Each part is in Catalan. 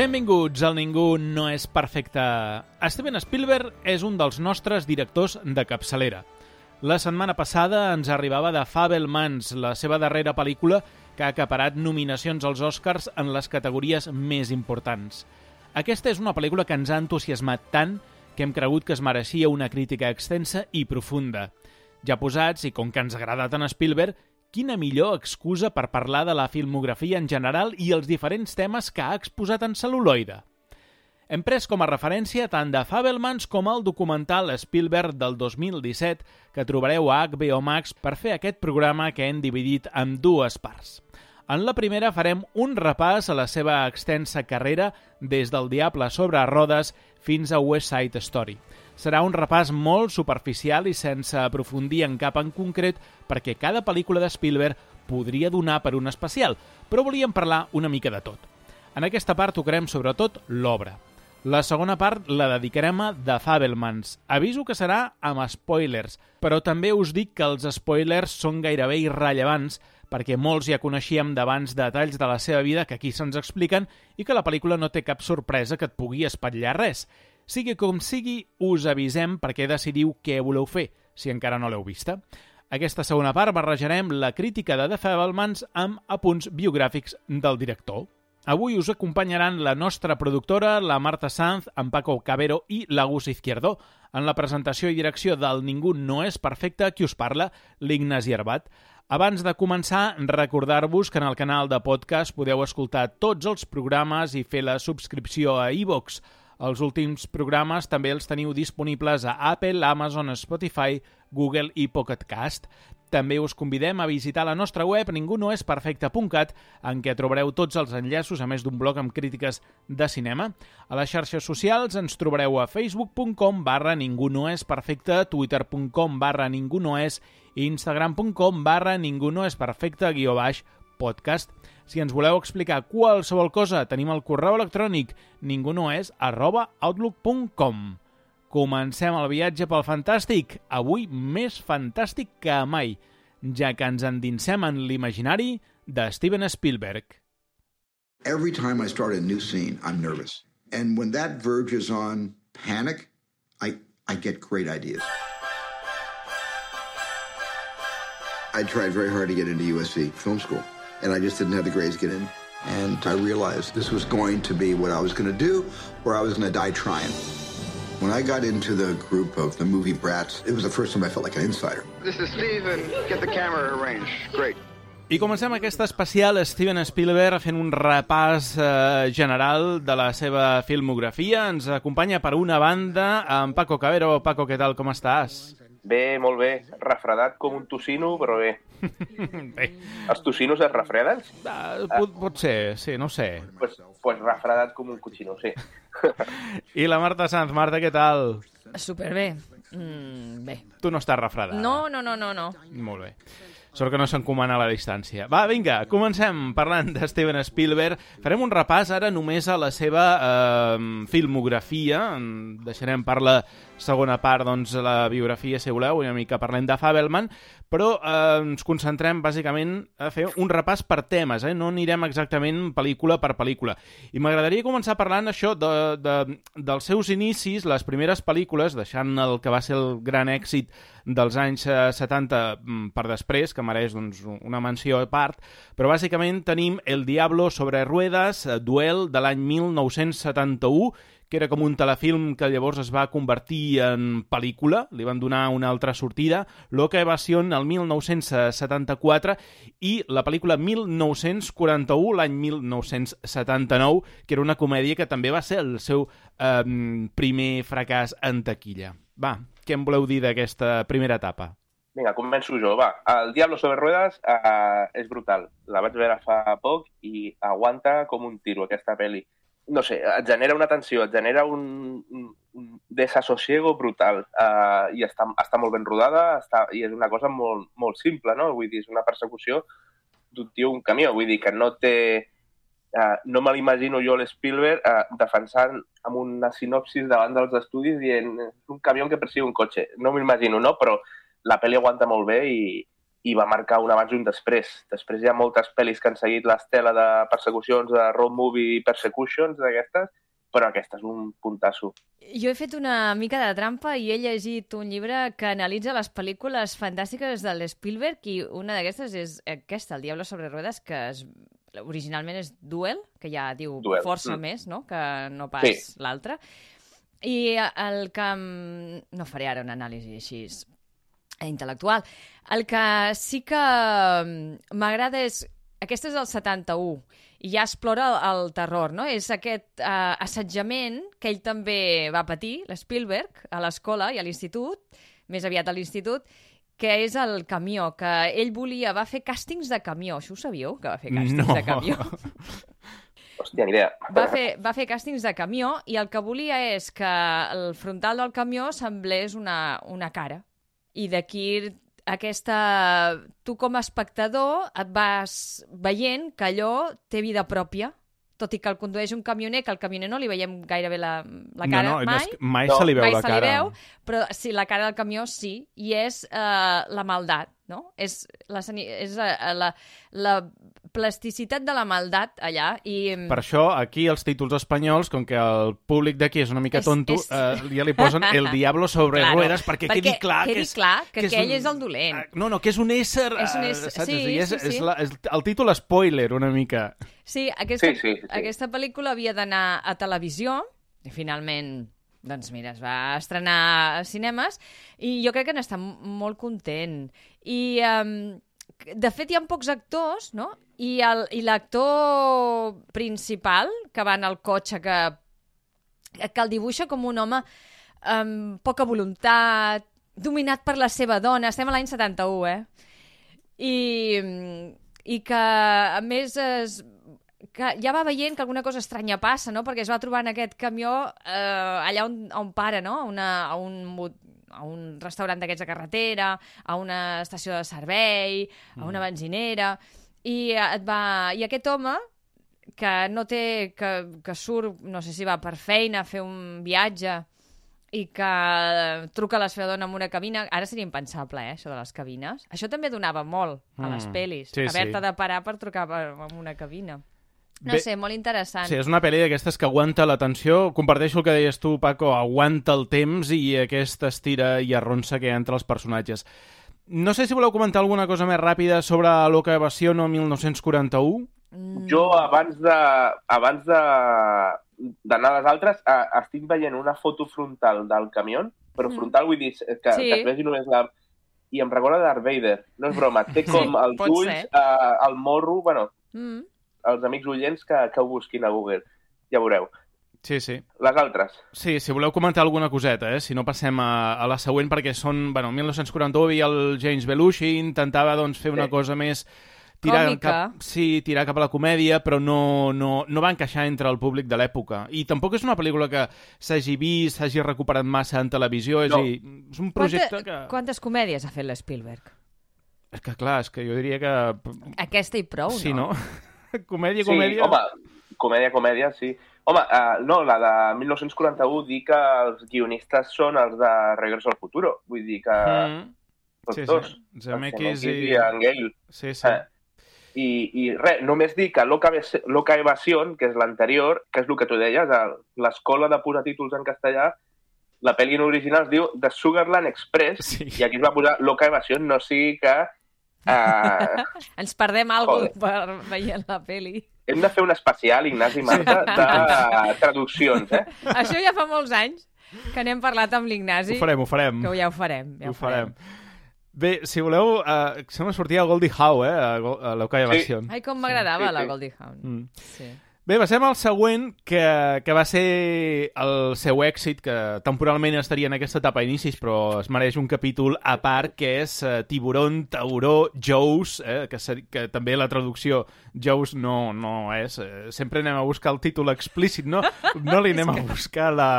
Benvinguts al Ningú no és perfecte. Steven Spielberg és un dels nostres directors de capçalera. La setmana passada ens arribava de Fabelmans, la seva darrera pel·lícula que ha acaparat nominacions als Oscars en les categories més importants. Aquesta és una pel·lícula que ens ha entusiasmat tant que hem cregut que es mereixia una crítica extensa i profunda. Ja posats, i com que ens agrada tant Spielberg, quina millor excusa per parlar de la filmografia en general i els diferents temes que ha exposat en celuloide. Hem pres com a referència tant de Fabelmans com el documental Spielberg del 2017 que trobareu a HBO Max per fer aquest programa que hem dividit en dues parts. En la primera farem un repàs a la seva extensa carrera des del Diable sobre rodes fins a West Side Story – serà un repàs molt superficial i sense aprofundir en cap en concret perquè cada pel·lícula de Spielberg podria donar per un especial, però volíem parlar una mica de tot. En aquesta part tocarem sobretot l'obra. La segona part la dedicarem a The Fabelmans. Aviso que serà amb spoilers, però també us dic que els spoilers són gairebé irrellevants perquè molts ja coneixíem d'abans detalls de la seva vida que aquí se'ns expliquen i que la pel·lícula no té cap sorpresa que et pugui espatllar res. Sigui com sigui, us avisem perquè decidiu què voleu fer, si encara no l'heu vista. Aquesta segona part barrejarem la crítica de The Fabelmans amb apunts biogràfics del director. Avui us acompanyaran la nostra productora, la Marta Sanz, en Paco Cabero i l'Agus Izquierdo. En la presentació i direcció del Ningú no és perfecte, qui us parla, l'Ignasi Herbat. Abans de començar, recordar-vos que en el canal de podcast podeu escoltar tots els programes i fer la subscripció a iVox. E els últims programes també els teniu disponibles a Apple, Amazon, Spotify, Google i Pocket Cast. També us convidem a visitar la nostra web ningunoesperfecte.cat en què trobareu tots els enllaços, a més d'un blog amb crítiques de cinema. A les xarxes socials ens trobareu a facebook.com barra ningunoesperfecte, twitter.com barra ningunoes i instagram.com barra ningunoesperfecte guió baix podcast. Si ens voleu explicar qualsevol cosa, tenim el correu electrònic ningunoes arroba outlook.com. Comencem el viatge pel fantàstic, avui més fantàstic que mai, ja que ens endinsem en l'imaginari de Steven Spielberg. Every time I start a new scene, I'm nervous. And when that verges on panic, I, I get great ideas. I tried very hard to get into USC Film School. And I just didn't have the grades to get in. And I realized this was going to be what I was going to do, or I was going to die trying. When I got into the group of the movie brats, it was the first time I felt like an insider. This is Steve, and get the camera arranged. Great. I comencem aquesta especial Steven Spielberg fent un repàs eh, general de la seva filmografia. Ens acompanya per una banda en Paco Cabero. Paco, què tal, com estàs? Bé, molt bé. Refredat com un tocino, però bé. bé. Els tocinos es refreden? Uh, pot, pot ser, sí, no sé. Pues, pues refredat com un cochino, sí. I la Marta Sanz. Marta, què tal? Superbé. Mm, bé. Tu no estàs refredada? No, no, no, no, no. Molt bé. Sort que no s'encomana a la distància. Va, vinga, comencem parlant de Steven Spielberg. Farem un repàs ara només a la seva eh, filmografia. Deixarem per la segona part doncs, la biografia, si voleu, una mica parlem de Fabelman, però eh, ens concentrem bàsicament a fer un repàs per temes, eh? no anirem exactament pel·lícula per pel·lícula. I m'agradaria començar parlant això de, de, dels seus inicis, les primeres pel·lícules, deixant el que va ser el gran èxit dels anys 70 eh, mm, per després, que mereix doncs, una menció a part, però bàsicament tenim El Diablo sobre ruedas, eh, duel de l'any 1971, que era com un telefilm que llavors es va convertir en pel·lícula, li van donar una altra sortida, Loca Evasion el 1974 i la pel·lícula 1941, l'any 1979, que era una comèdia que també va ser el seu eh, primer fracàs en taquilla. Va, què em voleu dir d'aquesta primera etapa? Vinga, començo jo, va. El Diablo sobre ruedas uh, és brutal. La vaig veure fa poc i aguanta com un tiro, aquesta pel·li. No sé, et genera una tensió, et genera un, un, desassosiego brutal. Uh, I està, està molt ben rodada està, i és una cosa molt, molt simple, no? Vull dir, és una persecució d'un tio un camió. Vull dir que no té Uh, no me l'imagino jo l'Spielberg uh, defensant amb una sinopsis davant dels estudis dient un camió que persigue un cotxe. No m'imagino, no? Però la pel·li aguanta molt bé i, i va marcar un abans i un després. Després hi ha moltes pel·lis que han seguit l'estela de persecucions, de road movie persecutions d'aquestes, però aquesta és un puntasso. Jo he fet una mica de trampa i he llegit un llibre que analitza les pel·lícules fantàstiques de l'Spielberg i una d'aquestes és aquesta, El Diablo sobre rodes, que es, originalment és Duel, que ja diu Duel, força mm. més, no?, que no pas Sí. l'altre. I el que... No faré ara una anàlisi així intel·lectual. El que sí que mm, m'agrada és... Aquesta és el 71 i ja explora el, el terror, no? És aquest eh, assetjament que ell també va patir, l'Spielberg, a l'escola i a l'institut, més aviat a l'institut, que és el camió, que ell volia, va fer càstings de camió. Això ho sabíeu, que va fer càstings No. de camió? Hòstia, ni idea. Va fer, va fer càstings de camió i el que volia és que el frontal del camió semblés una, una cara. I d'aquí aquesta... Tu com a espectador et vas veient que allò té vida pròpia, tot i que el condueix un camioner, que al camioner no li veiem gairebé la, la cara no, no, mai, que mai No. se li veu mai la se li cara. veu, però sí, la cara del camió sí, i és eh, la maldat, no? És, la, és eh, la, la plasticitat de la maldat allà, i... Per això, aquí, els títols espanyols, com que el públic d'aquí és una mica És- tonto, és- eh, ja li posen El Diablo sobre Claro, ruedas perquè, perquè quedi clar quedi que és, clar que és aquell és el dolent. Eh, No, no, que és un ésser... És un eh, ésser- saps? sí, I és, sí, sí. És, la, és el títol spoiler, una mica. Sí, aquesta, Sí, sí, sí. aquesta pel·lícula havia d'anar a televisió i finalment doncs mira, es va estrenar a cinemes i jo crec que n'està molt content. I, um, de fet, hi ha pocs actors, no? I l'actor principal, que va en el cotxe, que, que el dibuixa com un home amb poca voluntat, dominat per la seva dona. Estem a l'any 71, eh? I, i que, a més, es, que ja va veient que alguna cosa estranya passa, no? Perquè es va trobar en aquest camió eh, allà on, on para, no? Una, a, un, a un restaurant d'aquests de carretera, a una estació de servei, a una benzinera... I, eh, et va... I aquest home, que no té... Que, que surt, no sé si va per feina, a fer un viatge, i que truca a la seva dona en una cabina. Ara seria impensable, eh, això de les cabines. Això també donava molt a les Mm, pel·lis. sí, Haver-te sí. de parar per trucar per, en una cabina. No Bé- sé, molt interessant. Sí, és una pel·li d'aquestes que aguanta l'atenció. Comparteixo el que deies tu, Paco, aguanta el temps i aquesta estira i arronsa que hi ha entre els personatges. No sé si voleu comentar alguna cosa més ràpida sobre Loca Evasion o 1941. Mm. Jo, abans de abans de d'anar a les altres, eh, estic veient una foto frontal del camió, però Mm. frontal vull dir que, Sí. que es vegi només la... I em recorda Darth Vader. No és broma. Té Sí, com els pot ulls, eh, el morro... Bueno, Mm. Els amics oients que, que ho busquin a Google. Ja veureu. Sí, sí. Les altres. Sí, si voleu comentar alguna coseta, eh? si no passem a, a la següent, perquè són... Bueno, 1941 i el James Belushi intentava doncs, fer una Sí. cosa més... Tirar Còmica. cap, sí, tirar cap a la comèdia, però no, no, no va encaixar entre el públic de l'època. I tampoc és una pel·lícula que s'hagi vist, s'hagi recuperat massa en televisió, és, No. dir, és un projecte Quanta, que... Quantes comèdies ha fet l'Spielberg? És que clar, és que jo diria que... Aquesta i prou, sí, no? no? comèdia, Sí, comèdia... home, comèdia, comèdia, sí. Home, uh, no, la de 1941 dir que els guionistes són els de Regreso al Futuro. Vull dir que Mm. tots Sí, dos. sí. Zemeckis i... i... i en Gale. Sí, sí. Eh, I, i res, només dir que Loca, Evasion, que és l'anterior, que és el que tu deies, l'escola de posar títols en castellà, la pel·li en original es diu The Sugarland Express, Sí. i aquí es va posar Loca Evasion, no sigui que... Uh, Ens perdem alguna Joder. per veient la peli. hem de fer un especial, Ignasi Marta, de traduccions, eh? Això ja fa molts anys que n'hem parlat amb l'Ignasi. Ho farem, ho farem. Que ja ho farem. Ja ho farem. Bé, si voleu, uh, sembla sortir a Goldie Howe, eh, a, a l'Oca Evasion. Ai, com m'agradava Sí, la sí. Goldie Hawn. Mm. Sí. Bé, passem al següent, que, que va ser el seu èxit, que temporalment estaria en aquesta etapa d'inicis, però es mereix un capítol a part, que és uh, Tiburón, Tauró, Jous, eh, que, ser, que també la traducció Jous no, no és. Eh, sempre anem a buscar el títol explícit, no? No li anem a buscar la...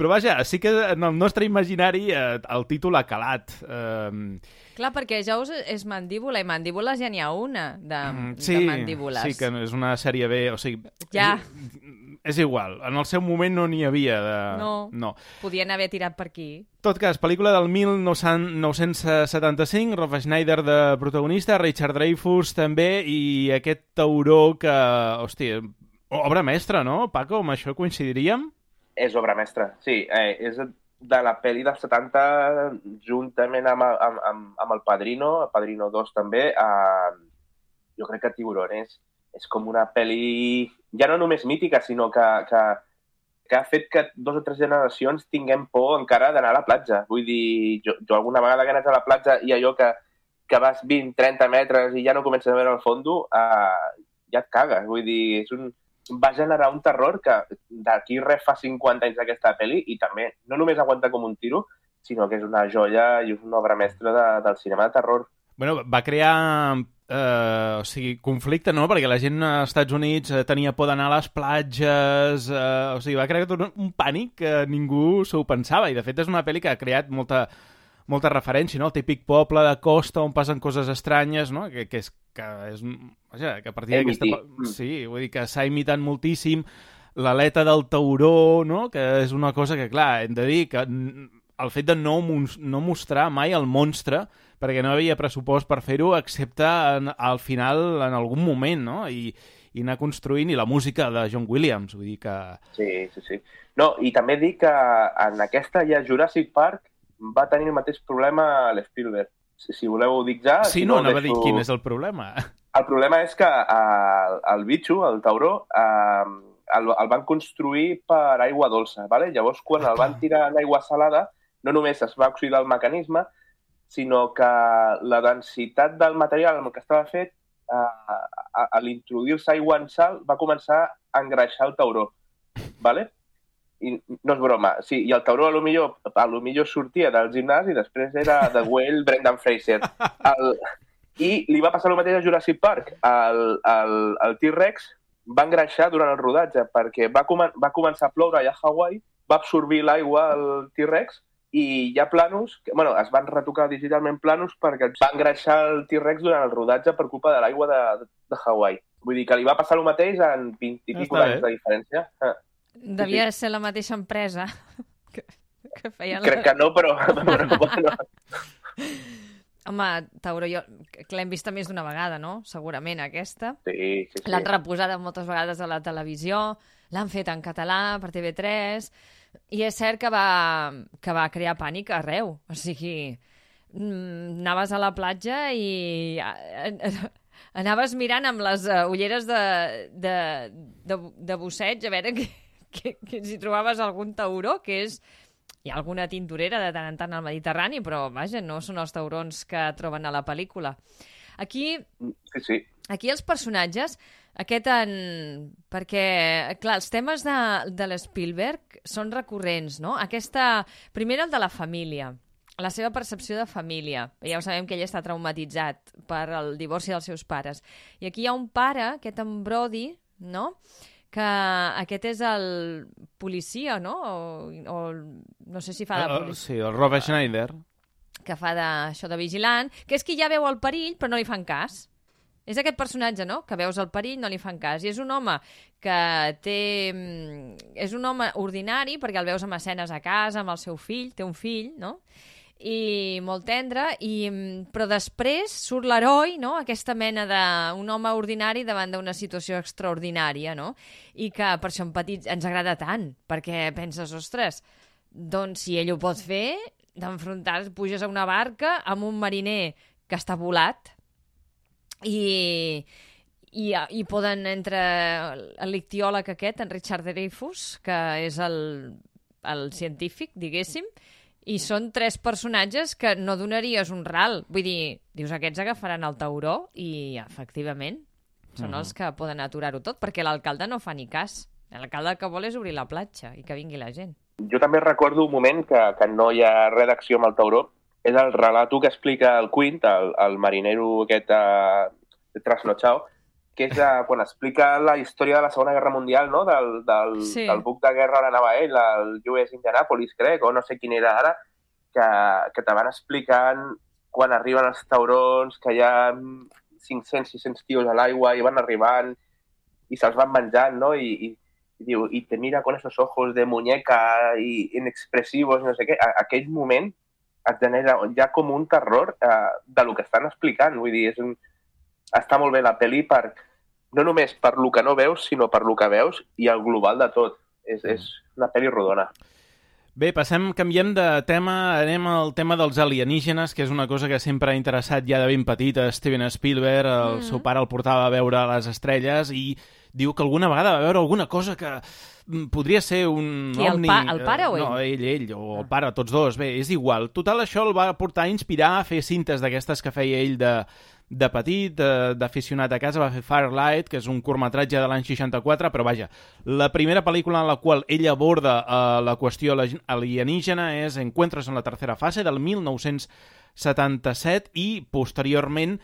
Però vaja, sí que en el nostre imaginari eh, el títol ha calat. Eh, Clar, perquè Jaws és mandíbula i mandíbules ja n'hi ha una de, Mm, de mandíbules. Sí, que és una sèrie B, o sigui... Ja. és- és igual, en el seu moment no n'hi havia de... No. no. Podien haver tirat per aquí. Tot cas, pel·lícula del 1975, Rob Schneider de protagonista, Richard Dreyfuss també, i aquest tauró que, hòstia, obra mestra, no, Paco? Amb això coincidiríem? És obra mestra, sí. Eh, és de la pel·li dels 70, juntament amb, amb, amb, amb el Padrino, el Padrino 2 també, eh, jo crec que Tiburón és, és com una pel·li ja no només mítica, sinó que, que, que ha fet que dos o tres generacions tinguem por encara d'anar a la platja. Vull dir, jo, jo alguna vegada que anat a la platja i allò que, que vas 20-30 metres i ja no comences a veure el fondo, eh, ja et cagues. Vull dir, és un, va generar un terror que d'aquí res fa 50 anys d'aquesta pel·li i també no només aguanta com un tiro, sinó que és una joia i és una obra mestra de, del cinema de terror. Bueno, va crear eh, o sigui, conflicte, no? Perquè la gent als Estats Units eh, tenia por d'anar a les platges, eh, o sigui, va crear un pànic que ningú s'ho pensava, i de fet és una pel·li que ha creat molta, molta referència, no? El típic poble de costa on passen coses estranyes, no? Que, que és, que és, vaja, que a partir d'aquesta... Sí, vull dir que s'ha imitat moltíssim l'aleta del tauró, no? Que és una cosa que, clar, hem de dir que el fet de no, no mostrar mai el monstre perquè no havia pressupost per fer-ho, excepte en, al final, en algun moment, no? I, i anar construint, i la música de John Williams, vull dir que... Sí, sí, sí. No, i també dic que en aquesta ja Jurassic Park va tenir el mateix problema a l'Spielberg. Si, si voleu ho dic ja... Sí, si no, no anava deixo... a dir quin és el problema. El problema és que el, el bitxo, el tauró, eh, el, el van construir per aigua dolça, ¿vale? llavors quan el van tirar en aigua salada, no només es va oxidar el mecanisme, sinó que la densitat del material amb el que estava fet, eh, a, a l'introduir-se aigua en sal, va començar a engreixar el tauró. ¿vale? I no és broma. Sí, I el tauró a lo millor, a lo millor sortia del gimnàs i després era de Well, Brendan Fraser. El, I li va passar el mateix a Jurassic Park. El, el, el T-Rex va engreixar durant el rodatge perquè va, comen va començar a ploure allà a Hawaii, va absorbir l'aigua al T-Rex i hi ha planos, que, bueno, es van retocar digitalment planos perquè va engreixar el T-Rex durant el rodatge per culpa de l'aigua de, de Hawaii. Vull dir que li va passar el mateix en 20 i pico anys de diferència. Ah. Devia sí, ser la mateixa empresa que, que feia... Crec la... que no, però, però bueno. Home, Tauro, jo, que l'hem vista més d'una vegada, no? Segurament, aquesta. Sí, sí, sí. L'han reposada moltes vegades a la televisió, l'han fet en català per TV3 i és cert que va, que va crear pànic arreu. O sigui, mm, anaves a la platja i anaves mirant amb les uh, ulleres de, de, de, de busseig a veure que, que, que si trobaves algun tauró, que és... Hi ha alguna tintorera de tant en tant al Mediterrani, però, vaja, no són els taurons que troben a la pel·lícula. Aquí... Sí, sí. Aquí els personatges aquest en... Perquè, clar, els temes de, de l'Spielberg són recurrents, no? Aquesta... Primer el de la família, la seva percepció de família. Ja ho sabem que ell està traumatitzat per el divorci dels seus pares. I aquí hi ha un pare, aquest en Brody, no?, que aquest és el policia, no? O, o no sé si fa de uh, policia. Sí, el Robert Schneider. Que fa de, això de vigilant, que és qui ja veu el perill però no li fan cas. És aquest personatge, no?, que veus el perill, no li fan cas. I és un home que té... Mm, és un home ordinari, perquè el veus amb escenes a casa, amb el seu fill, té un fill, no?, i molt tendre, i, mm, però després surt l'heroi, no? aquesta mena d'un home ordinari davant d'una situació extraordinària, no? i que per això en petits ens agrada tant, perquè penses, ostres, doncs si ell ho pot fer, d'enfrontar, puges a una barca amb un mariner que està volat, i, i, i poden entre l'ictiòleg aquest, en Richard Dreyfus, que és el, el científic, diguéssim, i són tres personatges que no donaries un ral. Vull dir, dius, aquests agafaran el tauró i, efectivament, són -huh. els que poden aturar-ho tot, perquè l'alcalde no fa ni cas. L'alcalde el que vol és obrir la platja i que vingui la gent. Jo també recordo un moment que, que no hi ha redacció amb el tauró, és el relato que explica el Quint, el, el marinero aquest uh, trasnotxau, que és uh, quan explica la història de la Segona Guerra Mundial, no? del, del, sí. del buc de guerra on anava ell, el US Indianapolis, crec, o no sé quin era ara, que, que te van explicant quan arriben els taurons, que hi ha 500-600 tios a l'aigua i van arribant i se'ls van menjant, no? I, i, i diu, i te mira con esos ojos de muñeca i inexpressivos, no sé què, a, aquell moment et genera ja com un terror eh, de lo que estan explicant. Vull dir, és un... està molt bé la pel·li per, no només per lo que no veus, sinó per lo que veus i el global de tot. És, és una pel·li rodona. Bé, passem, canviem de tema, anem al tema dels alienígenes, que és una cosa que sempre ha interessat ja de ben petit a Steven Spielberg, el mm. seu pare el portava a veure les estrelles i diu que alguna vegada va veure alguna cosa que mm, podria ser un Qui, ovni... el, pa, el pare o ell? No, ell, ell, o el pare, tots dos. Bé, és igual. Total, això el va portar a inspirar a fer cintes d'aquestes que feia ell de, de petit, d'aficionat a casa, va fer Firelight, que és un curtmetratge de l'any 64, però vaja, la primera pel·lícula en la qual ell aborda uh, la qüestió alienígena és Encuentros en la tercera fase, del 1977, i posteriorment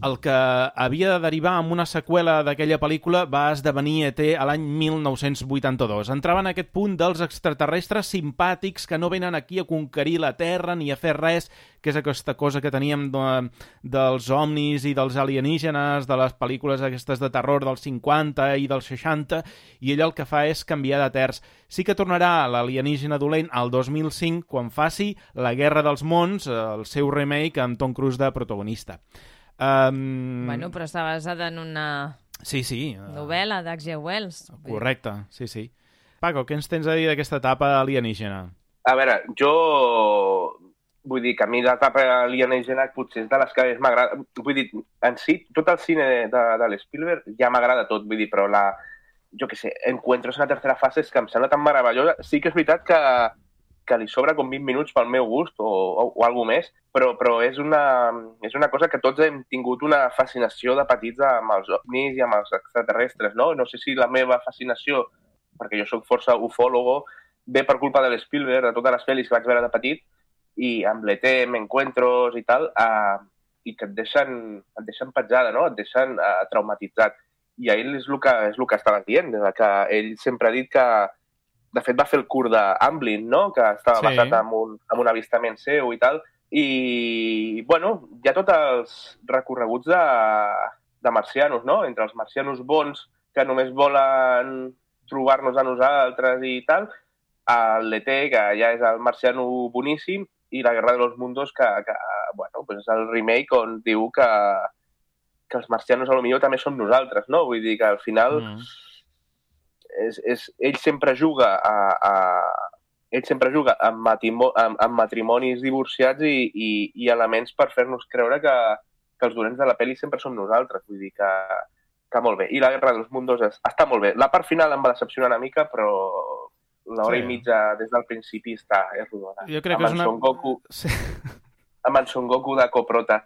el que havia de derivar amb una seqüela d'aquella pel·lícula va esdevenir ET a l'any 1982. Entrava en aquest punt dels extraterrestres simpàtics que no venen aquí a conquerir la Terra ni a fer res, que és aquesta cosa que teníem de, dels omnis i dels alienígenes, de les pel·lícules aquestes de terror dels 50 i dels 60, i ell el que fa és canviar de terç. Sí que tornarà l'alienígena dolent al 2005, quan faci La Guerra dels Mons, el seu remake amb Tom Cruise de protagonista. Um... Bueno, però està basada en una Sí, sí. novel·la d'H.G. Wells. Correcte, sí, sí. Paco, què ens tens a dir d'aquesta etapa alienígena? A veure, jo vull dir que a mi l'etapa alienígena potser és de les que més m'agrada. Vull dir, en si, tot el cine de, de, de l'Spielberg ja m'agrada tot, vull dir, però la, jo què sé, Encuentros en la tercera fase és que em sembla tan meravellosa. Sí que és veritat que, que li sobra com 20 minuts pel meu gust o, o, o alguna més, però, però és, una, és una cosa que tots hem tingut una fascinació de petits amb els ovnis i amb els extraterrestres, no? No sé si la meva fascinació, perquè jo sóc força ufòlogo, ve per culpa de l'Spielberg, de totes les pel·lis que vaig veure de petit, i amb l'ET, Encuentros i tal, eh, i que et deixen, et deixen petjada, no? et deixen eh, traumatitzat. I a ell és el que, és el que estava dient, que ell sempre ha dit que, de fet va fer el curt d'Amblin, no? que estava sí. basat en un, en un avistament seu i tal, i, bueno, hi ha tots els recorreguts de, de marcianos, no? Entre els marcianos bons, que només volen trobar-nos a nosaltres i tal, l'ET, que ja és el marciano boníssim, i la Guerra de los Mundos, que, que bueno, pues és el remake on diu que, que els marcianos a lo millor també som nosaltres, no? Vull dir que al final... Mm és, és, ell sempre juga a, a, ell sempre juga amb, matimo, amb, amb matrimonis divorciats i, i, i elements per fer-nos creure que, que els dolents de la pel·li sempre som nosaltres. Vull dir que, que molt bé. I la Guerra dels Mundos és, està molt bé. La part final em va decepcionar una mica, però l'hora sí. i mitja des del principi està és rodona. Jo crec amb que és una... Son Goku, sí. amb en Son Goku de coprota.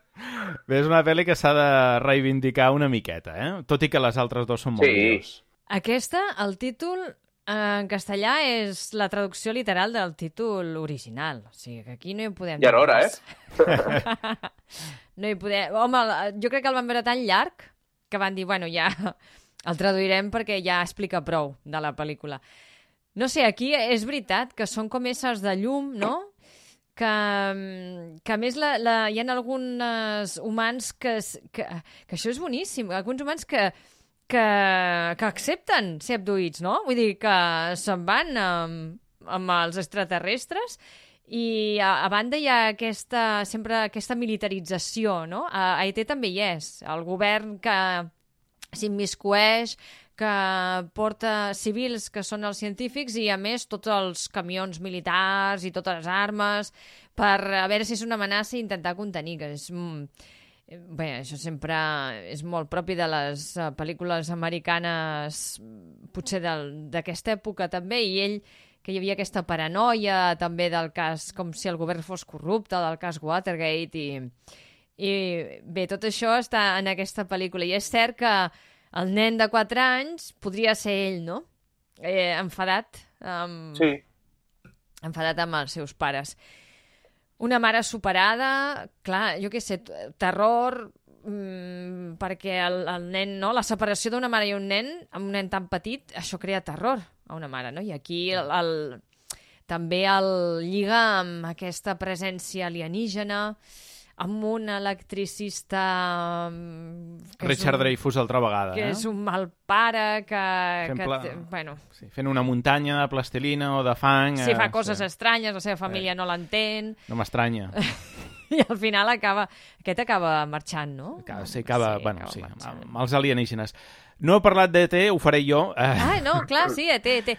Bé, és una pel·li que s'ha de reivindicar una miqueta, eh? Tot i que les altres dos són molt sí. millors. Aquesta, el títol eh, en castellà és la traducció literal del títol original. O sigui, que aquí no hi podem... Ja era hora, eh? no hi podem... Home, jo crec que el van veure tan llarg que van dir, bueno, ja el traduirem perquè ja explica prou de la pel·lícula. No sé, aquí és veritat que són com éssers de llum, no? que, que a més la, la, hi ha alguns humans que, que, que això és boníssim, alguns humans que, que, que accepten ser abduïts, no? Vull dir que se'n van amb, amb els extraterrestres i a, a banda hi ha aquesta, sempre aquesta militarització, no? A, a ET també hi és. El govern que s'immiscueix, que porta civils que són els científics i, a més, tots els camions militars i totes les armes per a veure si és una amenaça i intentar contenir, que és... Mm, Bé, això sempre és molt propi de les uh, pel·lícules americanes, potser d'aquesta època també, i ell, que hi havia aquesta paranoia també del cas, com si el govern fos corrupte, del cas Watergate, i, i bé, tot això està en aquesta pel·lícula. I és cert que el nen de 4 anys podria ser ell, no? Eh, enfadat. Amb... Sí. Enfadat amb els seus pares. Una mare superada, clar, jo què sé, terror, mmm, perquè el, el nen, no? La separació d'una mare i un nen, amb un nen tan petit, això crea terror a una mare, no? I aquí el, el, també el lliga amb aquesta presència alienígena, amb un electricista... mm, Richard un, Dreyfuss altra vegada, Que eh? és un mal pare, que... Fent que pla- bueno, Sí, fent una muntanya de plastilina o de fang... sí, eh, fa coses sí. estranyes, la seva família no l'entén, No m'estranya. i al final acaba... Aquest acaba marxant, no? Acaba, sí, acaba, Sí, bueno, acaba sí, marxant. amb els alienígenes. No he parlat d'ET, ho faré jo. Eh, Ah, no, clar, sí, ET, ET.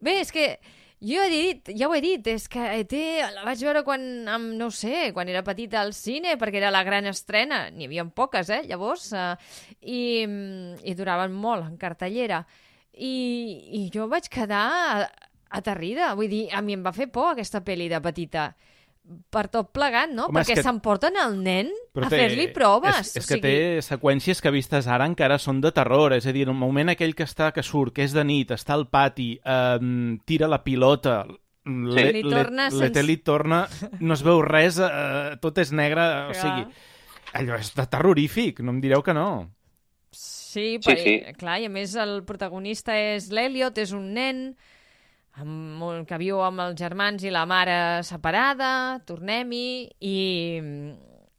Bé, és que jo he dit, ja ho he dit, és que ET la vaig veure quan, amb, no sé, quan era petita al cine, perquè era la gran estrena. N'hi havia poques, eh, llavors, eh, i, i duraven molt en cartellera. I, I jo vaig quedar aterrida, vull dir, a mi em va fer por aquesta pel·li de petita per tot plegat, no? Home, Perquè que- s'emporten el nen però a té- fer-li proves. És, és o que sigui, té seqüències que vistes ara encara són de terror. És a dir, el moment aquell que està que surt, que és de nit, està al pati, eh, tira la pilota, le- Li le- torna l'ET sense- li torna, no es veu res, eh, tot és negre, o sigui, allò és de terrorífic, no em direu que no. Sí, Sí, però, sí. clar, i a més el protagonista és l'Eliot, és un nen amb, un- que viu amb els germans i la mare separada, tornem-hi, i,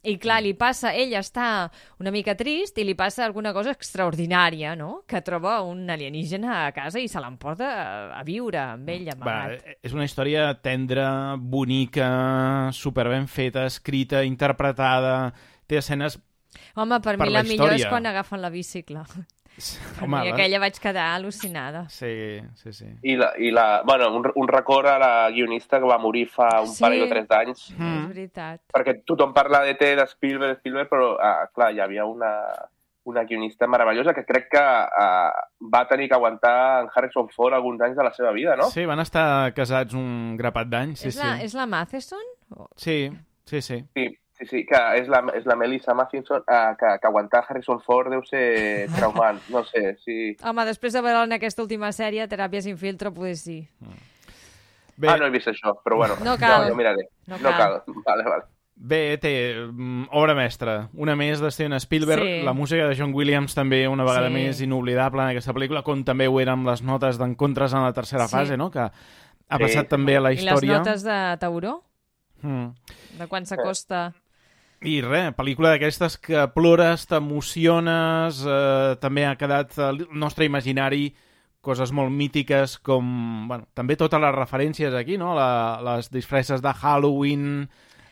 i clar, li passa, ella està una mica trist i li passa alguna cosa extraordinària, no? Que troba un alienígena a casa i se l'emporta a, a viure amb ell, Va, amagat. és una història tendra, bonica, super ben feta, escrita, interpretada, té escenes... Home, per, per mi la la, millor és quan agafen la bicicla. Home, I la- aquella vaig quedar al·lucinada. Sí, sí, sí. I, la, i la, bueno, un, un record a la guionista que va morir fa un Sí. parell o tres d'anys, Mm. És veritat. perquè tothom parla de T, de Spielberg, Spielberg, però, ah, clar, hi havia una, una guionista meravellosa que crec que ah, va tenir que aguantar en Harrison Ford alguns anys de la seva vida, no? Sí, van estar casats un grapat d'anys, sí, és, la, sí. és la Matheson? O- Sí, sí, sí. Sí, sí, sí, que és la, és la Melissa Matheson, ah, que, que aguantar Harrison Ford deu ser traumant, no sé, sí. Home, després de veure en aquesta última sèrie, Teràpies in filtro, poder sí. Bé, Ah, no he vist això, però bueno, No cal. jo, jo miraré. No No cal. cal. Vale, vale. bé té mm, obra mestra. Una més de Steven Spielberg. Sí. La música de John Williams també una vegada Sí. més inoblidable en aquesta pel·lícula, com també ho eren les notes d'encontres en la tercera Sí. fase, no? que ha Sí. passat també a la I les història. notes de Tauró? Mm. De quan s'acosta... I res, pel·lícula d'aquestes que plores, t'emociones, eh, també ha quedat al nostre imaginari coses molt mítiques com, bueno, també totes les referències aquí, no? La, les disfresses de Halloween...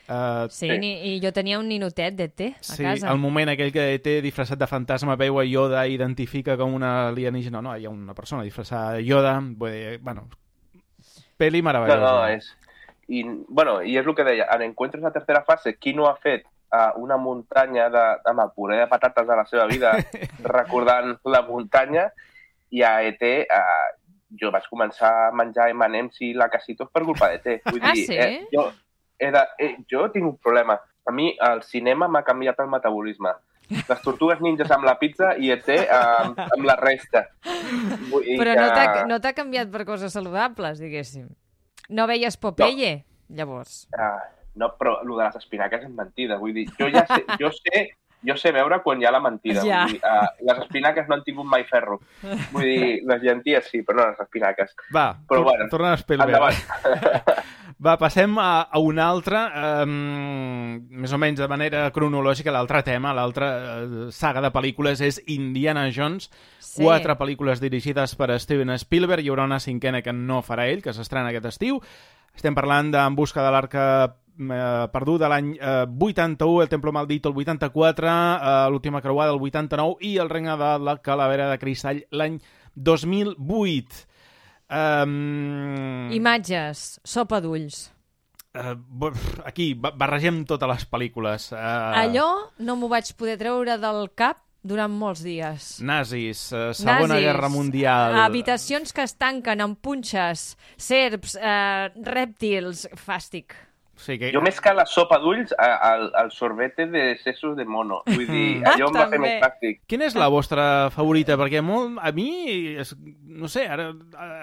Eh, Sí, Sí. Ni, i jo tenia un ninotet d'ET a sí, casa. el moment aquell que té disfressat de fantasma veu a Yoda i identifica com una alienígena. No, hi ha una persona disfressada de Yoda. Vull dir, bueno, peli No, meravellosa. no, és... I, bueno, i és el que deia, en Encuentros la tercera fase, qui no ha fet uh, una muntanya de, el puré de patates de la seva vida recordant la muntanya i a ET uh, jo vaig començar a menjar M&M's i lacasitos per culpa d'ET. Vull Ah, dir, sí? eh, jo, he de, eh, jo tinc un problema. A mi el cinema m'ha canviat el metabolisme. Les tortugues ninjas amb la pizza i ET amb, amb la resta. Vull dir Però no t'ha no canviat per coses saludables, diguéssim. No veies Popeye, llavors. Ah, no, però el de les espinaques és mentida. Vull dir, jo ja sé, jo sé, jo sé veure quan hi ha la mentida. Ja. Vull dir, uh, les espinaques no han tingut mai ferro. Vull dir, les llenties sí, però no les espinaques. Va, Però bueno, torna a Spielberg. Endavant. Va, passem a, a un altre, um, més o menys de manera cronològica, l'altre tema, l'altra uh, saga de pel·lícules és Indiana Jones, Sí. quatre pel·lícules dirigides per Steven Spielberg, hi haurà una cinquena que no farà ell, que s'estrena aquest estiu. Estem parlant d'En busca de l'arca eh, perduda l'any eh, 81, El Templo Maldito el 84, eh, l'última creuada el 89 i El regne de la calavera de cristall l'any 2008. Um, Imatges, sopa d'ulls. Uh, aquí, ba- barregem totes les pel·lícules. Uh, Allò no m'ho vaig poder treure del cap durant molts dies. Nazis, uh, Segona Nazis, Guerra Mundial... Habitacions que es tanquen amb punxes, serps, eh, rèptils, fàstic. Sí, que... Jo més que la sopa d'ulls, a- el, el sorbete de sesos de mono. Vull dir, allò em va fer També. més pràctic. Quina és la vostra favorita? Perquè molt, a mi, és, no sé, ara,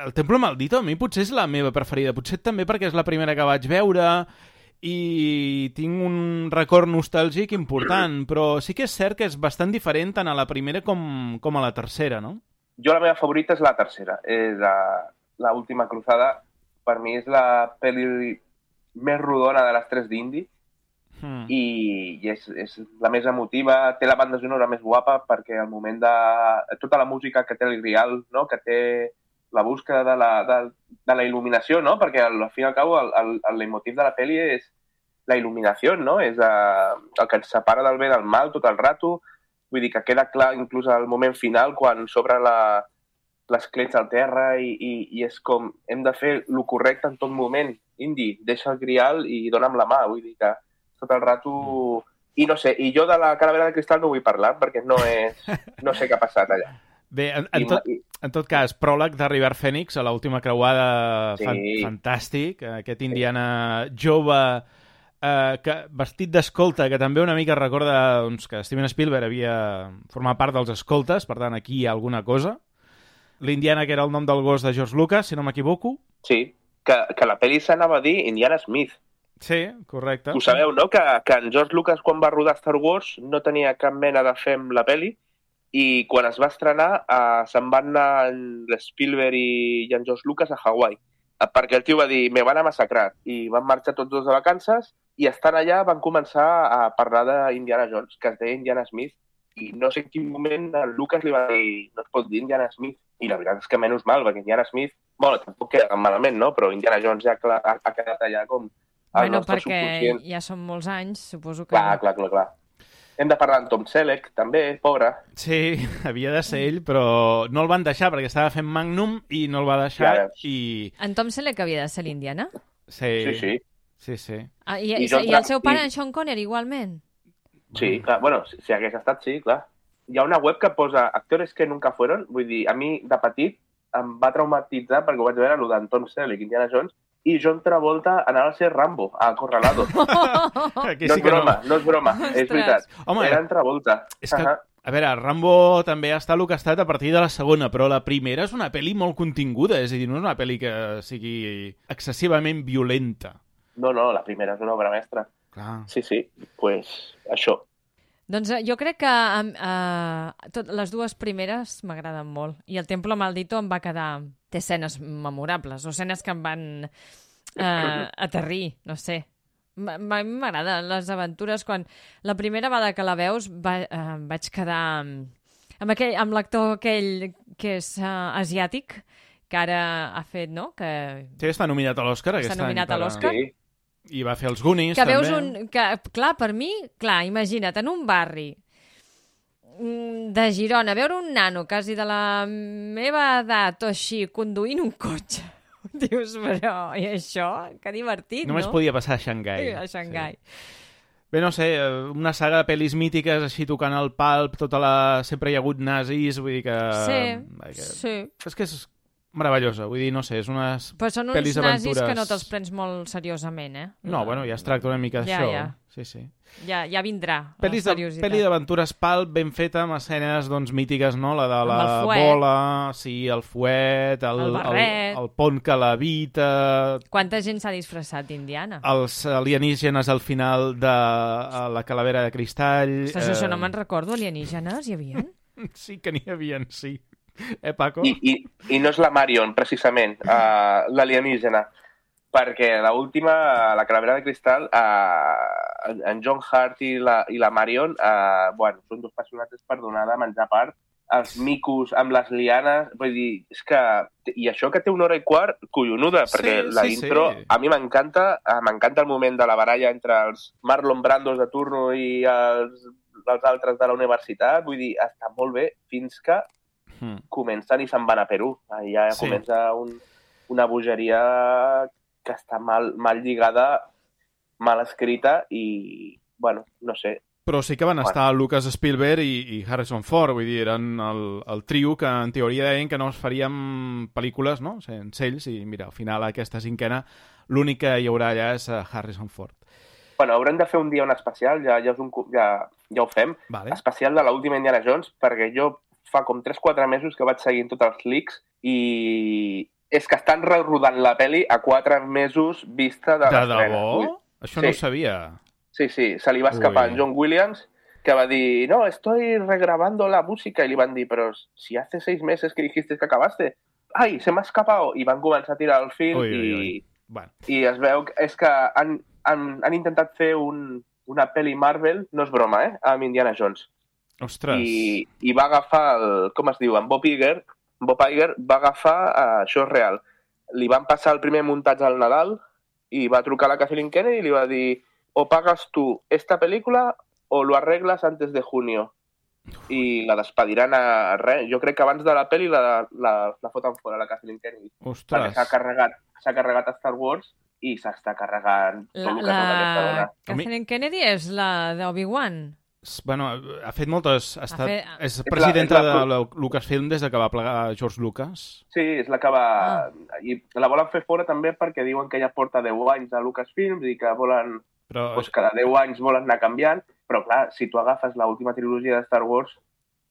el Templo Maldito a mi potser és la meva preferida. Potser també perquè és la primera que vaig veure i tinc un record nostàlgic important, però sí que és cert que és bastant diferent tant a la primera com, com a la tercera, no? Jo la meva favorita és la tercera. És la, la última cruzada. Per mi és la pel·li més rodona de les tres d'Indy. Mm. i, i és, és la més emotiva, té la banda sonora més guapa perquè al moment de tota la música que té el Grial, no? que té la busca de la, de, de la il·luminació, no? perquè al, fin i al cabo el, el, el leitmotiv de la pel·li és la il·luminació, no? és uh, el que ens separa del bé del mal tot el rato, vull dir que queda clar inclús al moment final quan s'obre la, les clets al terra i, i, i és com hem de fer el correcte en tot moment. Indi, deixa el grial i dona'm la mà. Vull dir que tot el rato... I no sé, i jo de la calavera de cristal no vull parlar perquè no és... No sé què ha passat allà. Bé, en, en, tot, en tot cas, pròleg de River Phoenix a l'última creuada Sí. fan, fantàstic. Aquest indiana jove eh, que, vestit d'escolta, que també una mica recorda doncs, que Steven Spielberg havia format part dels escoltes, per tant, aquí hi ha alguna cosa. L'Indiana, que era el nom del gos de George Lucas, si no m'equivoco. sí, que, que la pel·li s'anava a dir Indiana Smith. Sí, correcte. Ho sabeu, no? Que, que en George Lucas, quan va rodar Star Wars, no tenia cap mena de fe amb la pel·li i quan es va estrenar eh, se'n van anar en Spielberg i, i en George Lucas a Hawaii Eh, perquè el tio va dir, me van a massacrar i van marxar tots dos de vacances i estant allà van començar a parlar d'Indiana Jones, que es deia Indiana Smith i no sé en quin moment el Lucas li va dir no es pot dir Indiana Smith i la veritat és que menys mal, perquè Indiana Smith bueno, tampoc queda malament, no? però Indiana Jones ja ha, ha, ha quedat allà com el Bueno, nostre perquè subconscient. ja són molts anys, suposo que... Clar, clar, clar, clar. Hem de parlar amb Tom Selleck, també, pobre. Sí, havia de ser ell, però no el van deixar perquè estava fent Magnum i no el va deixar Ja i... En Tom Selleck havia de ser l'Indiana? Sí, Sí, sí. Sí, sí. Ah, i, I i, John i el seu pare, i- en Sean Connery, igualment? Sí, clar. Bueno, si, si hagués estat, sí, clar. Hi ha una web que posa actores que nunca fueron. Vull dir, a mi, de petit, em va traumatitzar perquè ho vaig veure allò d'en Tom Selleck, Indiana Jones, i John Travolta anava a ser Rambo, a Acorralado. Aquí no sí és broma, no, és broma, és Ostres. veritat. Home, Era en Travolta. és que, Ahà. a veure, Rambo també està el que ha estat a partir de la segona, però la primera és una pel·li molt continguda, és a dir, no és una pel·li que sigui excessivament violenta. No, no, la primera és una obra mestra. Clar. Sí, sí, pues això. Doncs eh, jo crec que eh, eh, tot, les dues primeres m'agraden molt. I el Templo Maldito em va quedar... Té escenes memorables, o escenes que em van eh, aterrir, no sé. M- m- A mi m'agraden les aventures. Quan la primera vegada que la veus va, eh, vaig quedar amb, amb, aquell, amb l'actor aquell que és uh, asiàtic, que ara ha fet, no?, que, Sí, està nominat a l'Oscar aquest Està nominat any. a l'Oscar. Sí, I va fer els Goonies, que també. veus un... Que, clar, per mi, clar, imagina't, en un barri mm, de Girona, veure un nano quasi de la meva edat o així, conduint un cotxe. Dius, però, i això? Que divertit, Només no? podia passar a Xangai. Sí, a Xangai. Bé, no sé, eh, una saga de pel·lis mítiques així tocant el palp, tota la... sempre hi ha hagut nazis, vull dir que... Sí, que... sí. És que és meravellosa, vull dir, no sé, és unes... Però són uns nazis que aventures. no te'ls prens molt seriosament, eh? No, bueno, ja es tracta una mica Ja, d'això. ja. Sí, sí. Ja, ja vindrà Pel·lis la de, seriositat. d'aventures palp ben feta amb escenes doncs, mítiques, no? La de la bola, sí, el fuet, el, El barret. el, el pont que l'evita, Quanta gent s'ha disfressat d'Indiana? els alienígenes al final de eh, la calavera de cristall... Ostres, això no me'n recordo, alienígenes hi havia? Sí que n'hi havia, sí. Eh, Paco? I, i, I no és la Marion, precisament, uh, l'alienígena, perquè la última, la calavera de cristal, uh, en John Hart i la, i la Marion, uh, bueno, són dos personatges per donar de menjar part, els micos amb les lianes, vull dir, és que... I això que té una hora i quart, collonuda, Sí, perquè la sí, intro, sí. a mi m'encanta, m'encanta el moment de la baralla entre els Marlon Brandos de turno i els, els altres de la universitat, vull dir, està molt bé fins que Mm. comencen i se'n van a Perú. Allà Sí. sí. comença un, una bogeria que està mal, mal lligada, mal escrita i, bueno, no sé. Però sí que van Bueno. estar Lucas Spielberg i, i Harrison Ford, vull dir, eren el, el trio que en teoria deien que no es farien pel·lícules, no?, sense ells, i mira, al final aquesta cinquena l'únic que hi haurà allà és eh, Harrison Ford. Bueno, haurem de fer un dia un especial, ja, ja, és un, ja, ja ho fem, Vale. especial de l'última Indiana Jones, perquè jo fa com 3-4 mesos que vaig seguint tots els leaks i és que estan rodant la peli a 4 mesos vista de, De debò? Ui, Això Sí. no ho sabia. Sí, sí, se li va escapar Ui. en John Williams, que va dir, no, estoy regrabando la música, i li van dir, però si hace seis meses que dijiste que acabaste, ai, se m'ha escapado, i van començar a tirar el fil Ui, ui, i, ui. Bueno, i es veu que és que han, han, han intentat fer un, una pel·li Marvel, no és broma, eh? Amb Indiana Jones. Ostres. I, I va agafar, el, com es diu, en Bob Iger, Bob Iger va agafar, uh, això és real, li van passar el primer muntatge al Nadal i va trucar a la Kathleen Kennedy i li va dir o pagas tu esta película o lo arreglas antes de junio. I la despediran a res. Jo crec que abans de la pel·li la, la, la foten fora, la Kathleen Kennedy. Perquè Ostres. s'ha carregat, s'ha carregat a Star Wars i s'està carregant tot La, el que la Kathleen Kennedy és la d'Obi-Wan. Bueno, ha fet moltes... Ha estat, fet- És la- presidenta és la- de la Lucasfilm des de que va plegar George Lucas. Sí, és la que va... Ah. I la volen fer fora també perquè diuen que ja porta 10 anys a Lucasfilms i que volen... Però Doncs cada 10 anys volen anar canviant, però clar, si tu agafes l'última trilogia de Star Wars,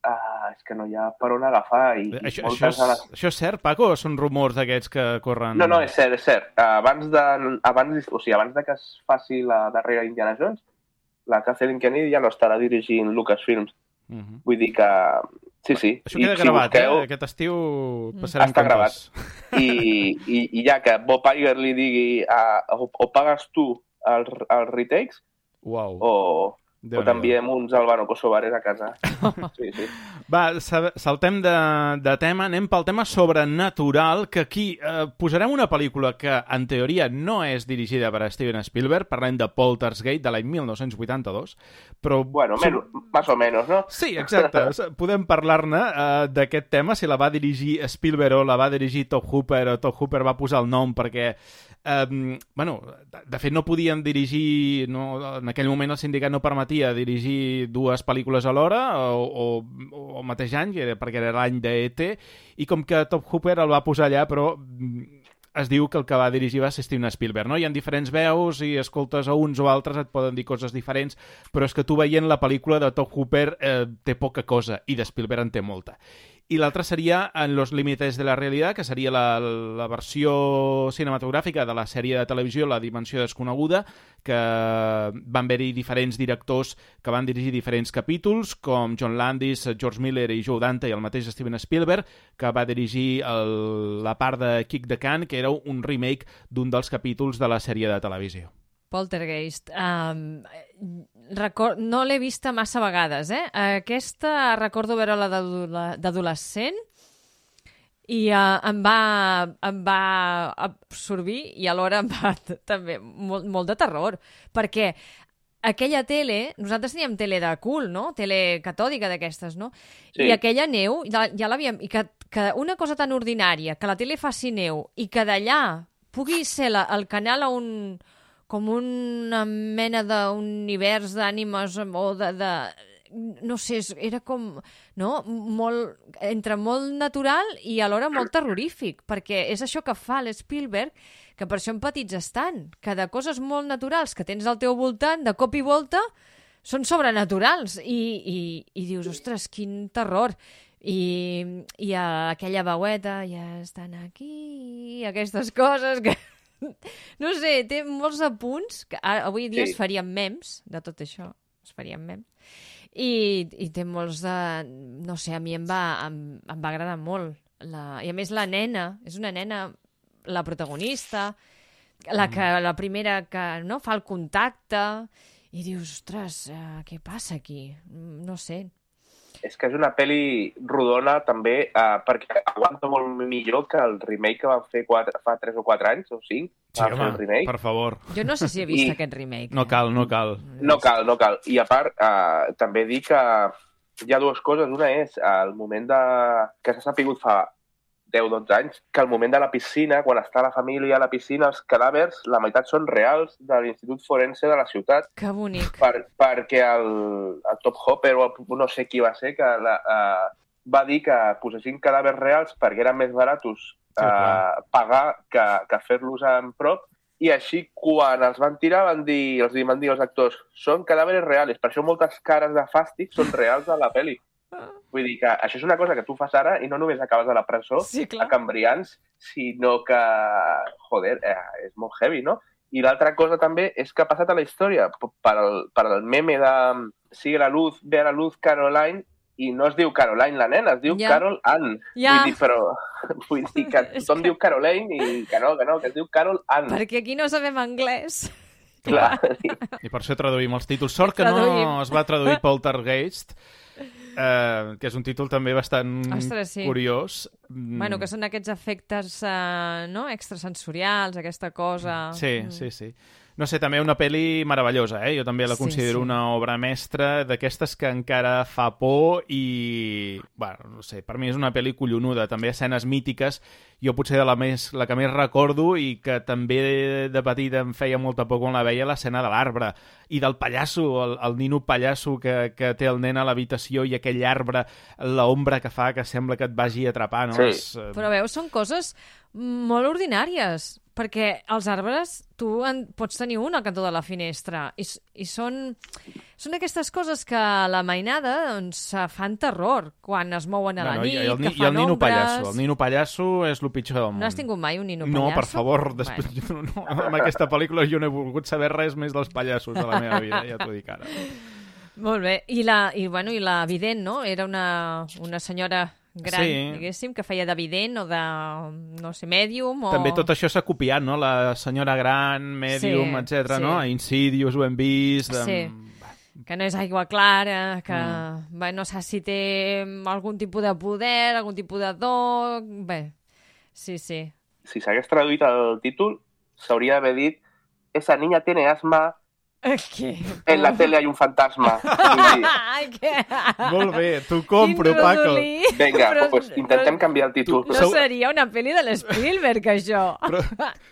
uh, és que no hi ha per on agafar. I, i això, això, moltes és, de les... això és cert, Paco, o són rumors d'aquests que corren... No, no, és cert, és cert. Abans de, abans, o sigui, abans de que es faci la darrera Indiana Jones, la Kathleen Kennedy ja no estarà dirigint Lucasfilms. Uh -huh. Vull dir que... Sí, sí. Això queda I si gravat, busqueu- eh? Aquest estiu passarem Està comptes. i, i, i ja que Bob Iger li digui uh, o, o pagues tu els, els retakes Uau. o, Déu o t'enviem uns albano kosovares a casa. Sí, sí. Va, sa- saltem de, de tema, anem pel tema sobrenatural, que aquí eh, posarem una pel·lícula que, en teoria, no és dirigida per Steven Spielberg, parlem de Poltergeist, de l'any 1982, però... Bueno, menos, más o menos, no? Sí, exacte. Podem parlar-ne uh, d'aquest tema, si la va dirigir Spielberg o la va dirigir Top Hooper, o Top Hooper va posar el nom perquè... Um, bueno, de, de fet no podien dirigir... No, en aquell moment el sindicat no permetia dirigir dues pel·lícules alhora o, o, o mateix any, perquè era l'any d'E.T., i com que Top Hooper el va posar allà, però mm, es diu que el que va dirigir va ser Steven Spielberg, no? Hi ha diferents veus i escoltes a uns o altres et poden dir coses diferents, però és que tu veient la pel·lícula de Top Hooper eh, té poca cosa i de Spielberg en té molta. I l'altra seria En los límites de la realitat, que seria la, la versió cinematogràfica de la sèrie de televisió La dimensió desconeguda, que van haver-hi diferents directors que van dirigir diferents capítols, com John Landis, George Miller i Joe Dante i el mateix Steven Spielberg, que va dirigir el, la part de Kick the Can, que era un remake d'un dels capítols de la sèrie de televisió. Poltergeist. Um, record... No l'he vista massa vegades, eh? Aquesta recordo veure-la d'adole- d'adolescent i uh, em, va, em va absorbir i alhora em va també molt, molt de terror, perquè aquella tele, nosaltres teníem tele de cul, no? Tele catòdica d'aquestes, no? Sí. I aquella neu, ja, ja l'havíem... I que, que una cosa tan ordinària, que la tele faci neu i que d'allà pugui ser la, el canal a un com una mena d'univers d'ànimes o de, de... No sé, era com... No? Molt, entre molt natural i alhora molt terrorífic, perquè és això que fa l'Spielberg, que per això empatitzes tant, que de coses molt naturals que tens al teu voltant, de cop i volta, són sobrenaturals i, i, i dius, ostres, quin terror i, i aquella veueta ja estan aquí aquestes coses que no sé, té molts apunts que ara, avui dia Sí. es farien mems de tot això, es farien mems i, i té molts de no sé, a mi em va, em, em va agradar molt la, i a més la nena és una nena, la protagonista la, que, la primera que no fa el contacte i dius, ostres, uh, què passa aquí? Mm, No sé. És que és una pel·li rodona també uh, perquè aguanta molt millor que el remake que van fer quatre, fa 3 o 4 anys o 5. Sí, home, el remake. per favor. Jo no sé si he vist I- aquest remake. No eh? cal, no cal. No cal, no cal. I a part, uh, també dir que hi ha dues coses. Una és el moment de... que s'ha sapigut fa 10-12 anys, que al moment de la piscina, quan està la família a la piscina, els cadàvers, la meitat són reals de l'Institut Forense de la ciutat, Que bonic. per, perquè el, el Top Hopper, o el, no sé qui va ser, que la, uh, va dir que posessin cadàvers reals perquè eren més baratos uh, pagar que, que fer-los en prop, i així, quan els van tirar, van dir, els van dir els actors, són cadàveres reals, per això moltes cares de fàstic són reals a la pel·li. Vull dir que això és una cosa que tu fas ara i no només acabes a la presó, Sí, clar. a Cambrians, sinó que, joder, eh, és molt heavy, no? I l'altra cosa també és que ha passat a la història per al, per al meme de sigue la luz, ve a la luz Caroline, i no es diu Caroline la nena, es diu Ja. Carol Ann. Ja. Vull dir, però, vull dir que tothom que- diu Caroline i que no, que no, que es diu Carol Ann. Perquè aquí no sabem anglès. Clar, I per això traduïm els títols. Sort que no Traduïm. es va traduir Poltergeist, eh, que és un títol també bastant Ostres, sí. curiós. Mm, Bueno, que són aquests efectes eh, no? extrasensorials, aquesta cosa... Sí, Mm. sí, sí. No sé, també una pel·li meravellosa, eh? Jo també la Sí, considero sí. una obra mestra d'aquestes que encara fa por i... Bueno, no sé, per mi és una pel·li collonuda. També escenes mítiques. Jo potser de la, més, la que més recordo i que també de petita em feia molta por quan la veia, l'escena de l'arbre i del pallasso, el, el nino pallasso que, que té el nen a l'habitació i aquell arbre, l'ombra que fa que sembla que et vagi a atrapar, no? Sí. És, eh, Però veus, són coses molt ordinàries, perquè els arbres, tu en, pots tenir un al cantó de la finestra, i, i són, són aquestes coses que a la mainada doncs, fan terror quan es mouen a la No, no, nit, i el, que i el fan nino ombres... pallasso. El nino pallasso és el pitjor del món. No has tingut mai un nino pallasso? No, per favor, després, no, no, amb aquesta pel·lícula jo no he volgut saber res més dels pallassos de la meva vida, ja t'ho dic ara. Molt bé. I la, i, bueno, i la vident, no? Era una, una senyora gran, Sí. diguéssim, que feia de vident o de, no sé, mèdium o... També tot això s'ha copiat, no? La senyora gran, medium, Sí, etc. sí. no? Insidious ho hem vist. Amb... Sí. que no és aigua clara, que Mm. bé, no sé si té algun tipus de poder, algun tipus de do... Bé, sí, sí. si s'hagués traduït el títol, s'hauria d'haver dit Esa niña tiene asma, Què? en la tele hay un fantasma. Molt bé, t'ho compro, Paco. Vinga, Però- pues intentem però canviar el títol. No seria una pel·li de l'Spielberg, això. Però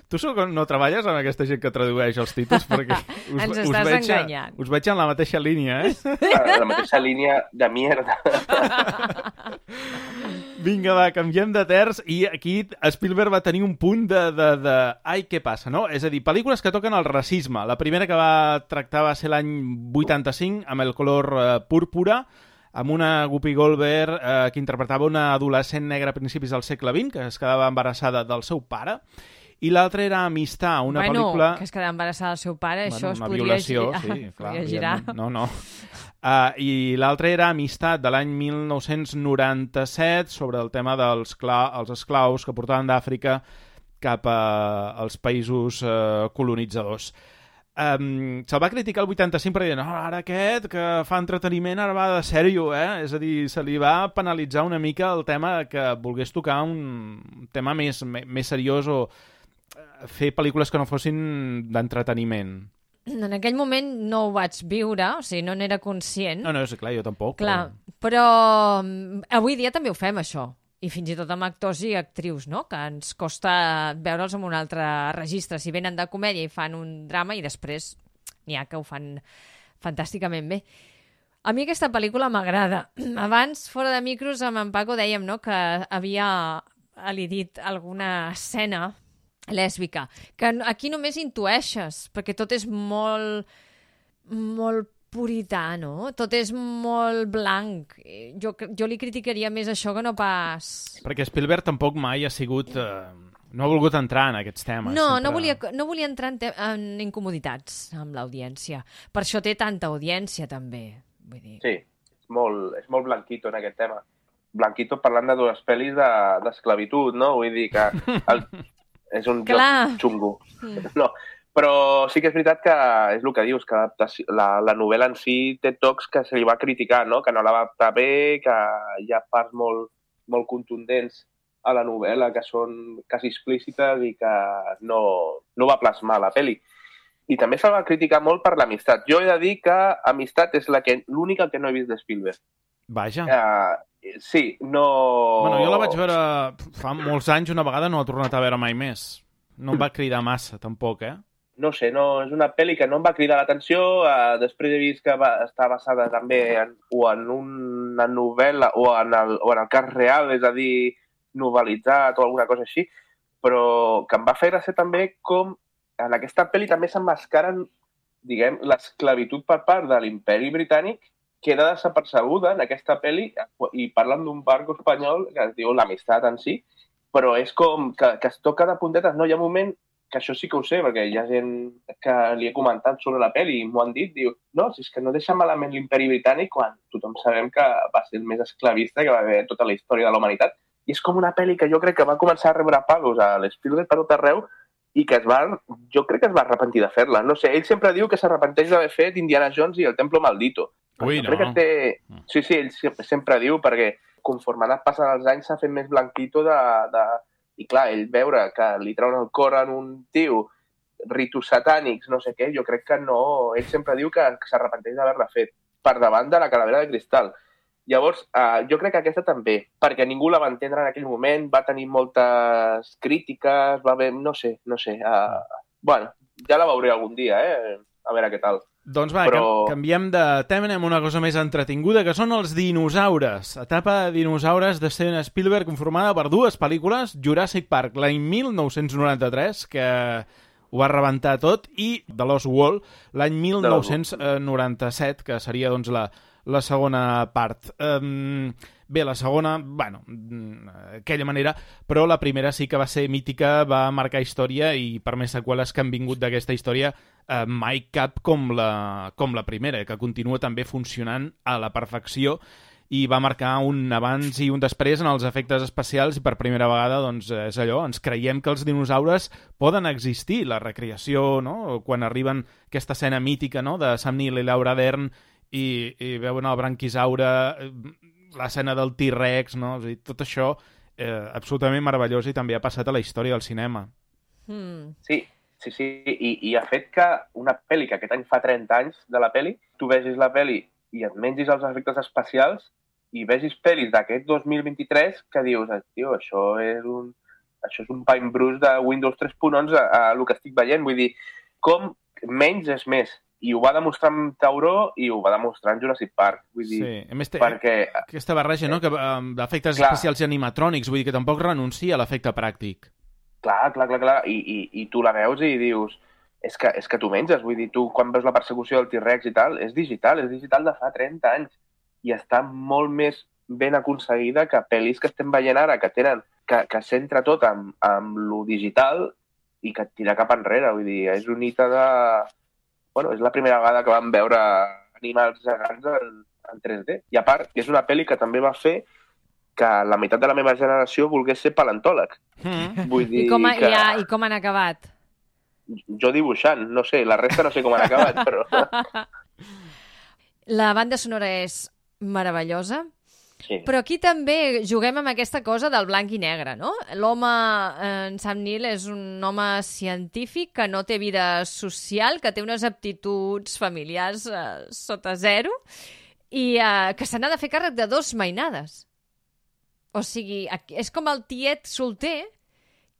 tu sóc, no treballes amb aquesta gent que tradueix els títols? Perquè us, Ens us estàs veig, a- enganyant. Us veig en la mateixa línia, eh? La mateixa línia de mierda. Vinga, va, canviem de terç i aquí Spielberg va tenir un punt de, de, de... Ai, què passa, no? És a dir, pel·lícules que toquen el racisme. La primera que va tractar va ser l'any 85, amb el color eh, púrpura, amb una Whoopi Goldberg eh, que interpretava una adolescent negra a principis del segle XX, que es quedava embarassada del seu pare, i l'altra era Amistà, una bueno, pel·lícula... que es quedava embarassada del seu pare, això es podria violació, girar. sí, clar. podria girar. No, no. Uh, I l'altre era Amistat, de l'any 1997, sobre el tema dels cla els esclaus que portaven d'Àfrica cap a, als països uh, colonitzadors. Um, Se'l va criticar el 85 per dir no, ara aquest que fa entreteniment ara va de sèrio, eh? És a dir, se li va penalitzar una mica el tema que volgués tocar un tema més, més seriós o fer pel·lícules que no fossin d'entreteniment. En aquell moment no ho vaig viure, o sigui, no n'era conscient. No, no, és clar, jo tampoc. Clar, però mm, avui dia també ho fem, això. I fins i tot amb actors i actrius, no? Que ens costa veure'ls en un altre registre. Si venen de comèdia i fan un drama i després n'hi ha que ho fan fantàsticament bé. A mi aquesta pel·lícula m'agrada. Abans, fora de micros, amb en Paco dèiem no, que havia elidit alguna escena lèsbica, que aquí només intueixes, perquè tot és molt molt purità, no? Tot és molt blanc. Jo, jo li criticaria més això que no pas... Perquè Spielberg tampoc mai ha sigut... Eh, no ha volgut entrar en aquests temes. No, sempre... no volia, no volia entrar en, en incomoditats amb l'audiència. Per això té tanta audiència, també. Vull dir... Sí, és molt, és molt blanquito en aquest tema. Blanquito parlant de dues pel·lis de- d'esclavitud, de, no? Vull dir que el, és un Clar. joc xungo. No, però sí que és veritat que és el que dius, que la, la novel·la en si té tocs que se li va criticar, no? que no la va adaptar bé, que hi ha parts molt, molt contundents a la novel·la que són quasi explícites i que no, no va plasmar la pel·li. I també se'l va criticar molt per l'amistat. Jo he de dir que Amistat és la que l'única que no he vist de Spielberg. Vaja. Uh, sí, no... Bueno, jo la vaig veure fa molts anys, una vegada no he tornat a veure mai més. No em va cridar massa, tampoc, eh? no sé, no, és una pel·li que no em va cridar l'atenció. Uh, després he vist que va estar basada també en, o en una novel·la o en, el, o en el cas real, és a dir, novelitzat o alguna cosa així, però que em va fer gràcia també com en aquesta pel·li també s'emmascaren, diguem, l'esclavitud per part de l'imperi britànic queda desapercebuda en aquesta pel·li i parlen d'un barco espanyol que es diu l'amistat en si, però és com que, que es toca de puntetes. No, hi ha moment que això sí que ho sé, perquè hi ha gent que li he comentat sobre la pel·li i m'ho han dit, diu, no, si és que no deixa malament l'imperi britànic quan tothom sabem que va ser el més esclavista que va haver tota la història de la humanitat. I és com una pel·li que jo crec que va començar a rebre pagos a l'Spielberg per tot arreu i que es va, jo crec que es va arrepentir de fer-la. No sé, ell sempre diu que s'arrepenteix d'haver fet Indiana Jones i el Templo Maldito. Ui, no. crec que té... Sí, sí, ell sempre, diu, perquè conforme ha anat passant els anys s'ha fet més blanquito de, de... I clar, ell veure que li treuen el cor en un tio, ritus satànics, no sé què, jo crec que no... Ell sempre diu que, que s'arrepenteix d'haver-la fet per davant de la calavera de cristal. Llavors, uh, jo crec que aquesta també, perquè ningú la va entendre en aquell moment, va tenir moltes crítiques, va haver... no sé, no sé. Uh, bueno, ja la veuré algun dia, eh? A veure què tal. Doncs va, Però- canviem de tema, anem una cosa més entretinguda, que són els dinosaures. Etapa de dinosaures de Steven Spielberg conformada per dues pel·lícules, Jurassic Park l'any 1993, que ho va rebentar tot, i The Lost World l'any 1997, que seria doncs, la, la segona part. Um, bé, la segona, bueno, mm, aquella manera, però la primera sí que va ser mítica, va marcar història i per més seqüeles que han vingut d'aquesta història, eh, mai cap com la, com la primera, que continua també funcionant a la perfecció i va marcar un abans i un després en els efectes especials i per primera vegada doncs, és allò, ens creiem que els dinosaures poden existir, la recreació, no? quan arriben aquesta escena mítica no? de Sam Neill i Laura Dern i, i veuen el branquisaure, eh, l'escena del T-Rex, no? És a dir, tot això eh, absolutament meravellós i també ha passat a la història del cinema. Hmm. Sí, sí, sí, i, i ha fet que una pel·li que aquest any fa 30 anys de la pel·li, tu vegis la pel·li i et mengis els efectes especials i vegis pel·lis d'aquest 2023 que dius, "Ah, tio, això és un, això és un Pine Bruce de Windows 3.11 a, a el que estic veient. Vull dir, com menys és més. I ho va demostrar amb Tauró i ho va demostrar en Jurassic Park. Vull dir, Sí, a més, té, perquè aquesta barreja, no?, que, d'efectes especials i animatrònics, vull dir que tampoc renuncia a l'efecte pràctic. Clar, clar, clar, clar. I, i, i tu la veus i dius és que, és que tu menges, vull dir, tu quan veus la persecució del T-Rex i tal, és digital, és digital de fa 30 anys i està molt més ben aconseguida que pel·lis que estem veient ara, que tenen, que, que centra tot amb, amb lo digital i que et tira cap enrere, vull dir, és un hita de... Bueno, és la primera vegada que vam veure animals gegants en, en 3D. I a part, és una pel·li que també va fer que la meitat de la meva generació volgués ser paleontòleg. Mm. Vull dir I com, ha, que... i, ha, I com han acabat? jo dibuixant, no sé, la resta no sé com han acabat, però... La banda sonora és meravellosa, Sí. però aquí també juguem amb aquesta cosa del blanc i negre, no? L'home, eh, en Sam Neill, és un home científic que no té vida social, que té unes aptituds familiars eh, sota zero i eh, que se n'ha de fer càrrec de dos mainades. O sigui, és com el tiet solter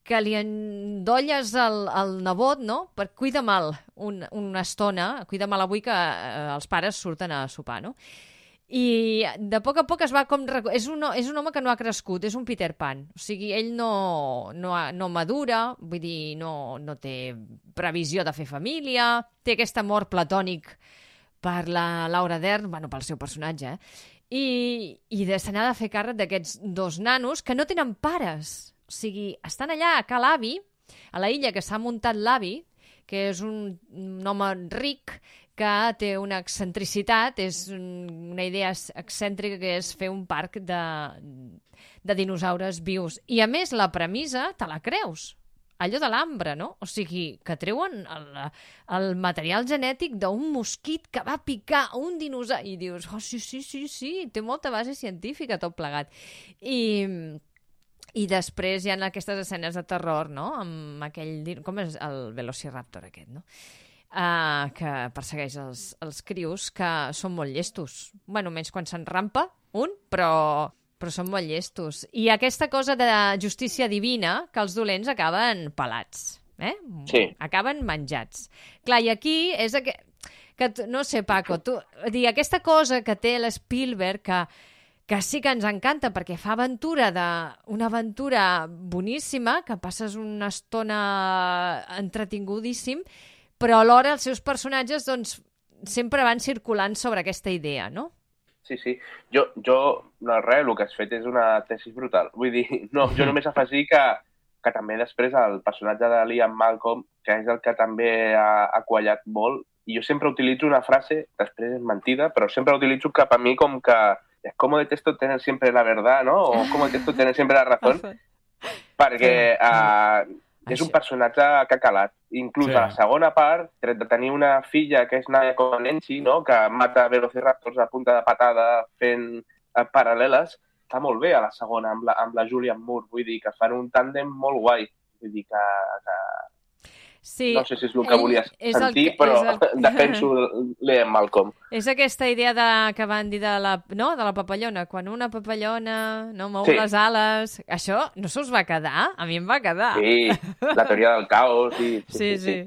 que li endolles el, el nebot, no?, per cuida mal un, una estona, cuida mal avui que eh, els pares surten a sopar, no? I de poc a poc es va com... És un, és un home que no ha crescut, és un Peter Pan. O sigui, ell no, no, ha, no madura, vull dir, no, no té previsió de fer família, té aquest amor platònic per la Laura Dern, bueno, pel seu personatge, eh? I, i de, se n'ha de fer càrrec d'aquests dos nanos que no tenen pares. O sigui, estan allà a Ca l'Avi, a la illa que s'ha muntat l'avi, que és un, un home ric que té una excentricitat, és un- una idea excèntrica que és fer un parc de, de dinosaures vius. I a més, la premissa te la creus. Allò de l'ambre, no? O sigui, que treuen el, el material genètic d'un mosquit que va picar un dinosaure. I dius, oh, sí, sí, sí, sí, té molta base científica tot plegat. I, i després hi ha aquestes escenes de terror, no? Amb aquell... Com és el Velociraptor aquest, no? Uh, que persegueix els, els crios, que són molt llestos. bueno, menys quan s'enrampa, un, però, però són molt llestos. I aquesta cosa de justícia divina, que els dolents acaben pelats. Eh? Sí. Acaben menjats. Clar, i aquí és... Aqu... Que, no sé, Paco, tu, dir, aquesta cosa que té l'Spielberg, que, que sí que ens encanta perquè fa aventura de una aventura boníssima, que passes una estona entretingudíssim, però alhora els seus personatges doncs, sempre van circulant sobre aquesta idea, no? Sí, sí. Jo, jo no, res, el que has fet és una tesis brutal. Vull dir, no, jo només afegir que, que també després el personatge de Liam Malcolm, que és el que també ha, ha quallat molt, i jo sempre utilitzo una frase, després és mentida, però sempre utilitzo cap a mi com que es como detesto tener siempre la verdad, ¿no? O como detesto tener siempre la razón, perquè uh, És Això- un personatge que ha calat. Inclús Sí. a la segona part, tret de tenir una filla que és Nadia Comaneci, no? que mata velociraptors a punta de patada fent eh, paral·leles, està molt bé a la segona amb la, amb la Julianne Moore. Vull dir que fan un tàndem molt guai. Vull dir que, que Sí, no sé si és el que és el sentir, que- però el- defenso Liam Malcolm. És aquesta idea de, que van dir de la, no? de la papallona. Quan una papallona no mou Sí. les ales... Això no se us va quedar? A mi em va quedar. Sí, la teoria del caos. I, sí. sí.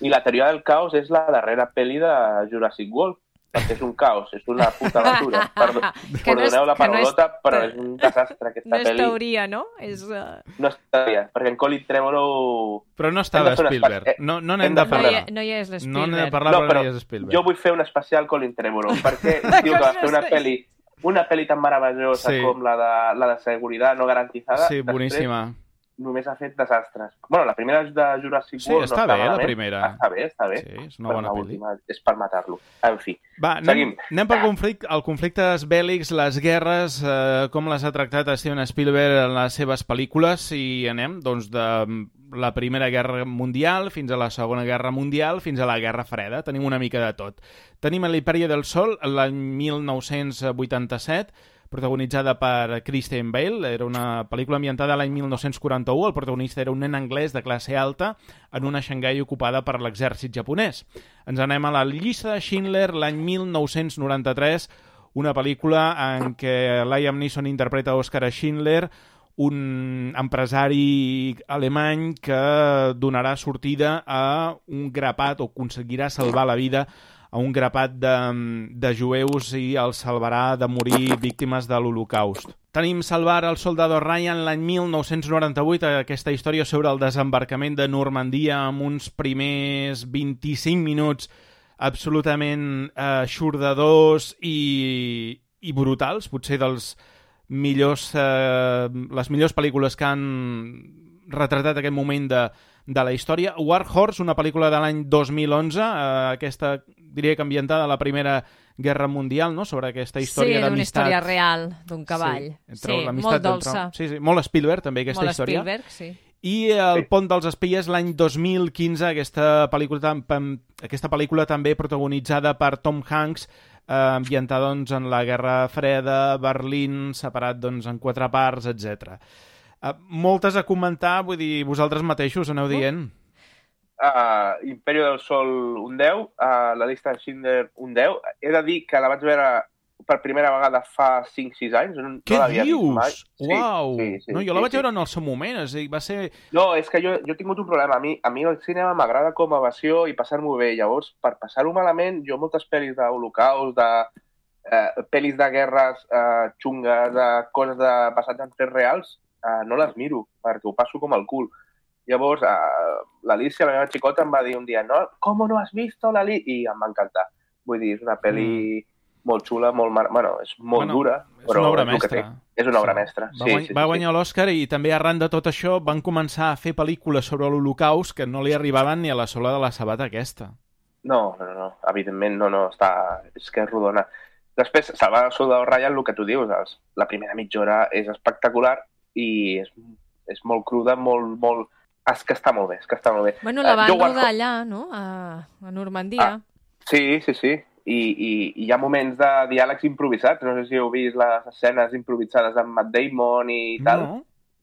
I la teoria del caos és la darrera pel·li de Jurassic World, perquè és un caos, és una puta aventura. Perdó, Que no és- perdoneu la que no és- paraulota, però és un desastre aquesta No és pel·li. teoria, no? És, uh... No és teoria, perquè en Colin Trevorrow... Però no estava Spielberg. espai- No no hem n'hem de de fer- no, parlar. hi, no hi és No l'Spielberg. n'hem de parlar, No, però però no hi és Spielberg. jo vull fer un especial Colin Trevorrow, perquè diu que va fer una pel·li una pel·li tan meravellosa Sí. com la de, la de Seguretat no garantizada. Sí, després boníssima. Només ha fet desastres. Bueno, la primera és de Jurassic Sí, World. està no bé, la malament. primera. Està bé, està bé. Sí, és una Però bona pel·li. és per matar-lo. En fi. Va, anem, Seguim. anem pel conflicte, el conflictes bèl·lics, les guerres, eh, com les ha tractat Steven Spielberg en les seves pel·lícules i anem doncs, de la Primera Guerra Mundial fins a la Segona Guerra Mundial fins a la Guerra Freda. Tenim una mica de tot. Tenim l'Imperia del Sol l'any 1987 protagonitzada per Christian Bale. Era una pel·lícula ambientada l'any 1941. El protagonista era un nen anglès de classe alta en una Xangai ocupada per l'exèrcit japonès. Ens anem a la llista de Schindler l'any 1993, una pel·lícula en què Liam Neeson interpreta Oscar Schindler, un empresari alemany que donarà sortida a un grapat o aconseguirà salvar la vida a un grapat de, de jueus i els salvarà de morir víctimes de l'Holocaust. Tenim Salvar el soldado Ryan l'any 1998, aquesta història sobre el desembarcament de Normandia amb uns primers 25 minuts absolutament eh, xordadors i, i brutals, potser dels millors, eh, les millors pel·lícules que han retratat aquest moment de, de la història. War Horse, una pel·lícula de l'any 2011, eh, aquesta diria que ambientada a la Primera Guerra Mundial, no? sobre aquesta història sí, d'una d'amistat. història real, d'un cavall. Sí, Sí, entre l'amistat molt dolça. Entre... Sí, sí, molt Spielberg, també, aquesta molt història. Spielberg, sí. I El pont dels espies l'any 2015, aquesta pel·lícula, aquesta pel·lícula també protagonitzada per Tom Hanks, eh, ambientada doncs, en la Guerra Freda, Berlín, separat doncs, en quatre parts, etc. Eh, moltes a comentar, vull dir, vosaltres mateixos aneu dient. Uh, Imperio del Sol, un 10. Uh, la llista de Schindler, un 10. He de dir que la vaig veure per primera vegada fa 5-6 anys. No, Què no dius? Uau! Sí, sí, no, jo sí, la vaig sí. veure en el seu moment, és a dir, va ser... No, és que jo, jo he tingut un problema. A mi, a mi el cinema m'agrada com a evasió i passar-m'ho bé. Llavors, per passar-ho malament, jo moltes pel·lis d'holocaust, de eh, pel·lis de guerres eh, xungues, de coses de passats en fets reals, eh, no les miro, perquè ho passo com el cul. Llavors, eh, l'Alicia, la meva xicota, em va dir un dia, no, com no has vist l'Ali? I em va encantar. Vull dir, és una pel·li molt xula, molt... Mar... Bueno, és molt Bueno, dura, És però una obra és el que mestra. És una obra mestra, Va, sí, guany, sí, va sí, guanyar l'Oscar i també arran de tot això van començar a fer pel·lícules sobre l'Holocaust que no li arribaven ni a la sola de la sabata aquesta. No, no, no, evidentment no, no, està... és que és rodona. Després, Soldado Ryan, el que tu dius, la primera mitja hora és espectacular i és, és molt cruda, molt, molt... És que està molt bé, és que està molt bé. Bueno, la van quan- rodar allà, no? A, a Normandia. Ah. Sí, sí, sí. I, i, I hi ha moments de diàlegs improvisats. No sé si heu vist les escenes improvisades amb Matt Damon i tal. No?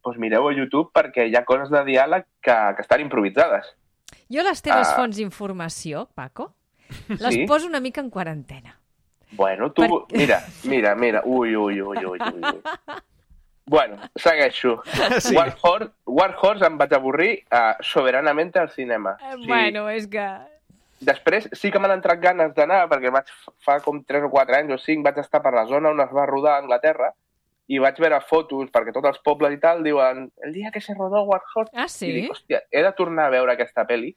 Doncs mireu a YouTube perquè hi ha coses de diàleg que, que estan improvisades. Jo les teves Ah. fonts d'informació, Paco, les Sí? poso una mica en quarantena. Bueno, tu... Per- Mira, mira, mira. Ui, ui, ui, ui, ui. ui. Bueno, segueixo. Sí. War, Horse, War Horse em vaig avorrir uh, soberanament al cinema. Eh, O sigui, Bueno, és que... Després sí que m'han entrat ganes d'anar, perquè vaig, fa com 3 o 4 anys o 5 vaig estar per la zona on es va rodar a Anglaterra i vaig veure fotos, perquè tots els pobles i tal diuen el dia que se rodó War Horse. Ah, sí? I dic, hòstia, he de tornar a veure aquesta pel·li,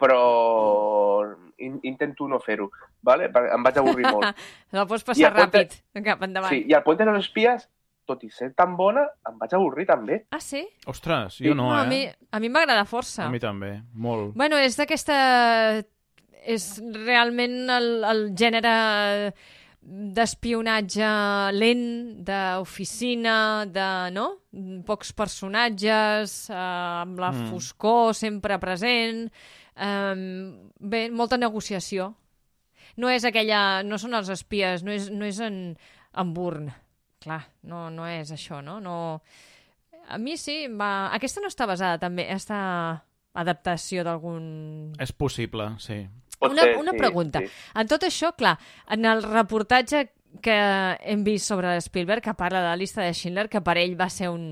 però in, intento no fer-ho, vale? em vaig avorrir molt. La pots I passar Puente- ràpid, cap endavant. Sí, i el Puente de los Espías, tot i ser tan bona, em vaig avorrir també. Ah, sí? Ostres, jo no, a eh? mi, a mi m'agrada força. A mi també, molt. Bueno, és d'aquesta... És realment el, el gènere d'espionatge lent, d'oficina, de, no? Pocs personatges, eh, amb la mm. foscor sempre present, eh, bé, molta negociació. No és aquella... No són els espies, no és, no és en, en Burn. Clar, no, no és això, no? no... A mi sí, va... Aquesta no està basada també, està adaptació d'algun... És possible, sí. Pot Una, ser, una sí, pregunta. sí. En tot això, clar, en el reportatge que hem vist sobre Spielberg, que parla de la llista de Schindler, que per ell va ser un,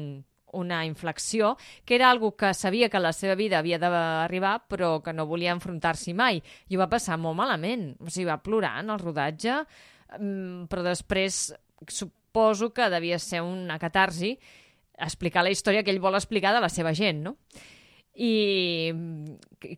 una inflexió, que era algo que sabia que la seva vida havia d'arribar, però que no volia enfrontar-s'hi mai. I ho va passar molt malament. O sigui, va plorar en el rodatge, mm, però després suposo que devia ser una catarsi explicar la història que ell vol explicar de la seva gent, no? I,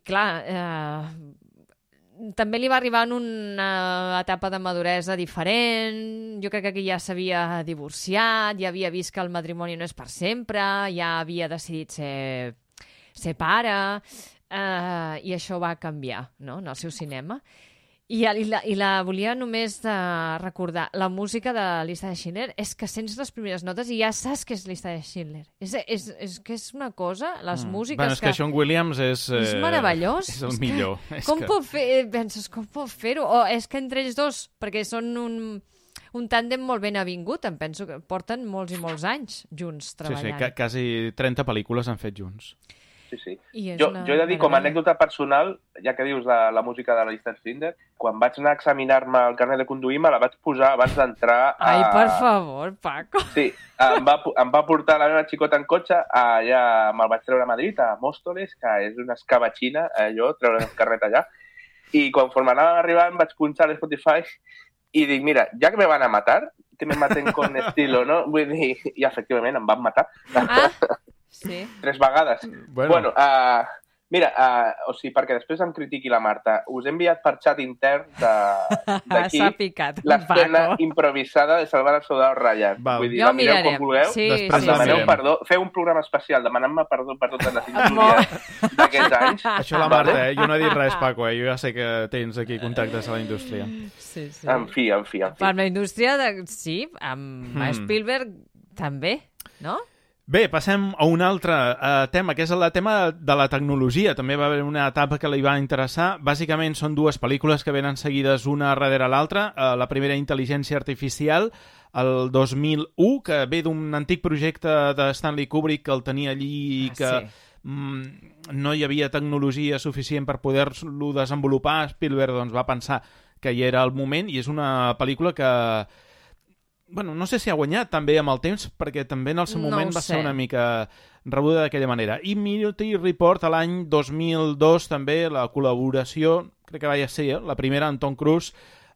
clar, eh, també li va arribar en una etapa de maduresa diferent, jo crec que aquí ja s'havia divorciat, ja havia vist que el matrimoni no és per sempre, ja havia decidit ser, ser pare, eh, i això va canviar no? en el seu cinema. I, i, la, I la volia només de recordar. La música de la llista de Schindler és que sents les primeres notes i ja saps que és llista de Schindler. És, és, és que és una cosa, les mm. músiques Bueno, és que, Sean Williams és... és meravellós. És el És que millor. És Com que... pot fer... Penses, com pot fer-ho? O és que entre ells dos, perquè són un, un tàndem molt ben avingut, em penso que porten molts i molts anys junts Sí, treballant. sí, ca quasi 30 pel·lícules han fet junts. Sí, sí. Jo, una jo he de dir, com a anècdota personal, ja que dius de la música de la llista de Schindler, quan vaig anar a examinar-me el carnet de conduir, me la vaig posar abans d'entrar a... Ai, per favor, Paco. Sí, em va, em va portar la meva xicota en cotxe, allà me'l vaig treure a Madrid, a Móstoles, que és una escabatxina, allò, treure el carnet allà. I conforme anàvem arribant vaig punxar a Spotify i dic, mira, ja que me van a matar, que me maten con estilo, no? Vull dir, i efectivament em van matar Ah, sí. tres vegades. Bueno. Bueno, uh, mira, uh, o sigui, perquè després em critiqui la Marta, us he enviat per xat intern de- d'aquí l'escena improvisada de salvar el soldado Ryan. Val. Vull dir, Ja ho la mireu mirarem. com vulgueu. Sí, Després sí, la sí. demaneu mirem. perdó, feu un programa especial demanant-me perdó per totes les injúries d'aquests anys. Això la Marta, eh? Jo no he dit res, Paco, eh? Jo ja sé que tens aquí contactes a la indústria. Sí, sí. En fi, en fi, en fi. Per la indústria, de... sí, amb Hmm. Spielberg també, no? Bé, passem a un altre uh, tema, que és el tema de la tecnologia. També va haver una etapa que li va interessar. Bàsicament són dues pel·lícules que venen seguides una darrere l'altra. Uh, la primera, Intel·ligència Artificial, el 2001, que ve d'un antic projecte de Stanley Kubrick que el tenia allí i Ah, que sí. mm, no hi havia tecnologia suficient per poder-lo desenvolupar. Spielberg doncs, va pensar que hi era el moment i és una pel·lícula que bueno, no sé si ha guanyat també amb el temps, perquè també en el seu No moment ho va sé. ser una mica rebuda d'aquella manera. I Minority Report a l'any 2002 també, la col·laboració, crec que va ser eh, la primera amb Tom Cruise,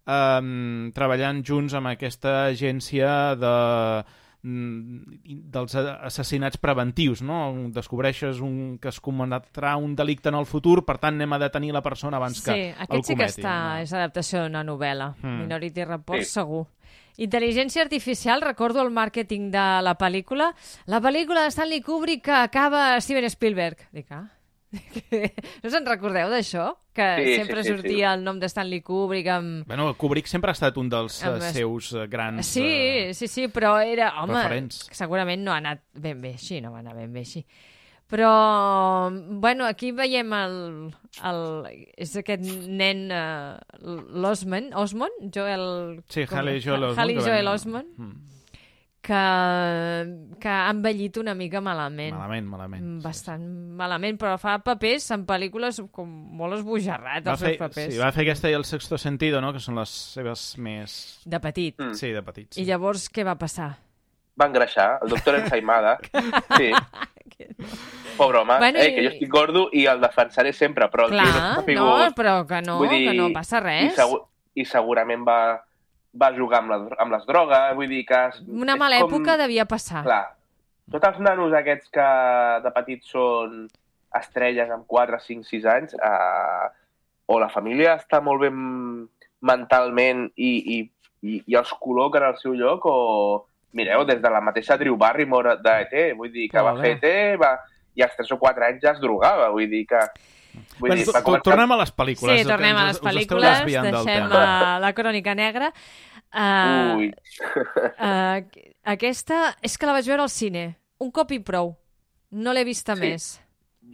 eh, treballant junts amb aquesta agència de mm, dels assassinats preventius, no? Descobreixes un, que es cometrà un delicte en el futur, per tant anem a detenir la persona abans Sí, que el aquest sí que cometi. està, no? és adaptació d'una novel·la. Hmm. Minority Report, Sí. segur. Intel·ligència artificial, recordo el màrqueting de la pel·lícula. La pel·lícula de Stanley Kubrick que acaba Steven Spielberg. Dic, ah, no se'n recordeu d'això? Que Sí, sí, sempre sí, sí. sortia el nom de Stanley Kubrick amb... Bueno, Kubrick sempre ha estat un dels Amb eh, seus eh, grans... Sí, eh, sí, sí, però era... Home, referents. segurament no ha anat ben bé així, no va anar ben bé així. Però, bueno, aquí veiem el... el és aquest nen uh, l'Osmond, Osmond? Joel... Sí, Haley Joel Osment. Haley que Joel Osment, Mm. que, que ha envellit una mica malament. Malament, malament. Mm, sí, Bastant malament, però fa papers en pel·lícules com molt esbojarrat, Va els fer, seus papers. sí, va fer aquesta i el sexto sentido, no? que són les seves més... De petit. Mm. Sí, de petits. I llavors què va passar? Va engreixar, el doctor Ensaimada. Sí, pobre home, Bueno, eh, i- que jo estic gordo i el defensaré sempre, però el tio no Clar, està no, figut. però que no, Vull dir, que no passa I, res. segur, I segurament va, va jugar amb, la, amb les drogues, vull dir que... És, Una és mala com- època devia passar. Clar, tots els nanos aquests que de petits són estrelles amb 4, 5, 6 anys, eh, o la família està molt ben mentalment i, i, i, i els col·loquen al seu lloc, o mireu, des de la mateixa Drew Barrymore d'ET, vull dir que va Pobre. fer ET, va, i als 3 o 4 anys ja es drogava, vull dir que... Vull Bueno, dir, va començar- tornem a les pel·lícules. Sí, tornem a les us pel·lícules, deixem a la crònica negra. Uh, Ui. uh, aquesta és que la vaig veure al cine. Un cop i prou. No l'he vista Sí. més.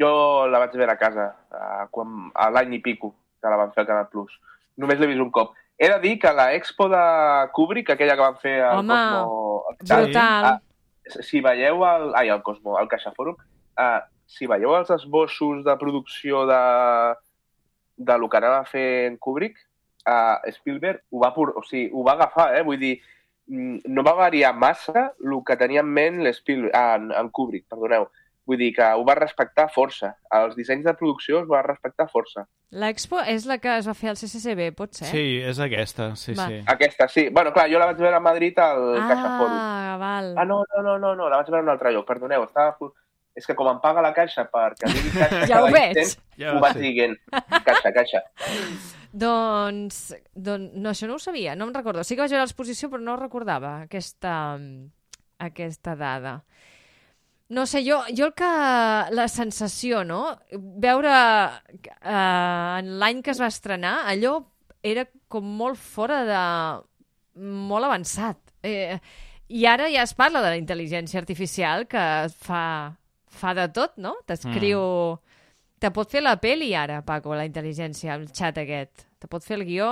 Jo la vaig veure a casa, a, quan, a l'any i pico, que la van fer al Canal Plus. Només l'he vist un cop. He de dir que la expo de Kubrick, aquella que van fer al Home, Cosmo... Brutal. Ah, si veieu el... Ai, el Cosmo, el CaixaForum, uh, si veieu els esbossos de producció de, de lo que anava a fer en Kubrick, uh, Spielberg ho va, por... o sigui, ho va agafar, eh? Vull dir, mm, no va variar massa el que tenia en ment l'Spielberg, ah, en, en Kubrick, perdoneu. Vull dir que ho va respectar força. Els dissenys de producció es va respectar força. L'Expo és la que es va fer al CCCB, pot ser? Sí, és aquesta, sí, Va. sí. Aquesta, sí. Bueno, clar, jo la vaig veure a Madrid al CaixaForum. Ah, val. Ah, no, no, no, no, no, la vaig veure a un altre lloc, perdoneu. Estava... És que com em paga la caixa perquè em digui caixa Ja ho cada veig. instant, Ja ho ho vaig sé. dient. Caixa, caixa. Doncs, doncs, no, això no ho sabia, no em recordo. Sí que vaig veure l'exposició, però no recordava aquesta, aquesta dada. No sé, jo, jo el que... La sensació, no? Veure eh, en l'any que es va estrenar, allò era com molt fora de... molt avançat. Eh, I ara ja es parla de la intel·ligència artificial que fa, fa de tot, no? T'escriu... Te pot fer la peli ara, Paco, la intel·ligència, el xat aquest. Te pot fer el guió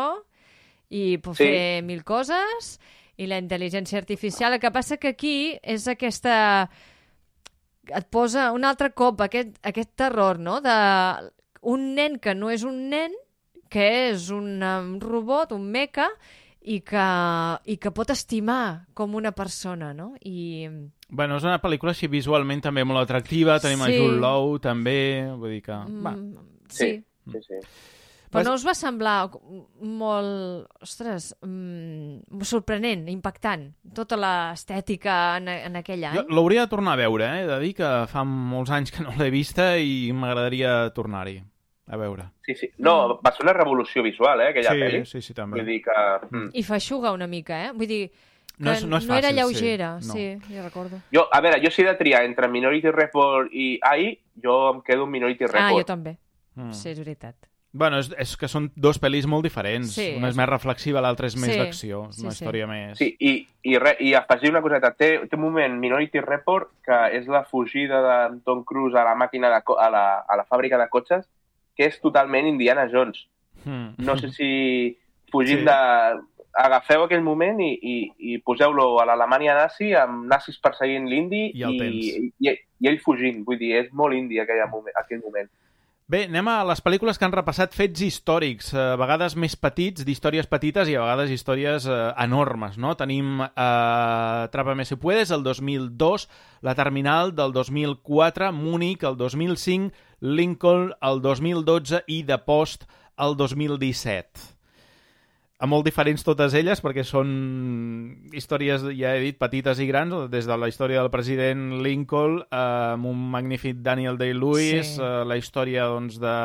i pot Sí. fer mil coses i la intel·ligència artificial. El que passa que aquí és aquesta... Et posa un altre cop aquest, aquest terror, no?, de un nen que no és un nen, que és un um, robot, un meca, i que, i que pot estimar com una persona, no? I... Bueno, és una pel·lícula així visualment també molt atractiva, tenim Sí. a Jude Law també, vull dir que... Va. Mm, sí. Sí, sí. Però Vas- no us va semblar molt, ostres, mm, sorprenent, impactant, tota l'estètica en, en aquell any? Jo l'hauria de tornar a veure, eh? He de dir que fa molts anys que no l'he vista i m'agradaria tornar-hi a veure. Sí, sí. No, va ser una revolució visual, eh, aquella sí, pel·li. sí, sí, també. Vull dir que... Mm. I feixuga una mica, eh? Vull dir, No és- no és no era fàcil, sí. lleugera, No. sí, ja recordo. Jo, a veure, jo si he de triar entre Minority Report i AI, jo em quedo amb Minority Ah, Report. jo també. Mm. Sí, és veritat. Bueno, és, és que són dos pel·lis molt diferents. Sí, una és és- més reflexiva, l'altra és més Sí, d'acció. És sí, una sí. història més... Sí, i, i, re, i afegir una coseta. Té, té un moment Minority Report que és la fugida de Tom Cruise a la màquina de, a, la, a la fàbrica de cotxes, que és totalment Indiana Jones. Mm. No sé si fugint Sí. sí. de... Agafeu aquell moment i, i, i poseu-lo a l'Alemanya nazi amb nazis perseguint l'indi I i, i, i ell fugint. Vull dir, és molt indi aquell moment. Aquell moment. Bé, anem a les pel·lícules que han repassat fets històrics, eh, a vegades més petits, d'històries petites i a vegades històries eh, enormes, no? Tenim eh, Trápame si puedes, el 2002, La Terminal del 2004, Múnich el 2005, Lincoln el 2012 i The Post el 2017 a molt diferents totes elles, perquè són històries, ja he dit, petites i grans, des de la història del president Lincoln, eh, amb un magnífic Daniel Day-Lewis, Sí. eh, la història doncs, de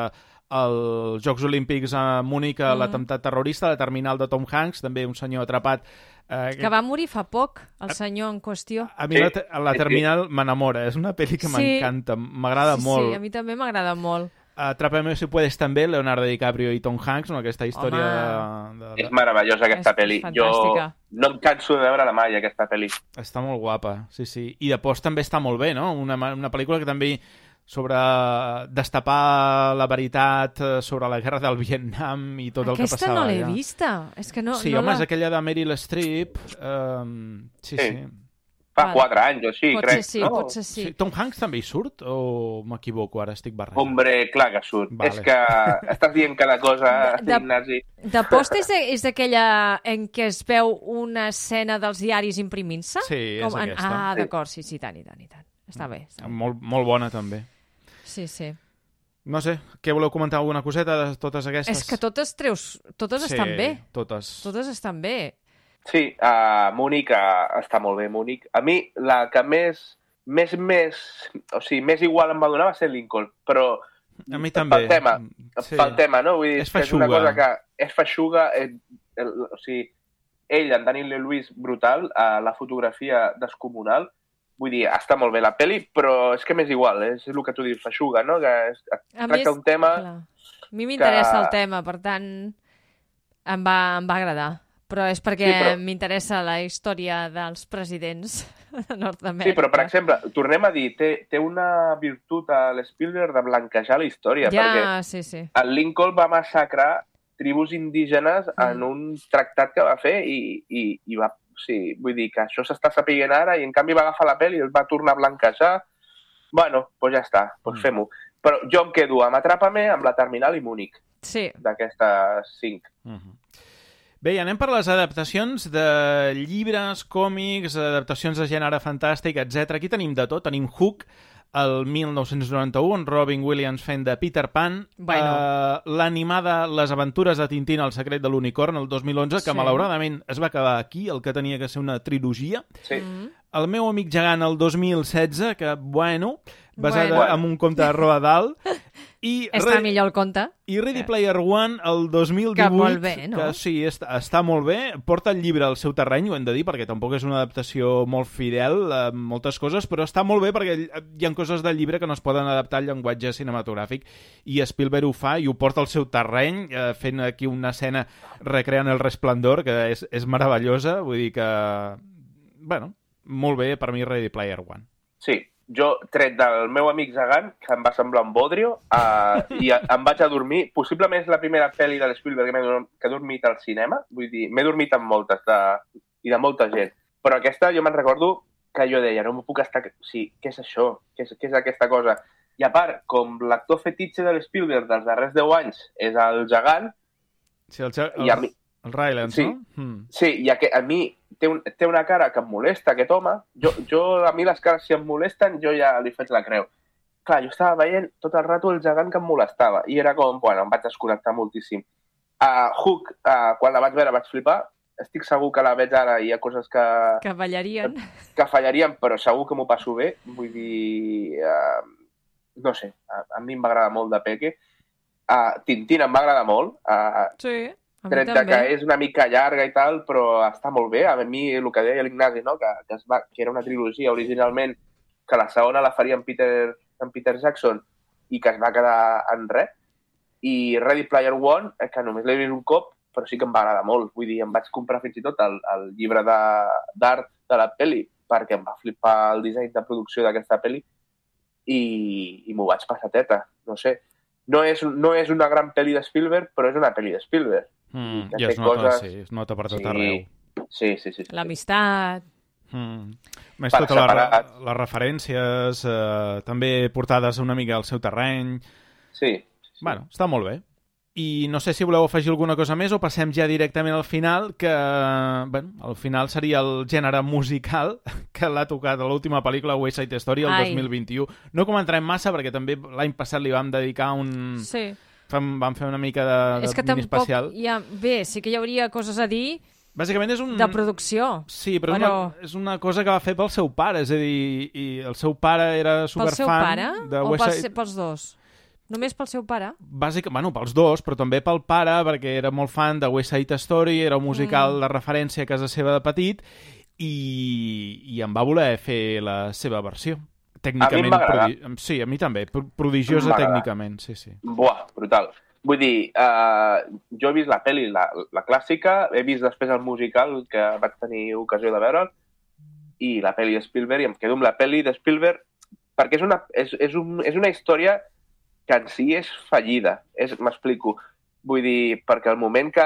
els Jocs Olímpics a Múnich, mm. l'atemptat terrorista, la terminal de Tom Hanks, també un senyor atrapat. Eh, Que va morir fa poc, el senyor en qüestió. A mi Sí, la, la terminal m'enamora, és una pel·li que Sí. m'encanta, m'agrada sí, molt. Sí, a mi també m'agrada molt. Atrapa'm si puedes també, Leonardo DiCaprio i Tom Hanks, no? aquesta història de, de, És meravellosa aquesta És pel·li. Jo fantàstica. no em canso de veure-la mai, aquesta pel·li. Està molt guapa, sí, sí. I de post també està molt bé, no? Una, una pel·lícula que també sobre destapar la veritat eh, sobre la guerra del Vietnam i tot el que Aquesta passava no l'he vista. És que no, sí, no home, la... és aquella de Meryl Streep. Um, sí, Sí. sí. Fa Vale. quatre anys o així, Pot crec. ser sí, no? pot ser sí. sí. Tom Hanks també hi surt o m'equivoco, ara estic barrejant? Hombre, clar que surt. Vale. És que estàs dient cada cosa, De- Ignasi. De post és, és aquella en què es veu una escena dels diaris imprimint-se? Sí, és en- aquesta. Ah, d'acord, sí, sí, tant i tant i tant. Està bé. Està bé. Molt, molt bona, també. Sí, sí. No sé, què voleu comentar alguna coseta de totes aquestes? És que totes treus... Totes sí, estan bé. Totes. Totes estan bé. Sí, a Múnich uh, està molt bé, Múnich. A mi, la que més, més, més, o sigui, més igual em va donar va ser Lincoln, però A mi també. pel tema, Sí. pel tema, no? Vull dir, És és una cosa que és feixuga, eh, el, o sigui, ell, en Daniel Lewis, brutal, a la fotografia descomunal, vull dir, està molt bé la peli, però és que m'és igual, eh? és el que tu dius, feixuga, no? Que A tracta un tema... Clar. A mi m'interessa que- el tema, per tant, em va, em va agradar. Però és perquè Sí, però- m'interessa la història dels presidents de Nord-Amèrica. Sí, però, per exemple, tornem a dir, té, té una virtut a l'Spielberg de blanquejar la història, Ja, perquè sí, sí. el Lincoln va massacrar tribus indígenes Mm. en un tractat que va fer i, i, i va... Sí, vull dir que això s'està sapient ara i en canvi va agafar la pel·li i el va tornar a blanquejar. Bueno, doncs ja està, doncs Mm. fem-ho. Però jo em quedo amb Atrapa-me, amb la Terminal i Múnich, Sí, d'aquestes cinc. Uh -huh. Bé, i anem per les adaptacions de llibres, còmics, adaptacions de gènere fantàstic, etc. Aquí tenim de tot. Tenim Hook, el 1991, on Robin Williams fent de Peter Pan. Bueno. Eh, L'animada Les aventures de Tintín, el secret de l'unicorn, el 2011, que Sí. malauradament es va quedar aquí, el que tenia que ser una trilogia. Sí. Mm. El meu amic gegant, el 2016, que, bueno, basada Bueno. en un conte de Dahl. I està Re- millor el conte. i Ready Player One, el 2018... Que molt bé, no? Que sí, està, està molt bé. Porta el llibre al seu terreny, ho hem de dir, perquè tampoc és una adaptació molt fidel a moltes coses, però està molt bé perquè hi ha coses del llibre que no es poden adaptar al llenguatge cinematogràfic i Spielberg ho fa i ho porta al seu terreny, eh, fent aquí una escena recreant el resplendor, que és, és meravellosa, vull dir que... Bueno, molt bé per mi Ready Player One. Sí, jo, tret del meu amic gegant, que em va semblar un bodrio, uh, i a, em vaig a dormir. Possiblement és la primera pel·li de l'Spielberg que, que he dormit al cinema. Vull dir, m'he dormit amb moltes de, i de molta gent. Però aquesta jo me'n recordo que jo deia, no m'ho puc estar... Sí, què és això? Què és, què és aquesta cosa? I a part, com l'actor fetitxe de l'Spielberg dels darrers 10 anys és el gegant, Sí, el, el, i a mi, el Rylance, Sí. no? Mm. Sí, i a, que, a mi té, un, té una cara que em molesta, aquest home. Jo, jo, a mi les cares, si em molesten, jo ja li faig la creu. Clar, jo estava veient tot el rato el gegant que em molestava i era com, bueno, em vaig desconnectar moltíssim. A Hook, uh, quan la vaig veure, vaig flipar. Estic segur que la veig ara i hi ha coses que, Que ballarien. que fallarien, però segur que m'ho passo bé. Vull dir... Uh, no sé, a, a mi m'agrada molt de Peque. Uh, Tintín em va agradar molt. Uh, Sí, també. que és una mica llarga i tal, però està molt bé. A mi, el que deia l'Ignasi, no? que, que, es va, que era una trilogia originalment, que la segona la faria en Peter, en Peter Jackson i que es va quedar en res. I Ready Player One, eh, que només l'he vist un cop, però sí que em va agradar molt. Vull dir, em vaig comprar fins i tot el, el llibre d'art de, de la peli perquè em va flipar el disseny de producció d'aquesta peli i, i m'ho vaig passar teta. No sé, no és, no és una gran pel·li de Spielberg, però és una pel·li de Spielberg. Mm, I es nota, coses- sí, es nota per tot Sí. arreu. Sí, sí, sí. sí. L'amistat. Mm. Més Per totes les, les referències, eh, també portades una mica al seu terreny... Sí. sí. Bueno, està molt bé. I no sé si voleu afegir alguna cosa més o passem ja directament al final, que, bueno, al final seria el gènere musical que l'ha tocat a l'última pel·lícula West Side Story el Ai. 2021. No comentarem massa perquè també l'any passat li vam dedicar un... Sí. Vam, vam fer una mica de, de és que mini especial. hi ha... Bé, sí que hi hauria coses a dir Bàsicament és un... de producció. Sí, però, Però- És, una, és una cosa que va fer pel seu pare, és a dir, i el seu pare era Pel superfan seu pare de o West pels, Side... pels dos? Només pel seu pare? Bàsic, bueno, pels dos, però també pel pare, perquè era molt fan de West Side Story, era un musical Mm. de referència a casa seva de petit, i, i em va voler fer la seva versió. Tècnicament, agradar. prodi- sí, a mi també, pro- prodigiosa tècnicament, sí, sí. Buah, brutal. Vull dir, uh, jo he vist la pel·li, la, la clàssica, he vist després el musical, que vaig tenir ocasió de veure'l, i la pel·li de Spielberg, i em quedo amb la pel·li de Spielberg, perquè és una, és, és, un, és una història que en si és fallida. M'explico. Vull dir, perquè el moment que,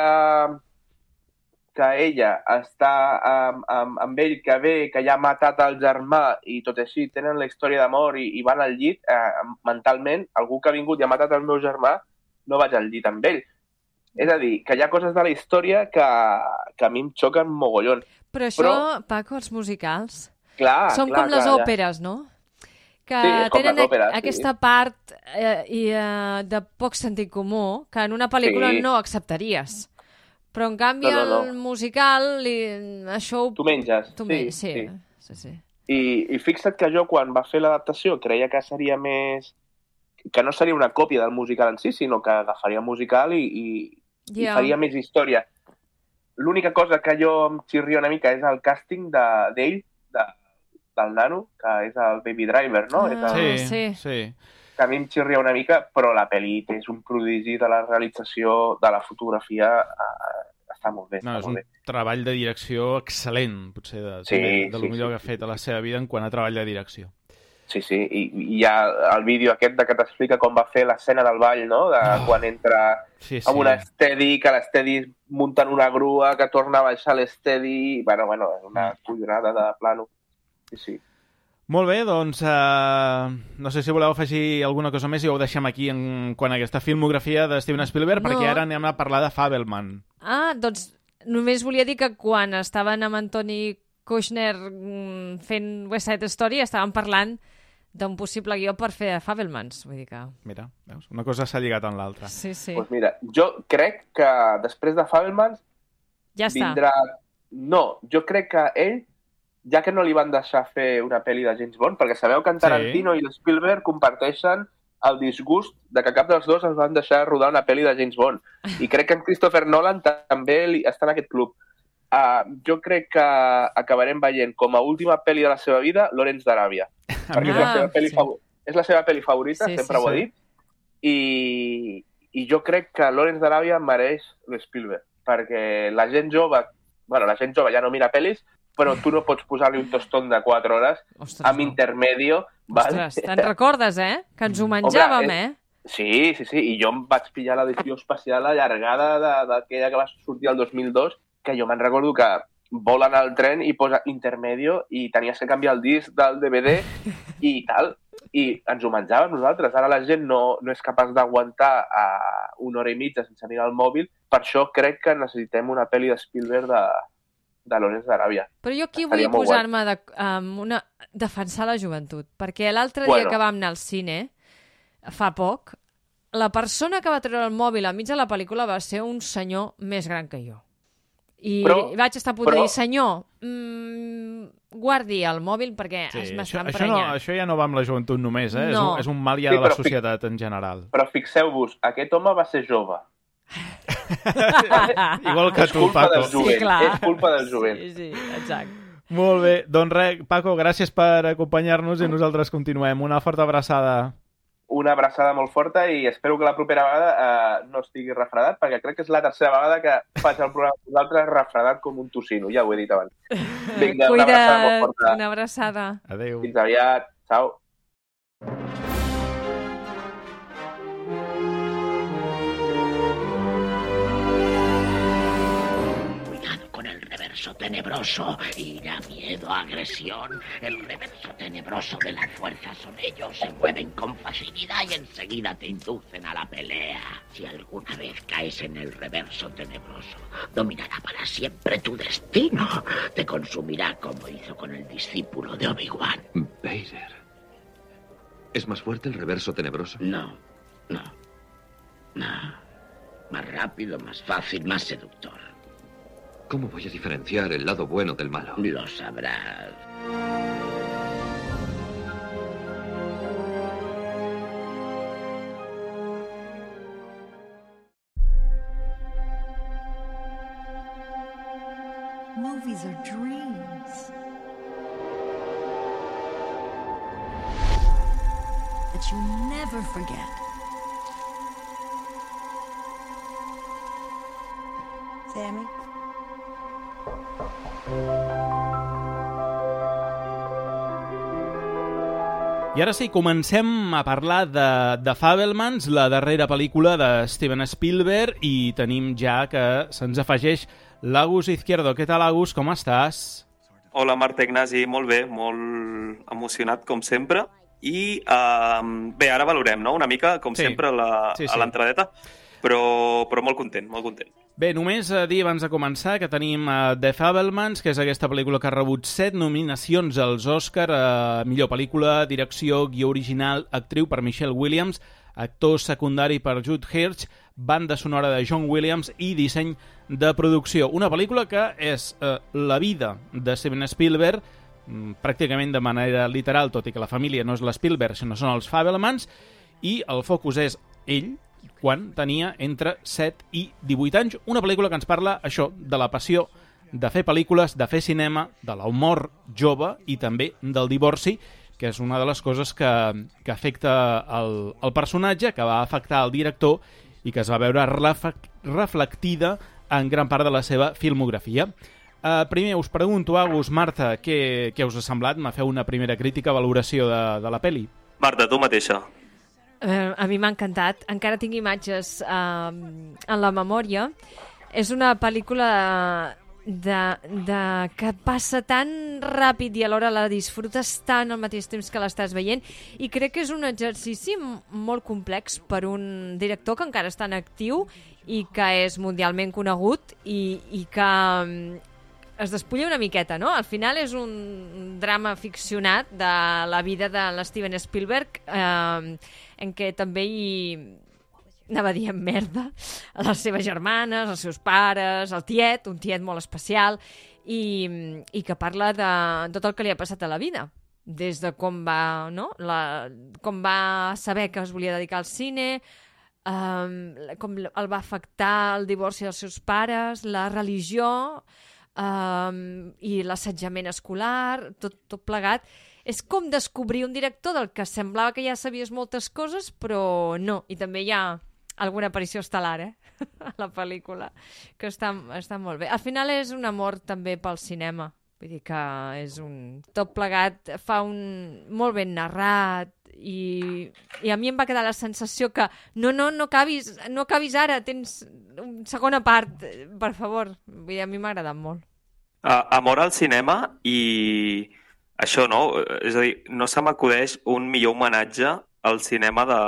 que ella està amb, amb, amb ell, que ve, que ja ha matat el germà i tot així, tenen la història d'amor i, i van al llit, eh, mentalment, algú que ha vingut i ha matat el meu germà, no vaig al llit amb ell. És a dir, que hi ha coses de la història que, que a mi em xoquen mogollon. Però això, Però- Paco, els musicals, Clar, són clar, com les clar, ja. òperes, no? Que Sí, tenen les òperes, sí. aquesta part eh, i, eh, de poc sentit comú que en una pel·lícula Sí. no acceptaries. Però, en canvi, No, no, no. el musical, li, això ho... Tu menges. Tu sí, men- sí, sí. sí, sí. I, I fixa't que jo, quan va fer l'adaptació, creia que seria més... que no seria una còpia del musical en si, sinó que agafaria el musical i, i, i Ja. faria més història. L'única cosa que jo em xirria una mica és el càsting de- d'ell, de, del nano, que és el Baby Driver, no? Ah. és el, Sí, sí. sí. Que a mi em xirria una mica, però la pel·li és un prodigi de la realització, de la fotografia, eh, està molt bé. No, està és molt un bé. treball de direcció excel·lent, potser de, Sí, de lo sí, millor sí, que ha fet a la seva vida en quant a treball de direcció. Sí, sí, i, i hi ha el vídeo aquest de que t'explica com va fer l'escena del ball, no? De Oh. quan entra Sí, sí. amb una estedi, que l'estedi munta en una grua, que torna a baixar l'estedi... Bueno, bueno, és una Mm. collonada de plano. Sí, sí. Molt bé, doncs eh, no sé si voleu afegir alguna cosa més i ho deixem aquí en quant a aquesta filmografia de Steven Spielberg, No. perquè ara anem a parlar de Fabelman. Ah, doncs només volia dir que quan estaven amb Antoni Kushner mm, fent West Side Story estaven parlant d'un possible guió per fer Fabelmans. Vull dir que... Mira, veus? Una cosa s'ha lligat amb l'altra. Sí, sí. Pues mira, jo crec que després de Fabelmans Ja està. vindrà... No, jo crec que ell, ja que no li van deixar fer una pel·li de James Bond, perquè sabeu que en Tarantino i Spielberg comparteixen el disgust de que cap dels dos els van deixar rodar una pel·li de James Bond. I crec que en Christopher Nolan també li, està en aquest club. Uh, jo crec que acabarem veient com a última pel·li de la seva vida Lawrence d'Aràbia. perquè és la Ah, seva pel·li, sí. és la seva pel·li favorita, Sí, sempre sí, ho ha sí. dit, i, i jo crec que Lawrence d'Aràbia mereix l'Spielberg, perquè la gent jove, bueno, la gent jove ja no mira pel·lis, però tu no pots posar-li un tostón de 4 hores Ostres, amb no. intermedio, val? Ostres, te'n recordes, eh? Que ens ho menjàvem, Home, eh? Sí, sí, sí, i jo em vaig pillar l'edició especial allargada de- d'aquella que va sortir el 2002, que jo me'n recordo que volen al tren i posa intermedio i tenies que canviar el disc del DVD i tal. I ens ho menjàvem nosaltres. Ara la gent no, no és capaç d'aguantar a una hora i mitja sense mirar el mòbil. Per això crec que necessitem una pel·li de Spielberg de, de Lawrence d'Aràbia. Però jo aquí Estaria vull posar-me de, amb una... defensar la joventut, perquè l'altre dia Bueno. que vam anar al cine, fa poc, la persona que va treure el mòbil a mig de la pel·lícula va ser un senyor més gran que jo. I Però- vaig estar a punt de però- dir, senyor, mm, guardi el mòbil perquè sí, m'està això, no, emprenyant. això ja no va amb la joventut només, eh? És, No. un, és un mal ja Sí, de la però fi- societat en general. Però fixeu-vos, aquest home va ser jove. Igual que és tu, culpa Paco. del jovent. clar. És culpa del jovent. Sí, sí, exacte. Molt bé, doncs res, Paco, gràcies per acompanyar-nos i nosaltres continuem. Una forta abraçada. una abraçada molt forta i espero que la propera vegada eh, no estigui refredat, perquè crec que és la tercera vegada que faig el programa amb vosaltres refredat com un tocino, ja ho he dit abans. Vinga, una abraçada molt Cuida't, forta. una abraçada. Adéu. Fins aviat. Ciao. Reverso tenebroso. Ira, miedo, agresión. El reverso tenebroso de la fuerza son ellos. Se mueven con facilidad y enseguida te inducen a la pelea. Si alguna vez caes en el reverso tenebroso, dominará para siempre tu destino. Te consumirá como hizo con el discípulo de Obi-Wan. Vader. ¿Es más fuerte el reverso tenebroso? No, no, no. Más rápido, más fácil, más seductor. ¿Cómo voy a diferenciar el lado bueno del malo? Lo sabrás. Movies are dreams that you never forget. Sammy? I ara sí, comencem a parlar de, de Fabelmans, la darrera pel·lícula de Steven Spielberg, i tenim ja que se'ns afegeix l'Agus Izquierdo. Què tal, Agus? Com estàs? Hola, Marta Ignasi, molt bé, molt emocionat com sempre. I uh, bé, ara valorem, no?, una mica, com Sí. sempre, la, Sí, sí. Però, però molt content, molt content. Bé, només a dir abans de començar que tenim uh, The Fabelmans, que és aquesta pel·lícula que ha rebut set nominacions als Oscar, a millor pel·lícula, direcció, guió original, actriu per Michelle Williams, actor secundari per Jude Hirsch, banda sonora de John Williams i disseny de producció. Una pel·lícula que és uh, la vida de Steven Spielberg, mm, pràcticament de manera literal, tot i que la família no és l'Spielberg, sinó són els Fabelmans, i el focus és ell, quan tenia entre 7 i 18 anys. Una pel·lícula que ens parla, això, de la passió de fer pel·lícules, de fer cinema, de l'humor jove i també del divorci, que és una de les coses que, que afecta el, el personatge, que va afectar el director i que es va veure refle- reflectida en gran part de la seva filmografia. Uh, primer us pregunto, Agus, Marta, què, què us ha semblat? Me feu una primera crítica, valoració de, de la peli. Marta, tu mateixa. Eh, a mi m'ha encantat. Encara tinc imatges eh, en la memòria. És una pel·lícula de, de, que passa tan ràpid i alhora la disfrutes tant al mateix temps que l'estàs veient i crec que és un exercici molt complex per un director que encara està en actiu i que és mundialment conegut i, i que mm, es despulla una miqueta, no? Al final és un drama ficcionat de la vida de l'Steven Spielberg eh, en què també hi anava a dir merda, a les seves germanes, als seus pares, al tiet, un tiet molt especial, i, i que parla de tot el que li ha passat a la vida des de com va, no? la, com va saber que es volia dedicar al cine, um, com el va afectar el divorci dels seus pares, la religió um, i l'assetjament escolar, tot, tot plegat. És com descobrir un director del que semblava que ja sabies moltes coses, però no. I també hi ha alguna aparició estel·lar, eh? a la pel·lícula, que està, està molt bé. Al final és un amor també pel cinema. Vull dir que és un... Tot plegat fa un... molt ben narrat i, i a mi em va quedar la sensació que no, no, no acabis, no acabis ara, tens una segona part, per favor. Vull dir, a mi m'ha agradat molt. Uh, amor al cinema i això, no? És a dir, no se m'acudeix un millor homenatge al cinema de,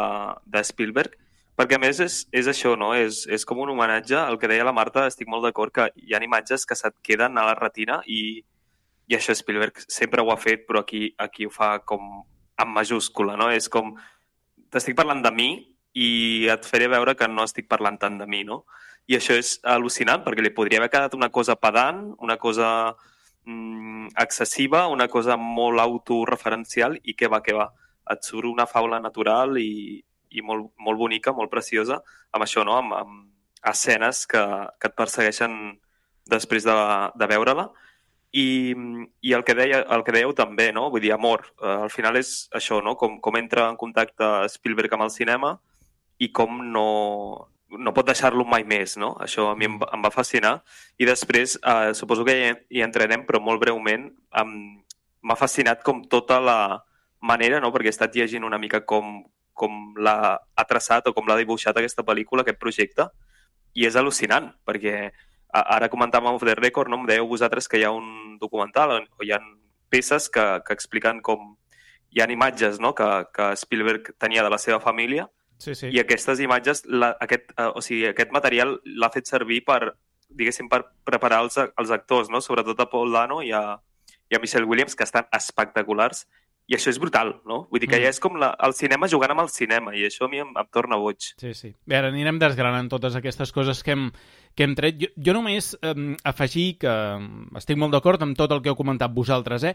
de Spielberg, perquè a més és, és això, no? És, és com un homenatge, el que deia la Marta, estic molt d'acord que hi ha imatges que se't queden a la retina i, i això Spielberg sempre ho ha fet, però aquí, aquí ho fa com en majúscula, no? És com, t'estic parlant de mi i et faré veure que no estic parlant tant de mi, no? I això és al·lucinant, perquè li podria haver quedat una cosa pedant, una cosa mm, excessiva, una cosa molt autorreferencial, i què va, què va? Et surt una faula natural i, i molt, molt bonica, molt preciosa, amb això, no? Amb, amb escenes que, que et persegueixen després de, de veure-la. I, i el, que deia, el que dèieu també, no? Vull dir, amor. Eh, al final és això, no? Com, com entra en contacte Spielberg amb el cinema i com no, no pot deixar-lo mai més, no? Això a mi em, em va fascinar. I després, eh, suposo que hi, hi entrarem, però molt breument, m'ha fascinat com tota la manera, no? perquè he estat llegint una mica com, com l'ha ha traçat o com l'ha dibuixat aquesta pel·lícula, aquest projecte, i és al·lucinant, perquè ara comentàvem off the record, no? em dèieu vosaltres que hi ha un documental o hi ha peces que, que expliquen com hi ha imatges no? que, que Spielberg tenia de la seva família Sí, sí. i aquestes imatges, la, aquest, eh, o sigui, aquest material l'ha fet servir per, diguéssim, per preparar els, els actors, no? sobretot a Paul Dano i a, i a Michelle Williams, que estan espectaculars, i això és brutal, no? Vull dir que Mm. ja és com la, el cinema jugant amb el cinema, i això a mi em, em torna boig. Sí, sí. Bé, ara anirem desgranant totes aquestes coses que hem, que hem tret. Jo, jo només eh, afegir que estic molt d'acord amb tot el que heu comentat vosaltres, eh?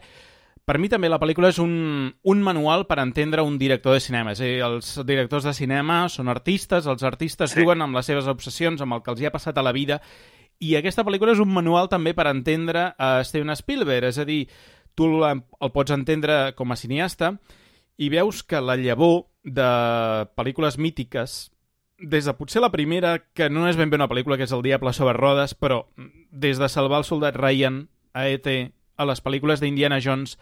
Per mi també la pel·lícula és un, un manual per entendre un director de cinema. És a dir, els directors de cinema són artistes, els artistes Sí. viuen amb les seves obsessions, amb el que els hi ha passat a la vida, i aquesta pel·lícula és un manual també per entendre a Steven Spielberg, és a dir, tu el pots entendre com a cineasta i veus que la llavor de pel·lícules mítiques des de potser la primera, que no és ben bé una pel·lícula, que és El diable sobre rodes, però des de Salvar el soldat Ryan a E.T., a les pel·lícules d'Indiana Jones,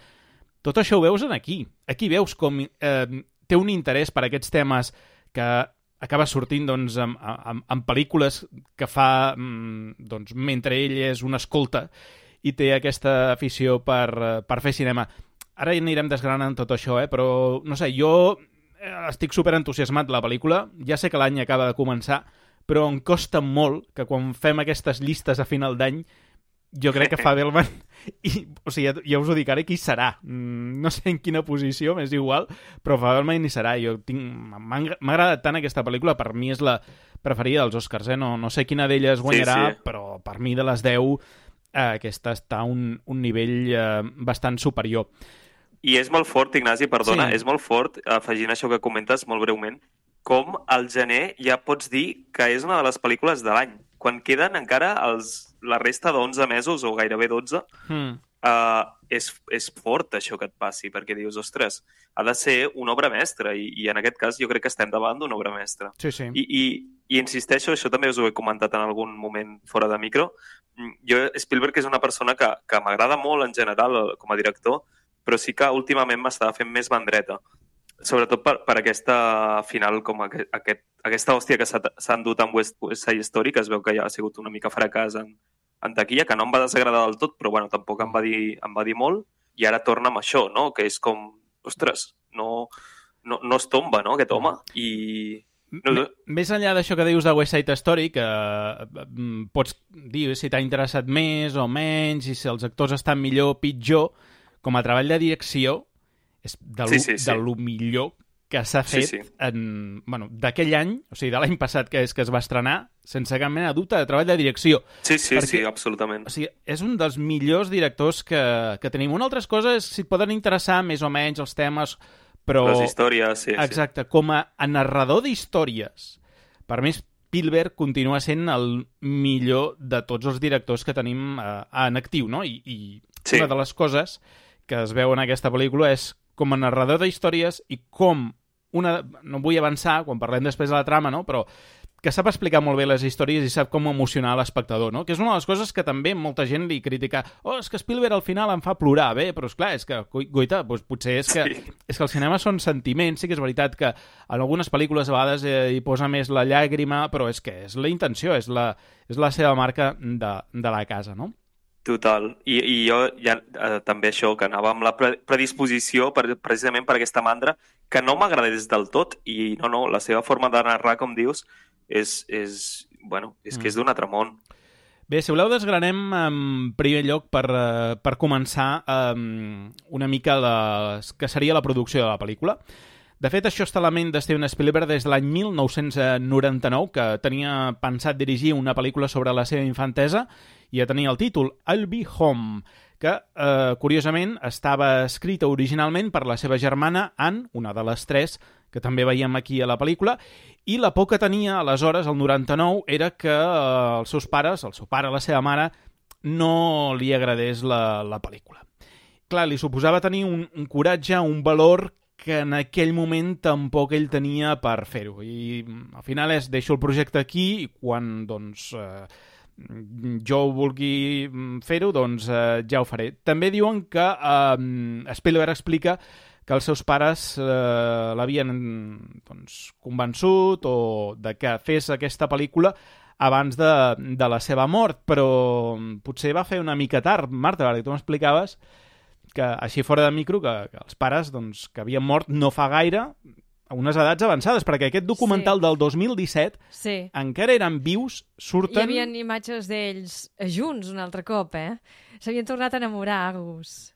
tot això ho veus en aquí. Aquí veus com eh, té un interès per aquests temes que acaba sortint doncs, amb, amb, amb pel·lícules que fa mm, doncs, mentre ell és un escolta i té aquesta afició per, eh, per fer cinema. Ara anirem desgranant tot això, eh? però no sé, jo eh, estic super entusiasmat la pel·lícula, ja sé que l'any acaba de començar, però em costa molt que quan fem aquestes llistes a final d'any jo crec que Fabelman i, o sigui, ja, ja us ho dic ara, qui serà mm, no sé en quina posició, m'és igual però Fabelman hi serà jo tinc... m'ha agradat tant aquesta pel·lícula per mi és la preferida dels Oscars eh? no, no sé quina d'elles guanyarà sí. però per mi de les 10 eh, aquesta està a un, un nivell eh, bastant superior I és molt fort, Ignasi, perdona, Sí. és molt fort, afegint això que comentes molt breument, com al gener ja pots dir que és una de les pel·lícules de l'any. Quan queden encara els, la resta d'11 mesos, o gairebé 12, hmm. uh, és, és fort això que et passi, perquè dius, ostres, ha de ser una obra mestra, i, i en aquest cas jo crec que estem davant d'una obra mestra. Sí, sí. I, i, I insisteixo, això també us ho he comentat en algun moment fora de micro, mm, jo, Spielberg és una persona que, que m'agrada molt en general com a director, però sí que últimament m'estava fent més bandreta sobretot per, per aquesta final, com aquest, aquest, aquesta hòstia que s'ha endut amb West, West Side Story, que es veu que ja ha sigut una mica fracàs en, en taquilla, que no em va desagradar del tot, però bueno, tampoc em va dir, em va dir molt, i ara torna amb això, no? que és com, ostres, no, no, no es tomba, no?, aquest home, i... No, Més enllà d'això que dius de West Side Story, que mm, pots dir si t'ha interessat més o menys, i si els actors estan millor o pitjor, com a treball de direcció, és de lo, Sí, sí, sí. de lo millor que s'ha Sí, fet sí. en, bueno, d'aquell any, o sigui, de l'any passat que és que es va estrenar, sense cap mena de dubte de treball de direcció. Sí, sí, Perquè- sí, absolutament. O sigui, és un dels millors directors que, que tenim. Una altra cosa és si et poden interessar més o menys els temes, però... Les històries, sí, sí. Exacte, com a, a narrador d'històries, per mi Spielberg continua sent el millor de tots els directors que tenim eh, en actiu, no? I, i Sí. una de les coses que es veu en aquesta pel·lícula és com a narrador d'històries i com una... No vull avançar quan parlem després de la trama, no? Però que sap explicar molt bé les històries i sap com emocionar l'espectador, no? Que és una de les coses que també molta gent li critica. Oh, és que Spielberg al final em fa plorar. Bé, però és clar, és que, goita, doncs potser és que, Sí. és que el cinema són sentiments. Sí que és veritat que en algunes pel·lícules a vegades eh, hi posa més la llàgrima, però és que és la intenció, és la, és la seva marca de, de la casa, no? Total. I, i jo ja, eh, també això, que anava amb la pre predisposició per, precisament per aquesta mandra, que no m'agradés del tot, i no, no, la seva forma de narrar, com dius, és, és bueno, és que és d'un altre món. Bé, si voleu desgranem en primer lloc per, eh, per començar um, una mica la, que seria la producció de la pel·lícula. De fet, això està a la ment de Steven Spielberg des de l'any 1999, que tenia pensat dirigir una pel·lícula sobre la seva infantesa i ja tenia el títol I'll Be Home, que, eh, curiosament, estava escrita originalment per la seva germana Anne, una de les tres que també veiem aquí a la pel·lícula, i la por que tenia aleshores, el 99, era que eh, els seus pares, el seu pare, la seva mare, no li agradés la, la pel·lícula. Clar, li suposava tenir un, un coratge, un valor que en aquell moment tampoc ell tenia per fer-ho. I al final és, deixo el projecte aquí i quan, doncs, eh, jo vulgui mm, fer-ho, doncs eh, ja ho faré. També diuen que eh, Spielberg explica que els seus pares eh, l'havien doncs, convençut o de que fes aquesta pel·lícula abans de, de la seva mort, però potser va fer una mica tard, Marta, perquè tu m'explicaves que així fora de micro, que, que els pares doncs, que havien mort no fa gaire, a unes edats avançades, perquè aquest documental Sí. del 2017 Sí. encara eren vius, Hi surten... havia imatges d'ells junts un altre cop, eh? S'havien tornat a enamorar, Agus.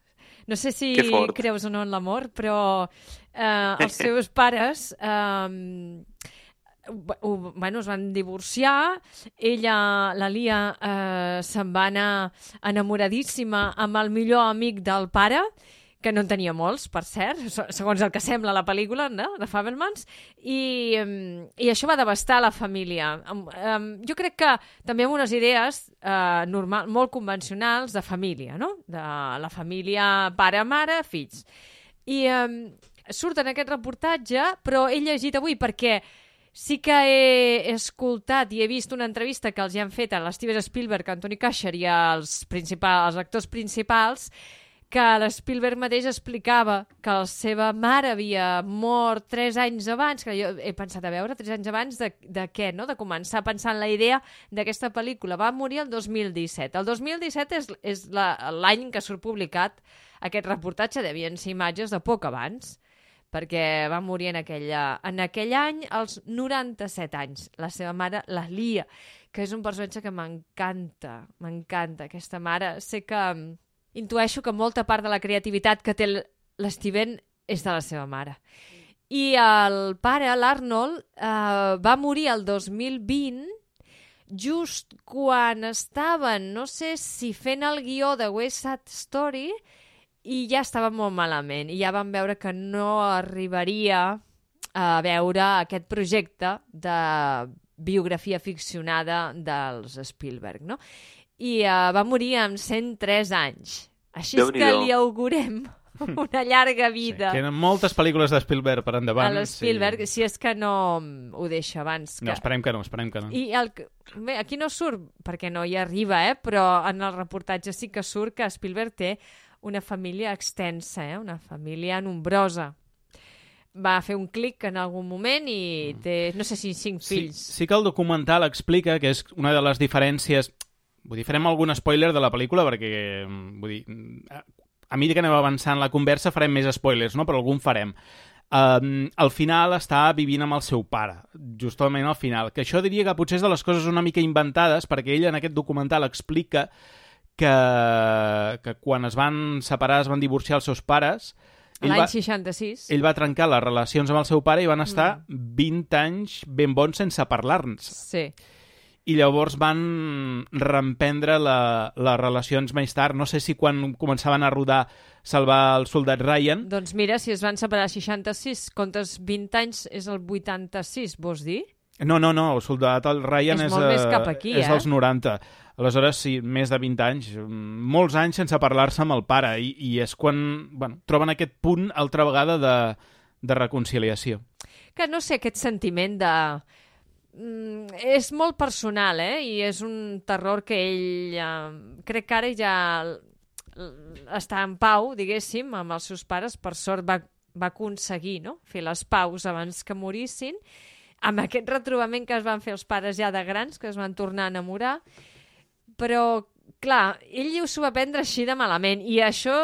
No sé si creus o no en l'amor, però eh, els seus pares eh, ho, bueno, es van divorciar, ella, la Lia, eh, se'n va anar enamoradíssima amb el millor amic del pare, que no en tenia molts, per cert, se- segons el que sembla la pel·lícula no? de Fabelmans, i, em, i això va devastar la família. Em, em, jo crec que també amb unes idees eh, normal, molt convencionals de família, no? de la família pare, mare, fills. I um, surt en aquest reportatge, però he llegit avui perquè sí que he escoltat i he vist una entrevista que els hi han fet a l'Steven Spielberg, a Anthony Kasher i als, principals, als actors principals, que l'Spielberg mateix explicava que la seva mare havia mort tres anys abans, que jo he pensat a veure, tres anys abans de, de què, no? de començar a pensar en la idea d'aquesta pel·lícula. Va morir el 2017. El 2017 és, és la- l'any que surt publicat aquest reportatge, devien ser imatges de poc abans, perquè va morir en, aquella, en aquell any als 97 anys. La seva mare, la Lia, que és un personatge que m'encanta, m'encanta aquesta mare. Sé que intueixo que molta part de la creativitat que té l'Steven és de la seva mare. I el pare, l'Arnold, eh, va morir el 2020 just quan estaven, no sé si fent el guió de West Side Story i ja estava molt malament i ja van veure que no arribaria a veure aquest projecte de biografia ficcionada dels Spielberg, no? I uh, va morir amb 103 anys Així és que li augurem una llarga vida Tenen moltes pel·lícules de Spielberg per endavant. a l'Spielberg, si és que no mm, ho deixa abans. Sí. Que... No, esperem que no, esperem que no. I el, bé, aquí no surt, perquè no hi arriba, eh? però en el reportatge sí que surt que Spielberg té una família extensa, eh? una família nombrosa. Va fer un clic en algun moment i té, no sé si cinc Mm. Sí, fills. sí que el documental explica que és una de les diferències... Vull dir, farem algun spoiler de la pel·lícula perquè, mm, vull dir, mm, a- a mi que anem avançant la conversa farem més spoilers, no? però algun farem. Um, al final està vivint amb el seu pare, justament al final. Que això diria que potser és de les coses una mica inventades, perquè ell en aquest documental explica que, que quan es van separar, es van divorciar els seus pares, L'any va, 66. ell va trencar les relacions amb el seu pare i van estar 20 anys ben bons sense parlar-nos. Sí. I llavors van reemprendre la, les relacions més tard. No sé si quan començaven a rodar Salvar el soldat Ryan... Doncs mira, si es van separar a 66, comptes 20 anys, és el 86, vols dir? No, no, no, el soldat el Ryan És és, molt eh, més cap aquí, és eh? dels 90. Aleshores, sí, més de 20 anys, molts anys sense parlar-se amb el pare, i, i és quan bueno, troben aquest punt altra vegada de, de reconciliació. que no sé, aquest sentiment de... Mm, és molt personal, eh? I és un terror que ell... Eh, crec que ara ja està en pau, diguéssim, amb els seus pares. Per sort va, va aconseguir no? fer les paus abans que morissin. Amb aquest retrobament que es van fer els pares ja de grans, que es van tornar a enamorar. Però, clar, ell s'ho va prendre així de malament. I això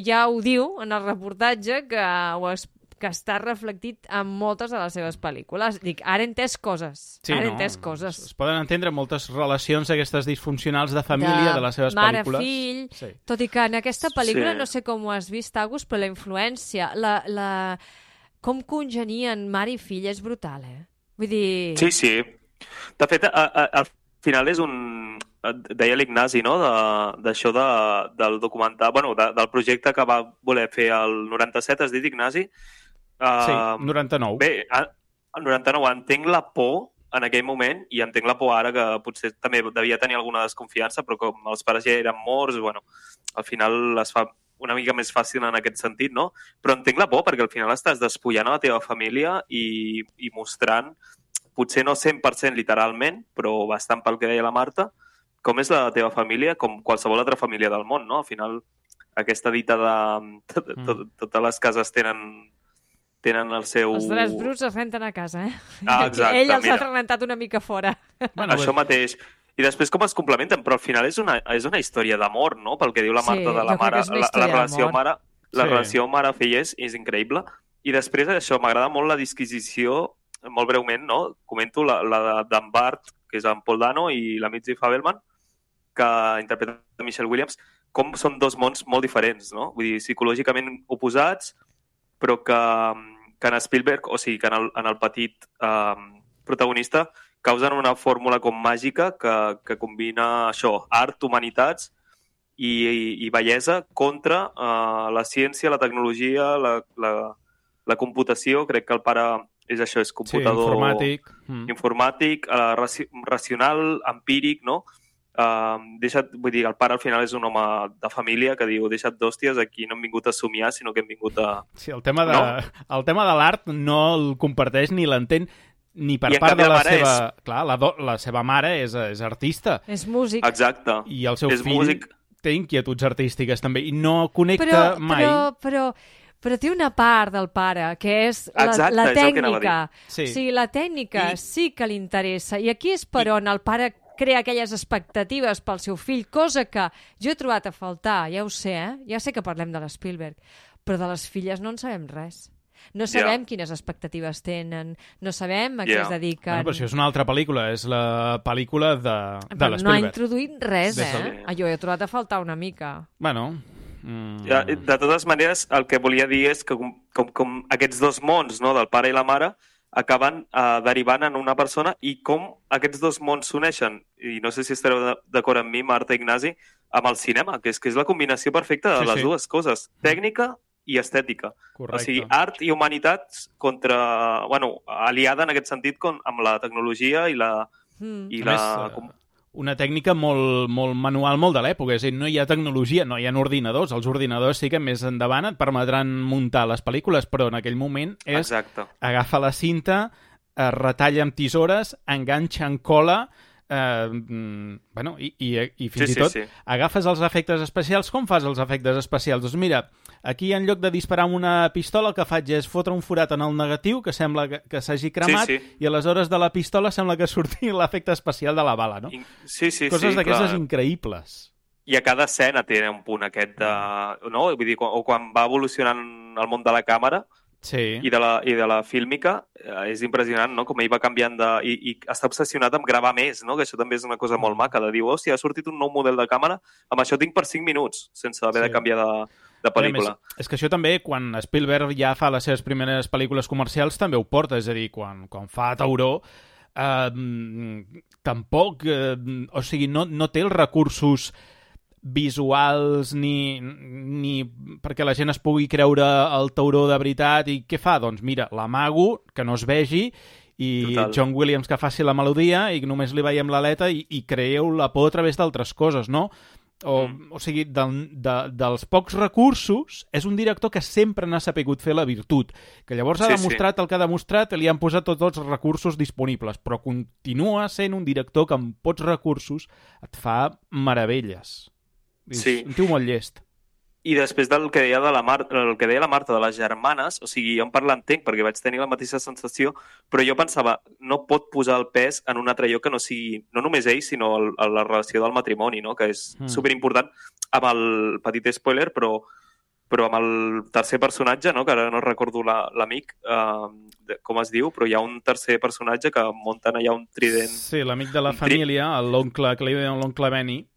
ja ho diu en el reportatge, que ho es que està reflectit en moltes de les seves pel·lícules. Dic, ara he entès coses. ara he entès coses. Es poden entendre moltes relacions aquestes disfuncionals de família de, les seves mare, pel·lícules. fill, Sí. tot i que en aquesta pel·lícula, Sí. no sé com ho has vist, Agus, però la influència, la, la... com congenien mare i fill és brutal, eh? Vull dir... Sí, sí. De fet, a, a, al final és un... Deia l'Ignasi, no?, de- d'això de, del documental... Bueno, de, del projecte que va voler fer el 97, has dit, Ignasi? Sí, Uh, 99. Bé, al 99 entenc la por en aquell moment i entenc la por ara que potser també devia tenir alguna desconfiança, però com els pares ja eren morts, bueno, al final es fa una mica més fàcil en aquest sentit, no? Però entenc la por perquè al final estàs despullant a la teva família i, i mostrant, potser no 100% literalment, però bastant pel que deia la Marta, com és la teva família, com qualsevol altra família del món, no? Al final, aquesta dita de... Tot, tot, totes les cases tenen tenen el seu... Els drets bruts es renten a casa, eh? Ah, exacte, Ell els mira. ha rentat una mica fora. Bueno, Això mateix. I després com es complementen, però al final és una, és una història d'amor, no? Pel que diu la Sí, Marta de jo la mare. La, la relació mare, la Sí. relació mare-fill és, és increïble. I després això, m'agrada molt la disquisició, molt breument, no? Comento la, la de- d'en Bart, que és en Paul Dano, i la Mitzi Fabelman, que interpreta Michelle Williams, com són dos mons molt diferents, no? Vull dir, psicològicament oposats, però que, que en Spielberg, o sigui, que en el, en el petit eh, protagonista causen una fórmula com màgica que, que combina això, art, humanitats i, i, i bellesa contra uh, la ciència, la tecnologia, la, la, la computació. Crec que el pare és això, és Sí, computador... informàtic. Mm. informàtic, uh, raci racional, empíric, no? Uh, deixa't, vull dir, el pare al final és un home de família que diu deixa't d'hòsties, aquí no hem vingut a somiar, sinó que hem vingut a... Sí, el tema de, No? el tema de l'art no el comparteix ni l'entén ni per I part de la la seva... és- Clar, la, do... la seva mare és, és artista És músic. Exacte. i el seu és fill músic. té inquietuds artístiques també i no connecta però, mai. Però, però, però té una part del pare, que és la, Exacte, la és tècnica. dir. Sí. O sigui, la tècnica I- sí que li interessa. I aquí és per on el pare crea aquelles expectatives pel seu fill, cosa que jo he trobat a faltar, ja ho sé, eh? Ja sé que parlem de l'Spielberg, però de les filles no en sabem res. No sabem quines expectatives tenen, no sabem a què Ja. es dediquen. Bueno, però això és una altra pel·lícula, és la pel·lícula de, de Però no ha l'Spielberg. introduït res, eh? del- Ah, Jo he trobat a faltar una mica. Bueno, mm, Ja, de totes maneres, el que volia dir és que com, com, com aquests dos mons, no, del pare i la mare, acaben eh, derivant en una persona i com aquests dos mons s'uneixen, i no sé si estareu de- d'acord amb mi, Marta i Ignasi, amb el cinema, que és que és la combinació perfecta de Sí, les sí. dues coses, tècnica i estètica. correcte. O sigui, art i humanitats contra... Bueno, aliada en aquest sentit con, amb la tecnologia i la... Mm. I A la més, eh, com, una tècnica molt, molt manual, molt de l'època, és a dir, no hi ha tecnologia, no hi ha ordinadors, els ordinadors sí que més endavant et permetran muntar les pel·lícules, però en aquell moment és Exacte. agafa la cinta, es retalla amb tisores, enganxa en cola, eh, bueno, i, i, i fins Sí, i sí, tot sí. agafes els efectes especials. Com fas els efectes especials? Doncs mira, aquí en lloc de disparar amb una pistola el que faig és fotre un forat en el negatiu que sembla que, que s'hagi cremat Sí, sí. i aleshores de la pistola sembla que surti l'efecte especial de la bala, no? Sí, sí, Coses sí, d'aquestes increïbles. I a cada escena té un punt aquest de... No? Vull dir, o quan va evolucionant el món de la càmera Sí. i de la, i de la fílmica, eh, és impressionant, no? Com ell va canviant de... I, i està obsessionat amb gravar més, no? Que això també és una cosa molt maca, de dir, hòstia, ha sortit un nou model de càmera, amb això tinc per 5 minuts, sense haver Sí. de canviar de, de pel·lícula. A més, és que això també, quan Spielberg ja fa les seves primeres pel·lícules comercials, també ho porta, és a dir, quan, quan fa Tauró, eh, mm, tampoc, eh, o sigui, no, no té els recursos visuals ni, ni perquè la gent es pugui creure el tauró de veritat i què fa? Doncs mira, l'amago, que no es vegi i Total. John Williams que faci la melodia i només li veiem l'aleta i, i creeu la por a través d'altres coses, no? O, mm. o sigui, del, de, dels pocs recursos, és un director que sempre n'ha sapigut fer la virtut, que llavors ha Sí, sí. demostrat el que ha demostrat i li han posat tots els recursos disponibles, però continua sent un director que amb pocs recursos et fa meravelles. És Sí. un tio molt llest. I després del que deia, de la Mar el que deia la Marta de les germanes, o sigui, jo en part l'entenc perquè vaig tenir la mateixa sensació, però jo pensava, no pot posar el pes en un altre lloc que no sigui, no només ell, sinó el, el, la relació del matrimoni, no? que és Mm. superimportant, amb el petit spoiler, però, però amb el tercer personatge, no? que ara no recordo la- l'amic, eh, de- com es diu, però hi ha un tercer personatge que munten allà un trident Sí, l'amic de la família, l'oncle, que li deien l'oncle Benny,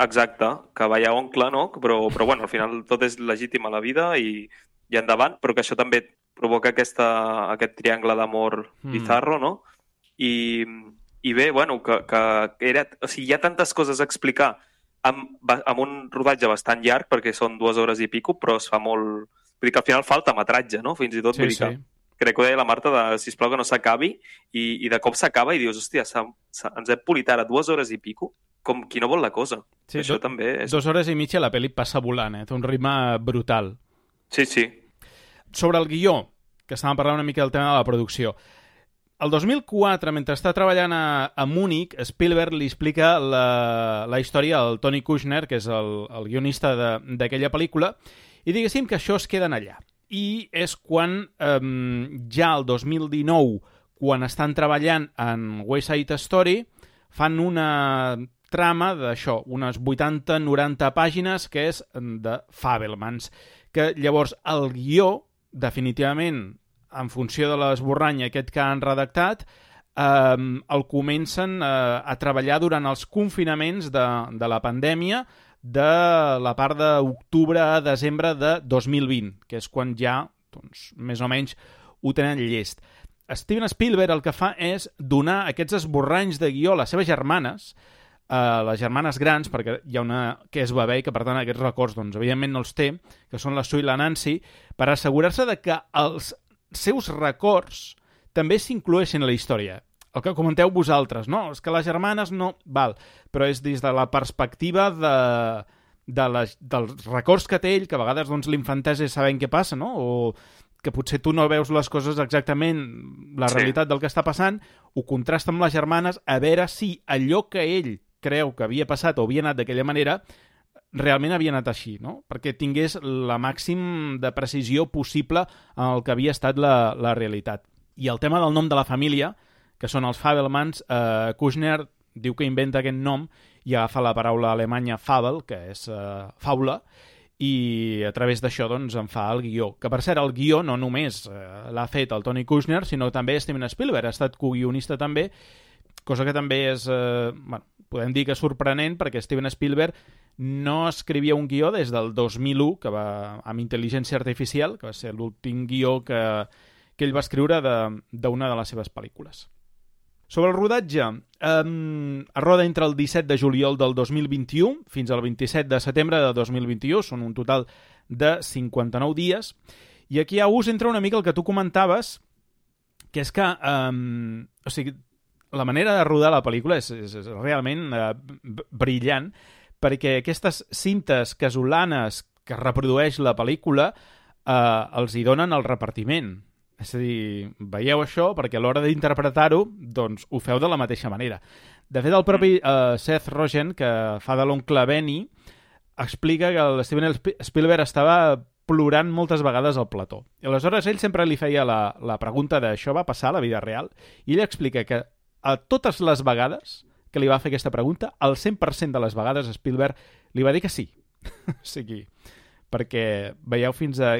Exacte, que ja oncle, no? Però, però bueno, al final tot és legítim a la vida i, i endavant, però que això també provoca aquesta, aquest triangle d'amor Mm. bizarro, no? I, i bé, bueno, que, que era... O sigui, hi ha tantes coses a explicar amb, amb un rodatge bastant llarg, perquè són dues hores i pico, però es fa molt... Vull dir que al final falta metratge, no? Fins i tot, Sí, vull dir sí. que crec que ho deia la Marta, de, sisplau que no s'acabi, i, i de cop s'acaba i dius, hòstia, ens hem polit ara dues hores i pico, com qui no vol la cosa. Sí, Això do- també és... dues hores i mitja la pel·li passa volant, eh? té un ritme brutal. Sí, sí. sobre el guió, que estàvem parlant una mica del tema de la producció. El 2004, mentre està treballant a, a Múnich, Spielberg li explica la, la història al Tony Kushner, que és el, el guionista de- d'aquella pel·lícula, i diguéssim que això es queda en allà. I és quan eh, ja el 2019, quan estan treballant en West Side Story, fan una trama d'això, unes 80-90 pàgines, que és de Fabelmans, que llavors el guió, definitivament, en funció de l'esborrany aquest que han redactat, eh, el comencen eh, a treballar durant els confinaments de, de la pandèmia de la part d'octubre a desembre de 2020, que és quan ja, doncs, més o menys, ho tenen llest. Steven Spielberg el que fa és donar aquests esborranys de guió a les seves germanes, a les germanes grans, perquè hi ha una que és bebè i que, per tant, aquests records, doncs, evidentment no els té, que són la Sue i la Nancy, per assegurar-se de que els seus records també s'incloeixen a la història. El que comenteu vosaltres, no? És que les germanes no... Val, però és des de la perspectiva de, de les, dels records que té ell, que a vegades doncs, l'infantesa és sabent què passa, no? O que potser tu no veus les coses exactament, la Sí. realitat del que està passant, ho contrasta amb les germanes a veure si allò que ell creu que havia passat o havia anat d'aquella manera realment havia anat així, no? Perquè tingués la màxim de precisió possible en el que havia estat la, la realitat. I el tema del nom de la família, que són els Fabelmans, eh, Kushner diu que inventa aquest nom i agafa la paraula alemanya Fabel, que és eh, faula, i a través d'això doncs en fa el guió. Que per cert, el guió no només eh, l'ha fet el Tony Kushner, sinó també Steven Spielberg, ha estat co-guionista també, cosa que també és, eh, bueno, podem dir que sorprenent perquè Steven Spielberg no escrivia un guió des del 2001, que va amb intel·ligència artificial, que va ser l'últim guió que, que ell va escriure d'una de, de les seves pel·lícules. Sobre el rodatge, eh, es roda entre el 17 de juliol del 2021 fins al 27 de setembre de 2021, són un total de 59 dies, i aquí a ús entra una mica el que tu comentaves, que és que, eh, o sigui, la manera de rodar la pel·lícula és, és, és realment eh, brillant, perquè aquestes cintes casolanes que reprodueix la pel·lícula eh, els hi donen el repartiment. És a dir, veieu això perquè a l'hora d'interpretar-ho, doncs ho feu de la mateixa manera. De fet, el propi eh, Seth Rogen, que fa de l'oncle Benny, explica que el Steven Sp- Spielberg estava plorant moltes vegades al plató. I aleshores ell sempre li feia la, la pregunta de això va passar a la vida real i ell explica que a totes les vegades que li va fer aquesta pregunta, el 100% de les vegades Spielberg li va dir que sí. o sigui, perquè veieu fins a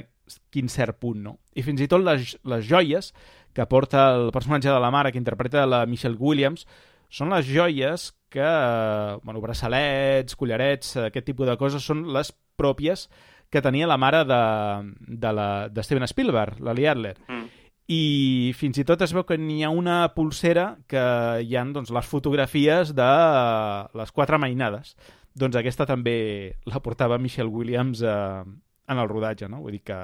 quin cert punt, no? I fins i tot les, les joies que porta el personatge de la mare que interpreta la Michelle Williams són les joies que, bueno, braçalets, collarets, aquest tipus de coses són les pròpies que tenia la mare de, de, la, de Steven Spielberg, la Lee Adler. Mm. I fins i tot es veu que n'hi ha una pulsera que hi han doncs, les fotografies de les quatre mainades. Doncs aquesta també la portava Michelle Williams eh, en el rodatge, no? Vull dir que,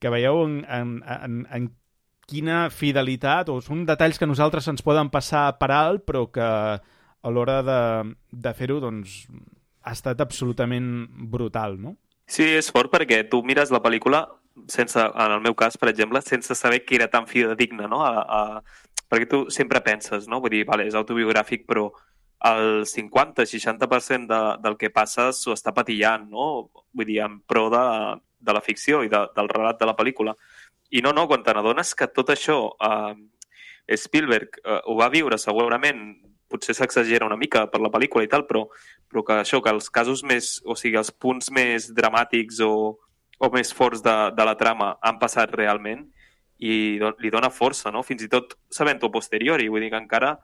que veieu en, en, en, en quina fidelitat, o són detalls que a nosaltres ens poden passar per alt, però que a l'hora de, de fer-ho, doncs, ha estat absolutament brutal, no? Sí, és fort perquè tu mires la pel·lícula sense, en el meu cas, per exemple, sense saber que era tan fidedigna, no? A, a... Perquè tu sempre penses, no? Vull dir, vale, és autobiogràfic, però el 50-60% de, del que passa s'ho està patillant, no? Vull dir, en pro de, de la ficció i de, del relat de la pel·lícula. I no, no, quan te n'adones que tot això eh, Spielberg eh, ho va viure segurament, potser s'exagera una mica per la pel·lícula i tal, però, però que això, que els casos més, o sigui, els punts més dramàtics o, o més forts de, de la trama han passat realment i do, li dona força, no? Fins i tot sabent-ho posteriori, vull dir que encara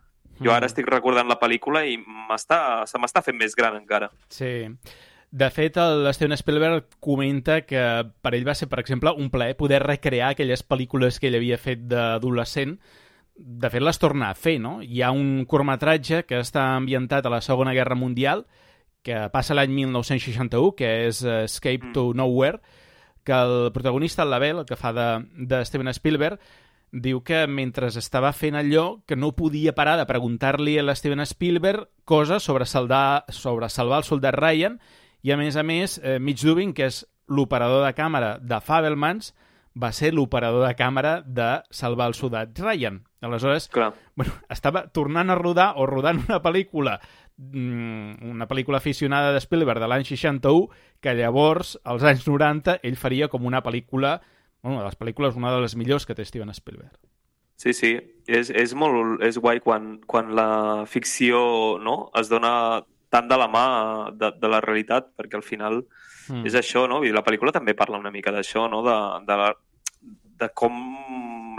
jo ara estic recordant la pel·lícula i se m'està fent més gran encara. Sí. De fet, el Steven Spielberg comenta que per ell va ser, per exemple, un plaer poder recrear aquelles pel·lícules que ell havia fet d'adolescent. De fet, les torna a fer, no? Hi ha un curtmetratge que està ambientat a la Segona Guerra Mundial, que passa l'any 1961, que és eh, Escape to Nowhere, que el protagonista, el Label, el que fa de, de Steven Spielberg, diu que mentre estava fent allò que no podia parar de preguntar-li a l'Steven Spielberg coses sobre, saldar, sobre salvar el soldat Ryan i a més a més eh, Mitch Dubin, que és l'operador de càmera de Fabelmans, va ser l'operador de càmera de salvar el soldat Ryan. Aleshores, Clar. bueno, estava tornant a rodar o rodant una pel·lícula una pel·lícula aficionada de Spielberg de l'any 61 que llavors, als anys 90, ell faria com una pel·lícula bueno, una de les pel·lícules, una de les millors que té Steven Spielberg. Sí, sí, és, és molt és guai quan, quan la ficció no, es dona tant de la mà de, de la realitat, perquè al final mm. és això, no? I la pel·lícula també parla una mica d'això, no? De, de, la, de com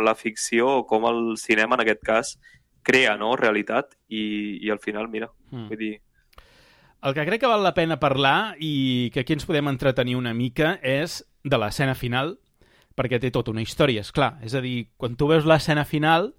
la ficció, o com el cinema, en aquest cas, crea no? realitat i, i al final, mira, Mm. vull dir... El que crec que val la pena parlar i que aquí ens podem entretenir una mica és de l'escena final, perquè té tota una història, és clar. És a dir, quan tu veus l'escena final,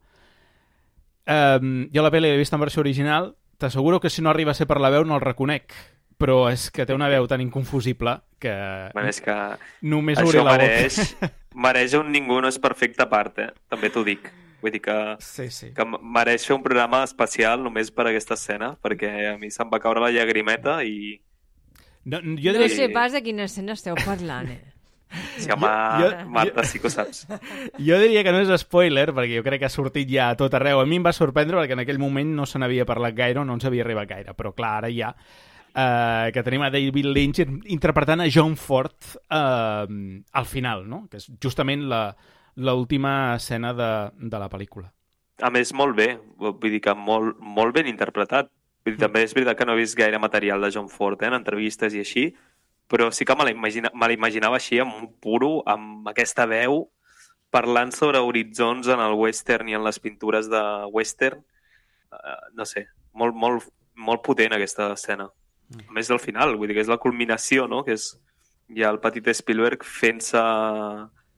eh, jo la pel·li l'he vist en versió original, t'asseguro que si no arriba a ser per la veu no el reconec, però és que té una veu tan inconfusible que Bueno, és que només això obrir la mereix, mereix un Ningú no és perfecte a part, eh? també t'ho dic. Vull dir que, sí, sí. que mereix fer un programa especial només per aquesta escena, perquè a mi se'm va caure la llagrimeta i... No, jo No diria... sé pas de quina escena esteu parlant, eh? Sí, home, Jo- Marta, sí que ho saps. Jo diria que no és spoiler, perquè jo crec que ha sortit ja a tot arreu. A mi em va sorprendre perquè en aquell moment no se n'havia parlat gaire o no ens havia arribat gaire, però clar, ara ja eh, que tenim a David Lynch interpretant a John Ford eh, al final, no? que és justament la l'última escena de, de la pel·lícula. A més, molt bé, vull dir que molt, molt ben interpretat. Vull dir, també és veritat que no he vist gaire material de John Ford eh, en entrevistes i així, però sí que me l'imagina- me l'imaginava així, amb un puro, amb aquesta veu, parlant sobre horitzons en el western i en les pintures de western. Uh, no sé, molt, molt, molt potent aquesta escena. A més del final, vull dir que és la culminació, no?, que és ja el petit Spielberg fent-se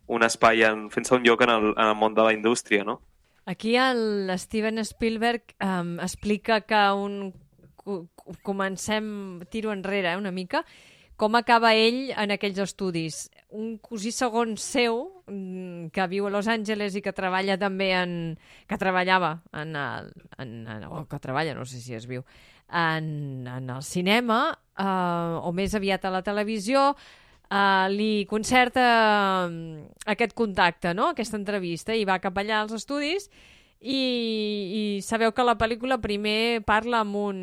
un espai, en- fent-se un lloc en el, en el món de la indústria, no? Aquí el Steven Spielberg um, explica que un... co- co- Comencem, tiro enrere eh, una mica, com acaba ell en aquells estudis. Un cosí segon seu, mm, que viu a Los Angeles i que treballa també en... que treballava en el... En, en, o que treballa, no sé si es viu, en, en el cinema, eh, o més aviat a la televisió, eh, li concerta mm, aquest contacte, no? aquesta entrevista, i va cap allà als estudis i, i sabeu que la pel·lícula primer parla amb un,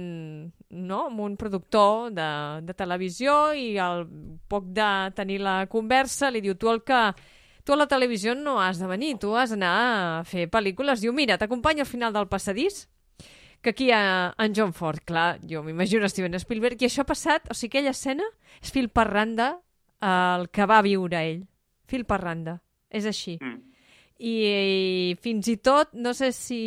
no? amb un productor de, de televisió i al poc de tenir la conversa li diu tu el que tu a la televisió no has de venir, tu has d'anar a fer pel·lícules. Diu, mira, t'acompanyo al final del passadís, que aquí hi ha en John Ford. Clar, jo m'imagino Steven Spielberg, i això ha passat, o sigui, aquella escena és fil per randa el que va viure ell. Fil per randa. És així. Mm. I, I fins i tot, no sé si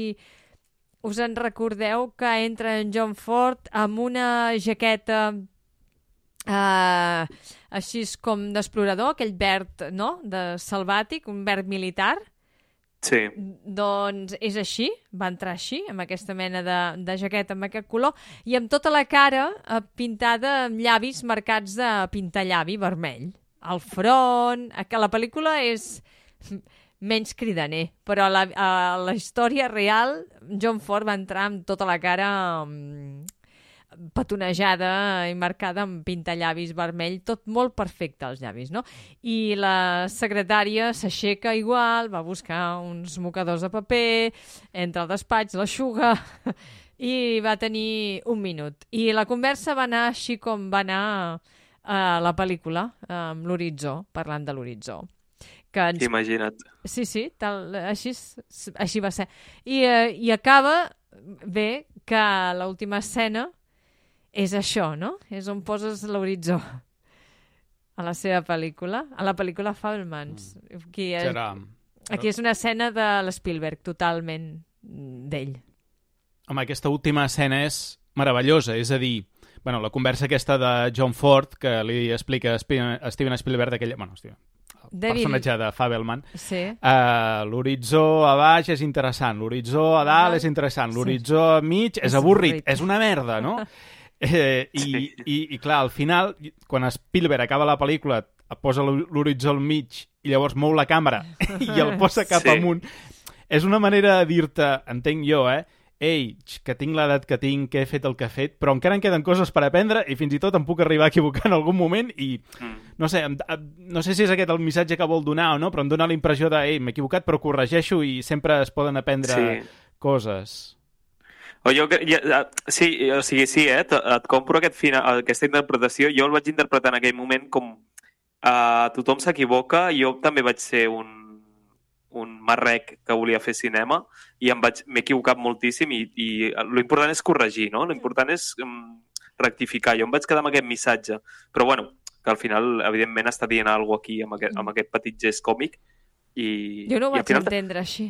us en recordeu que entra en John Ford amb una jaqueta eh, així com d'explorador, aquell verd no? de salvàtic, un verd militar, Sí. doncs és així, va entrar així, amb aquesta mena de, de jaqueta amb aquest color, i amb tota la cara eh, pintada amb llavis marcats de pintallavi vermell. Al front, a que la pel·lícula és menys cridaner, però la, a la història real John Ford va entrar amb tota la cara um, petonejada i marcada amb pintallavis vermell, tot molt perfecte als llavis, no? I la secretària s'aixeca igual, va buscar uns mocadors de paper, entra al despatx, l'aixuga i va tenir un minut. I la conversa va anar així com va anar a la pel·lícula, amb l'horitzó, parlant de l'horitzó. Que ens... Imagina't. Sí, sí, tal, així, així va ser. I, eh, I acaba bé que l'última escena és això, no? És on poses l'horitzó a la seva pel·lícula, a la pel·lícula Fabelmans. Mm. Aquí, és, Serà... aquí és una escena de l'Spielberg, totalment d'ell. Home, aquesta última escena és meravellosa, és a dir, bueno, la conversa aquesta de John Ford, que li explica a Steven Spielberg d'aquella... Bueno, Steven, el David. personatge de Fabelman. Sí. Uh, l'horitzó a baix és interessant, l'horitzó a dalt és interessant, l'horitzó a mig és, És avorrit, avorrit. és una merda, no? Eh, i, i, I clar, al final, quan Spielberg acaba la pel·lícula, posa l'horitzó al mig i llavors mou la càmera i el posa cap Sí. amunt, és una manera de dir-te, entenc jo, eh? Ei, que tinc l'edat que tinc, que he fet el que he fet, però encara em queden coses per aprendre i fins i tot em puc arribar a equivocar en algun moment i, Mm. no sé, no sé si és aquest el missatge que vol donar o no, però em dona la impressió de, ei, m'he equivocat, però corregeixo i sempre es poden aprendre Sí. coses. O jo, ja, ja, sí, o sigui, sí, eh? Et, et compro aquest final, aquesta interpretació. Jo el vaig interpretar en aquell moment com uh, tothom s'equivoca. Jo també vaig ser un, un marrec que volia fer cinema i em vaig m'he equivocat moltíssim i, i l'important és corregir, no? L'important és um, rectificar. Jo em vaig quedar amb aquest missatge. Però, bueno, que al final, evidentment, està dient alguna cosa aquí amb aquest, amb aquest petit gest còmic i, Jo no ho vaig final entendre així.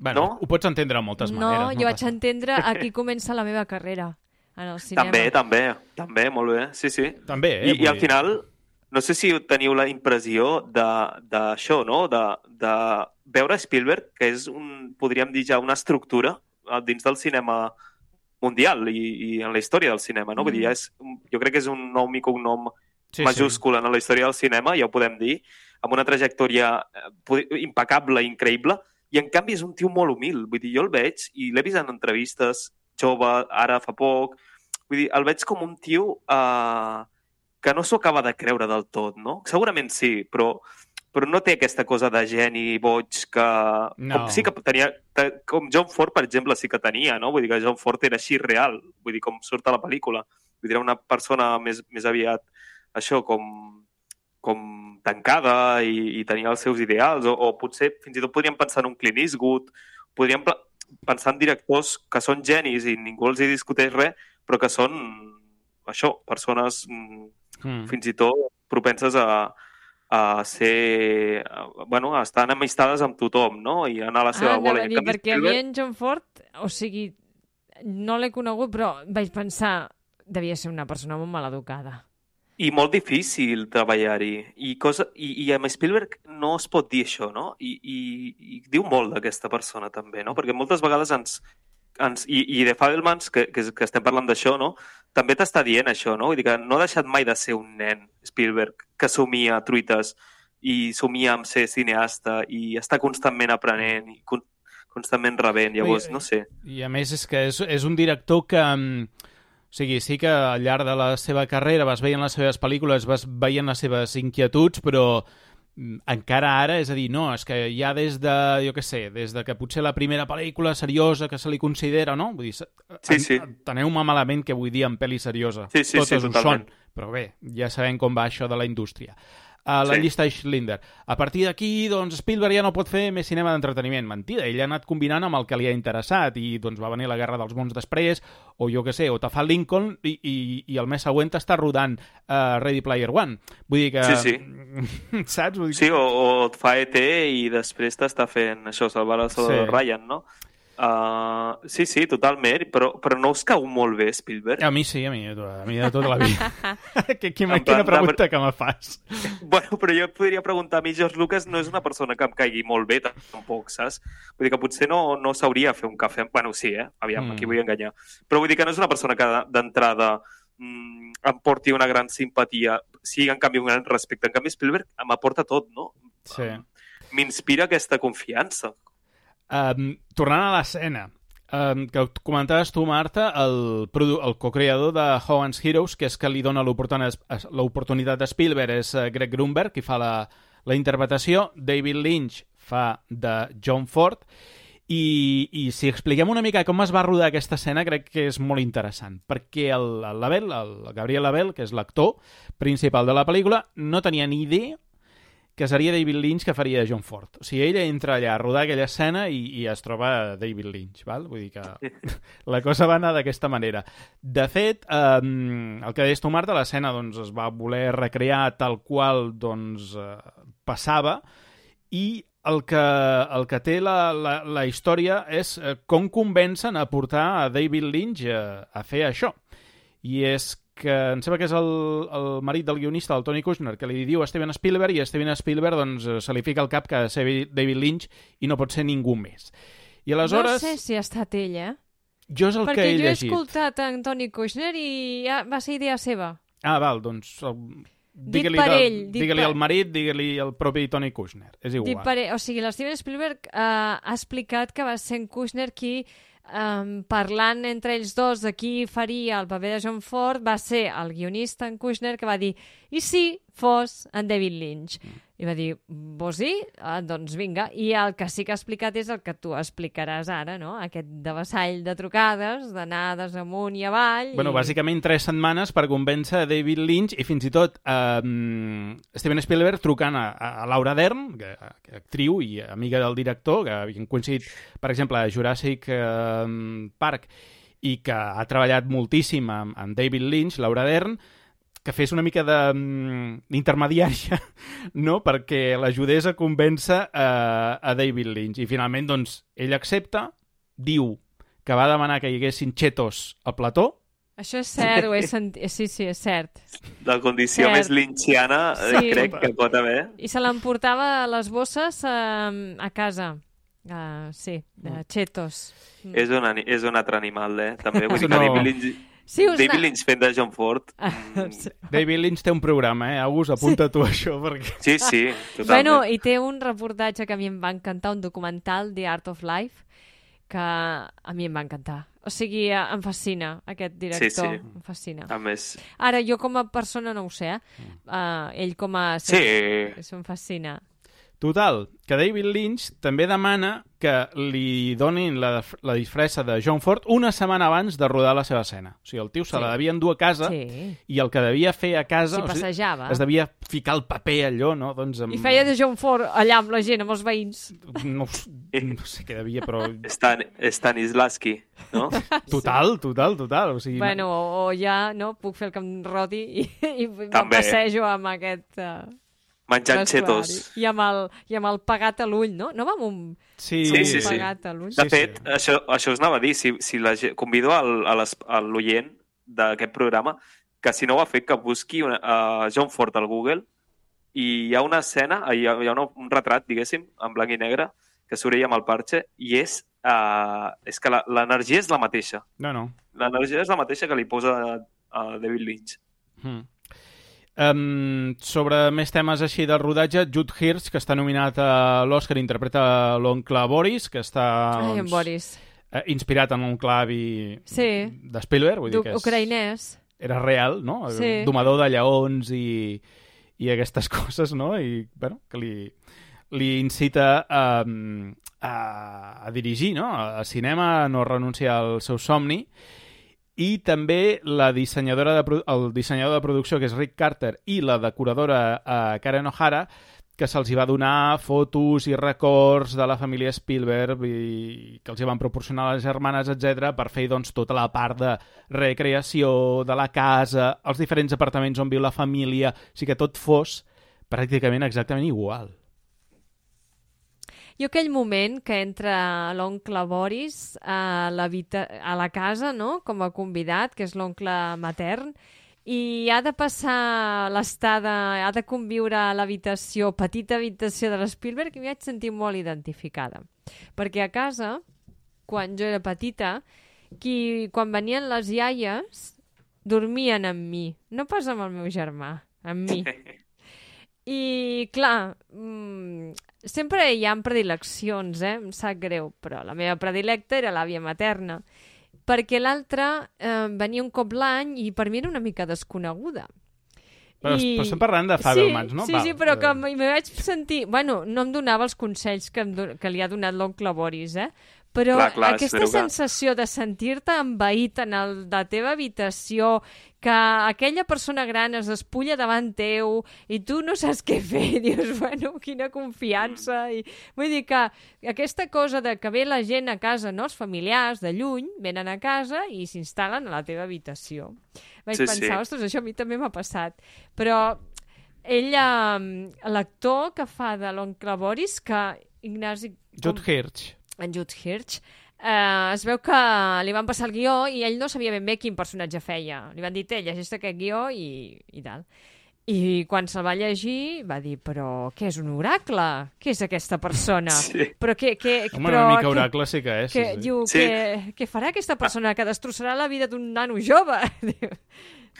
Bueno, No? ho pots entendre de moltes No, maneres. jo vaig passa. entendre aquí comença la meva carrera en el cinema. També, també, també, molt bé, sí, sí. També, eh? I, I al final, no sé si teniu la impressió de- d'això, no? De, de veure Spielberg, que és, un, podríem dir ja, una estructura eh, dins del cinema mundial i, i en la història del cinema, no? Vull dir, Mm. ja és, jo crec que és un nom i cognom Sí, majúscul en la història del cinema, ja ho podem dir, amb una trajectòria eh, impecable, increïble, i en canvi és un tio molt humil. Vull dir, jo el veig i l'he vist en entrevistes, jove, ara fa poc, vull dir, el veig com un tio eh, que no s'ho acaba de creure del tot, no? Segurament sí, però, però no té aquesta cosa de geni boig que... No. Com sí que tenia... te- Com John Ford, per exemple, sí que tenia, no? Vull dir que John Ford era així real, vull dir, com surt a la pel·lícula. Vull dir, una persona més, més aviat això, com, com tancada i, i tenia els seus ideals, o, o potser fins i tot podríem pensar en un Clint Eastwood, podríem pensar en directors que són genis i ningú els hi discuteix res, però que són això, persones mm, Mm. fins i tot propenses a, a ser... A, bueno, a estar enemistades amb tothom, no? I anar a la seva ah, bola. dir, perquè a mi Spielberg- en John Ford, o sigui, no l'he conegut, però vaig pensar devia ser una persona molt maleducada. I molt difícil treballar-hi. I, cosa, i, I amb Spielberg no es pot dir això, no? I, i, i diu molt d'aquesta persona, també, no? Perquè moltes vegades ens... ens i, I de Fabelmans, que, que, que estem parlant d'això, no? també t'està dient això, no? Vull dir que no ha deixat mai de ser un nen, Spielberg, que somia truites i somia amb ser cineasta i està constantment aprenent i con constantment rebent. Llavors, Ui, no sé. I a més és que és, és un director que... mm, O sigui, sí que al llarg de la seva carrera vas veient les seves pel·lícules, vas veient les seves inquietuds, però mm, encara ara, és a dir, no, és que ja des de, jo què sé, des de que potser la primera pel·lícula seriosa que se li considera, no? Vull dir, Sí, sí. Teneu-me malament que vull dir en pel·li seriosa. Sí, sí, sí, Totes ho totalment. són, però bé, ja sabem com va això de la indústria. A la Sí. llista de Schindler. A partir d'aquí, doncs, Spielberg ja no pot fer més cinema d'entreteniment. Mentida, ell ha anat combinant amb el que li ha interessat i doncs va venir la Guerra dels Mons després, o jo que sé, o te fa Lincoln i, i, i el mes següent està rodant uh, Ready Player One. Vull dir que... Sí, sí. Saps? Vull dir Sí, o, o et fa ET i després t'està fent això, salvar el Salvador Sí. Ryan, no? Uh, sí, sí, totalment, però, però no us cau molt bé Spielberg? A mi sí, a mi, a mi de tota la vida. que, plan, quina pregunta que me fas. Bueno, però jo et podria preguntar, a mi George Lucas no és una persona que em caigui molt bé, tampoc, saps? Vull dir que potser no, no sabria fer un cafè... Bueno, sí, eh? Aviam, Mm. mm. aquí vull enganyar. Però vull dir que no és una persona que d'entrada mm, em porti una gran simpatia, sí, en canvi, un gran respecte. En canvi, Spielberg m'aporta tot, no? Sí. M'inspira aquesta confiança. Um, tornant a l'escena, um, que comentaves tu, Marta, el, el co-creador de Hogan's Heroes, que és que li dona l'oportunitat a Spielberg, és eh, Greg Grunberg, qui fa la, la interpretació, David Lynch fa de John Ford, i, i si expliquem una mica com es va rodar aquesta escena, crec que és molt interessant, perquè el, el Label, el Gabriel Label, que és l'actor principal de la pel·lícula, no tenia ni idea que seria David Lynch que faria John Ford. O sigui, ell entra allà a rodar aquella escena i, i es troba David Lynch, val? Vull dir que la cosa va anar d'aquesta manera. De fet, eh, el que deies tu, Marta, l'escena doncs, es va voler recrear tal qual doncs, eh, passava i el que, el que té la, la, la història és eh, com convencen a portar a David Lynch a, a fer això. I és que em sembla que és el, el marit del guionista, el Tony Kushner, que li diu a Steven Spielberg i a Steven Spielberg doncs, eh, se li fica al cap que ha de ser David Lynch i no pot ser ningú més. I aleshores, No sé si ha estat ell, eh? jo és el Perquè que he jo he llegit. escoltat en Tony Kushner i ja va ser idea seva. Ah, val, doncs... El... Digue-li dit digue-li per- al marit, digue-li al propi Tony Kushner. És igual. Dit per ell, o sigui, l'Steven Spielberg eh, ha explicat que va ser en Kushner qui, eh, parlant entre ells dos de qui faria el paper de John Ford, va ser el guionista en Kushner que va dir i si fos en David Lynch? I va dir, vols dir? Ah, doncs vinga. I el que sí que ha explicat és el que tu explicaràs ara, no? Aquest devessall de trucades, d'anades amunt i avall... Bueno, i... bàsicament tres setmanes per convèncer David Lynch i fins i tot eh, Steven Spielberg trucant a, a Laura Dern, que, que actriu i amiga del director, que havien coincidit, per exemple, a Jurassic eh, Park i que ha treballat moltíssim amb, amb David Lynch, Laura Dern, que fes una mica de, mm, d'intermediària, no?, perquè l'ajudés a convèncer eh, a David Lynch. I finalment, doncs, ell accepta, diu que va demanar que hi haguessin xetos al plató, Això és cert, ho he sentit. Sí, sí, és cert. La condició Cert. més lynchiana eh, Sí. crec que pot haver. I se l'emportava a les bosses eh, a casa. Uh, sí, de chetos. Mm. És un, és un altre animal, eh? També vull dir No. que David Lynch, Sí, us David Lynch fent de John Ford. Sí. David Lynch té un programa, eh? August, apunta sí. tu això, perquè... Sí, sí, totalment. Bueno, i té un reportatge que a mi em va encantar, un documental, The Art of Life, que a mi em va encantar. O sigui, eh, em fascina aquest director. Sí, sí. Em fascina. A més, Ara, jo com a persona no ho sé, eh? Uh, ell com a... Sí. Això em fascina. Total, que David Lynch també demana que li donin la, la disfressa de John Ford una setmana abans de rodar la seva escena. O sigui, el tio se Sí. la devia endur a casa Sí. i el que devia fer a casa... S'hi o sigui, passejava. es devia ficar el paper allò, no? Doncs amb... I feia de John Ford allà amb la gent, amb els veïns. No, no sé què devia, però... Stan, Stanislavski, no? Total, total, total. O sigui, Bueno, o, o ja, no, puc fer el que em rodi i, i També. passejo amb aquest... Uh, Menjant xetos. I amb, el, I amb el pagat a l'ull, no? No va amb un, Sí, Sí, un sí, sí. pagat a l'ull? De fet, això, això us anava a dir, si, si la, convido al, a l'oient d'aquest programa que si no ho ha fet, que busqui una, uh, John Ford al Google i hi ha una escena, hi ha, hi ha una, un retrat, diguéssim, en blanc i negre, que surt ella amb el parxe, i és, uh, és que la- l'energia és la mateixa. No, no. L'energia és la mateixa que li posa a David Lynch. Mm. Um, sobre més temes així del rodatge, Jude Hirsch, que està nominat a l'Oscar, interpreta l'oncle Boris, que està Ai, doncs, Boris. eh, inspirat en l'oncle avi Sí. de Spielberg. Vull dir que és, Ucraïnès. era real, no? Sí. Domador de lleons i, i aquestes coses, no? I, bueno, que li, li incita a, a, a dirigir, no? A cinema, no renunciar al seu somni. I també la dissenyadora de, el dissenyador de producció, que és Rick Carter, i la decoradora eh, Karen O'Hara, que se'ls va donar fotos i records de la família Spielberg i que els hi van proporcionar les germanes, etc per fer doncs, tota la part de recreació de la casa, els diferents apartaments on viu la família, o sigui que tot fos pràcticament exactament igual. Jo aquell moment que entra l'oncle Boris a, l'habita- a la casa, no?, com a convidat, que és l'oncle matern, i ha de passar l'estada, ha de conviure a l'habitació, petita habitació de l'Spielberg, i m'hi vaig sentir molt identificada. Perquè a casa, quan jo era petita, qui, quan venien les iaies, dormien amb mi, no pas amb el meu germà, amb mi. I, clar, mm, sempre hi ha predileccions, eh? Em sap greu, però la meva predilecta era l'àvia materna, perquè l'altra eh, venia un cop l'any i per mi era una mica desconeguda. Però, I... però estem parlant de Fabelmans, sí, no? Sí, Val. sí, però que m'hi vaig sentir... Bueno, no em donava els consells que, em, do- que li ha donat l'oncle Boris, eh? Però Clar, clar, aquesta espero que- sensació de sentir-te envaït en el, la teva habitació, que aquella persona gran es despulla davant teu i tu no saps què fer, dius, bueno, quina confiança. I, vull dir que aquesta cosa de que ve la gent a casa, no? els familiars de lluny, venen a casa i s'instal·len a la teva habitació. Vaig Sí, pensar, sí. ostres, això a mi també m'ha passat. Però ell, l'actor que fa de l'oncle Boris, que Ignasi... Jude Hirsch. En Jude Hirsch, eh, es veu que li van passar el guió i ell no sabia ben bé quin personatge feia. Li van dir, té, llegeix aquest guió i, i tal. I quan se'l va llegir va dir, però què és un oracle? Què és aquesta persona? Sí. Però què... què Home, però, una mica què- oracle sí que és. que, sí, sí. diu, Sí. què, què farà aquesta persona que destrossarà la vida d'un nano jove?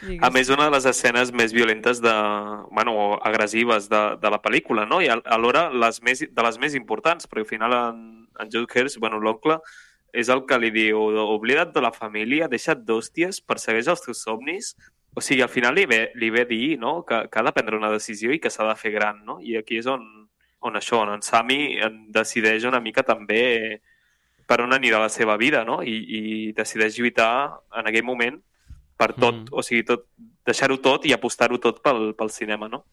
Digues. A més, una de les escenes més violentes de, bueno, o agressives de, de la pel·lícula, no? I al- alhora les més, de les més importants, perquè al final en, en Jude Hirsch, bueno, l'oncle, és el que li diu, oblida't de la família, deixa't d'hòsties, persegueix els teus somnis. O sigui, al final li ve, li ve dir no? que, que ha de prendre una decisió i que s'ha de fer gran, no? I aquí és on, on això, on en Sami decideix una mica també per on anirà la seva vida, no? I, i decideix lluitar en aquell moment per tot, mm. o sigui, tot, deixar-ho tot i apostar-ho tot pel, pel cinema, no?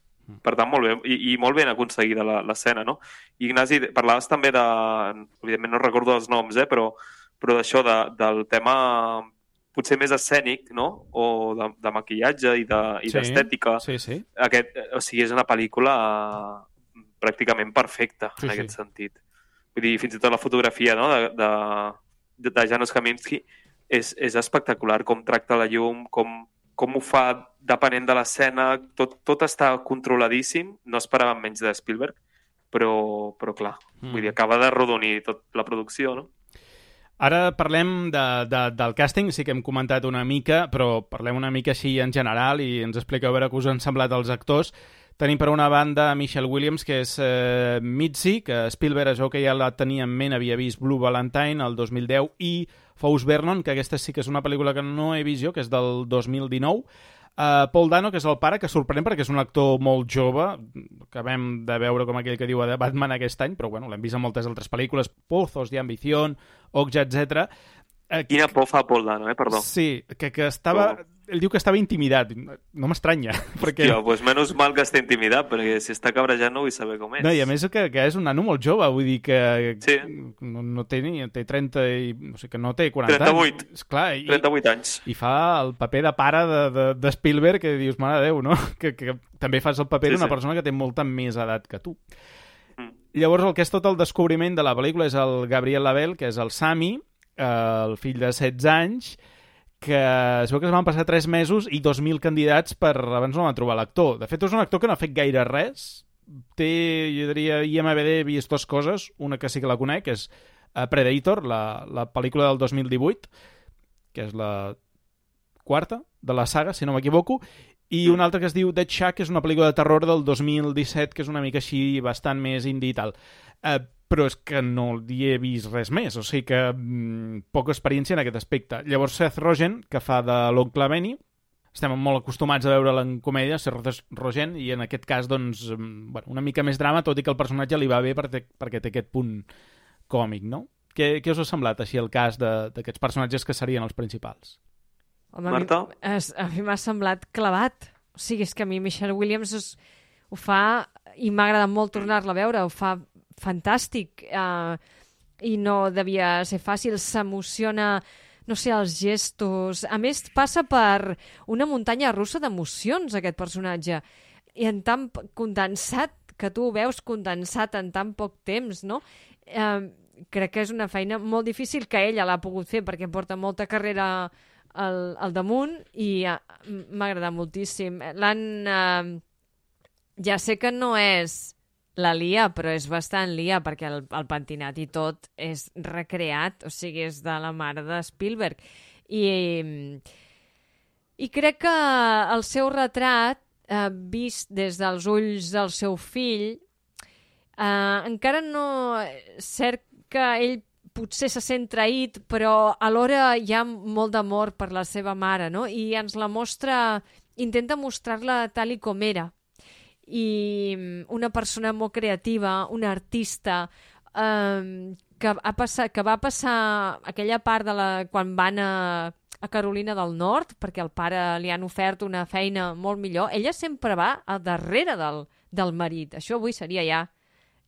Per tant, molt bé, i, i molt ben aconseguida la- l'escena, no? I, Ignasi, parlaves també de... Evidentment no recordo els noms, eh? Però, però d'això, de, del tema potser més escènic, no? O de, de maquillatge i de- i Sí, d'estètica. Sí, sí. Aquest, o sigui, és una pel·lícula pràcticament perfecta Sí, en sí. aquest sentit. Vull dir, fins i tot la fotografia no? de, de, de, Janusz Kaminski és, és espectacular, com tracta la llum, com, com ho fa depenent de l'escena, tot, tot està controladíssim, no esperàvem menys de Spielberg, però, però clar, Mm. vull dir, acaba de rodonir tot la producció, no? Ara parlem de, de, del càsting, sí que hem comentat una mica, però parlem una mica així en general i ens expliqueu a veure què us han semblat els actors. Tenim per una banda Michelle Williams, que és eh, Mitzi, que Spielberg, això que ja la tenia en ment, havia vist Blue Valentine el 2010, i Fous Vernon, que aquesta sí que és una pel·lícula que no he vist jo, que és del 2019. Uh, Paul Dano, que és el pare, que sorprèn perquè és un actor molt jove, que vam de veure com aquell que diu de Batman aquest any, però bueno, l'hem vist en moltes altres pel·lícules, Pozos de Ambición, Okja, etc. Uh, Quina por fa Paul Dano, eh? Perdó. Sí, que, que estava... Oh. Ell diu que estava intimidat. No m'estranya, perquè... Hòstia, pues menys mal que està intimidat, perquè si està cabrejant no vull saber com és. No, i a més que, que és un nano molt jove, vull dir que Sí. no, no té ni... té 30 i... no sé, que no té 40 38. anys. Esclar, i, 38 anys. i fa el paper de pare de, de, de Spielberg que dius, mare de Déu, no? Que, que també fas el paper Sí, d'una sí. persona que té molta més edat que tu. Mm. Llavors, el que és tot el descobriment de la pel·lícula és el Gabriel Label, que és el Sami, eh, el fill de 16 anys, que es veu que es van passar 3 mesos i 2.000 candidats per abans no van trobar l'actor. De fet, és un actor que no ha fet gaire res. Té, jo diria, IMBD he vist dues coses. Una que sí que la conec, és eh, Predator, la, la pel·lícula del 2018, que és la quarta de la saga, si no m'equivoco, i una altra que es diu Dead Shack, que és una pel·lícula de terror del 2017, que és una mica així bastant més indie i tal. Eh, però és que no hi he vist res més, o sigui que mm, poca experiència en aquest aspecte. Llavors Seth Rogen, que fa de l'oncle Benny, estem molt acostumats a veure'l en comèdia, Seth Rogen, i en aquest cas, doncs, mm, bueno, una mica més drama, tot i que el personatge li va bé perquè, perquè té aquest punt còmic, no? Què, què us ha semblat així el cas d'aquests personatges que serien els principals? Home, Marta? A mi, a mi m'ha semblat clavat. O sigui, és que a mi Michelle Williams es, ho fa i m'ha agradat molt tornar-la a veure, ho fa fantàstic eh, i no devia ser fàcil, s'emociona no sé, els gestos... A més, passa per una muntanya russa d'emocions, aquest personatge. I en tan condensat, que tu ho veus condensat en tan poc temps, no? Eh, crec que és una feina molt difícil que ella l'ha pogut fer, perquè porta molta carrera al, al damunt i eh, m'ha agradat moltíssim. L'han... Eh, ja sé que no és la lia, però és bastant lia, perquè el, el pentinat i tot és recreat, o sigui, és de la mare de Spielberg. I, i crec que el seu retrat, eh, vist des dels ulls del seu fill, eh, encara no... Cert que ell potser se sent traït, però alhora hi ha molt d'amor per la seva mare, no? I ens la mostra, intenta mostrar-la tal i com era, i mm, una persona molt creativa, una artista, eh, que, ha passat, que va passar aquella part de la, quan van a, a Carolina del Nord, perquè al pare li han ofert una feina molt millor, ella sempre va a darrere del, del marit. Això avui seria ja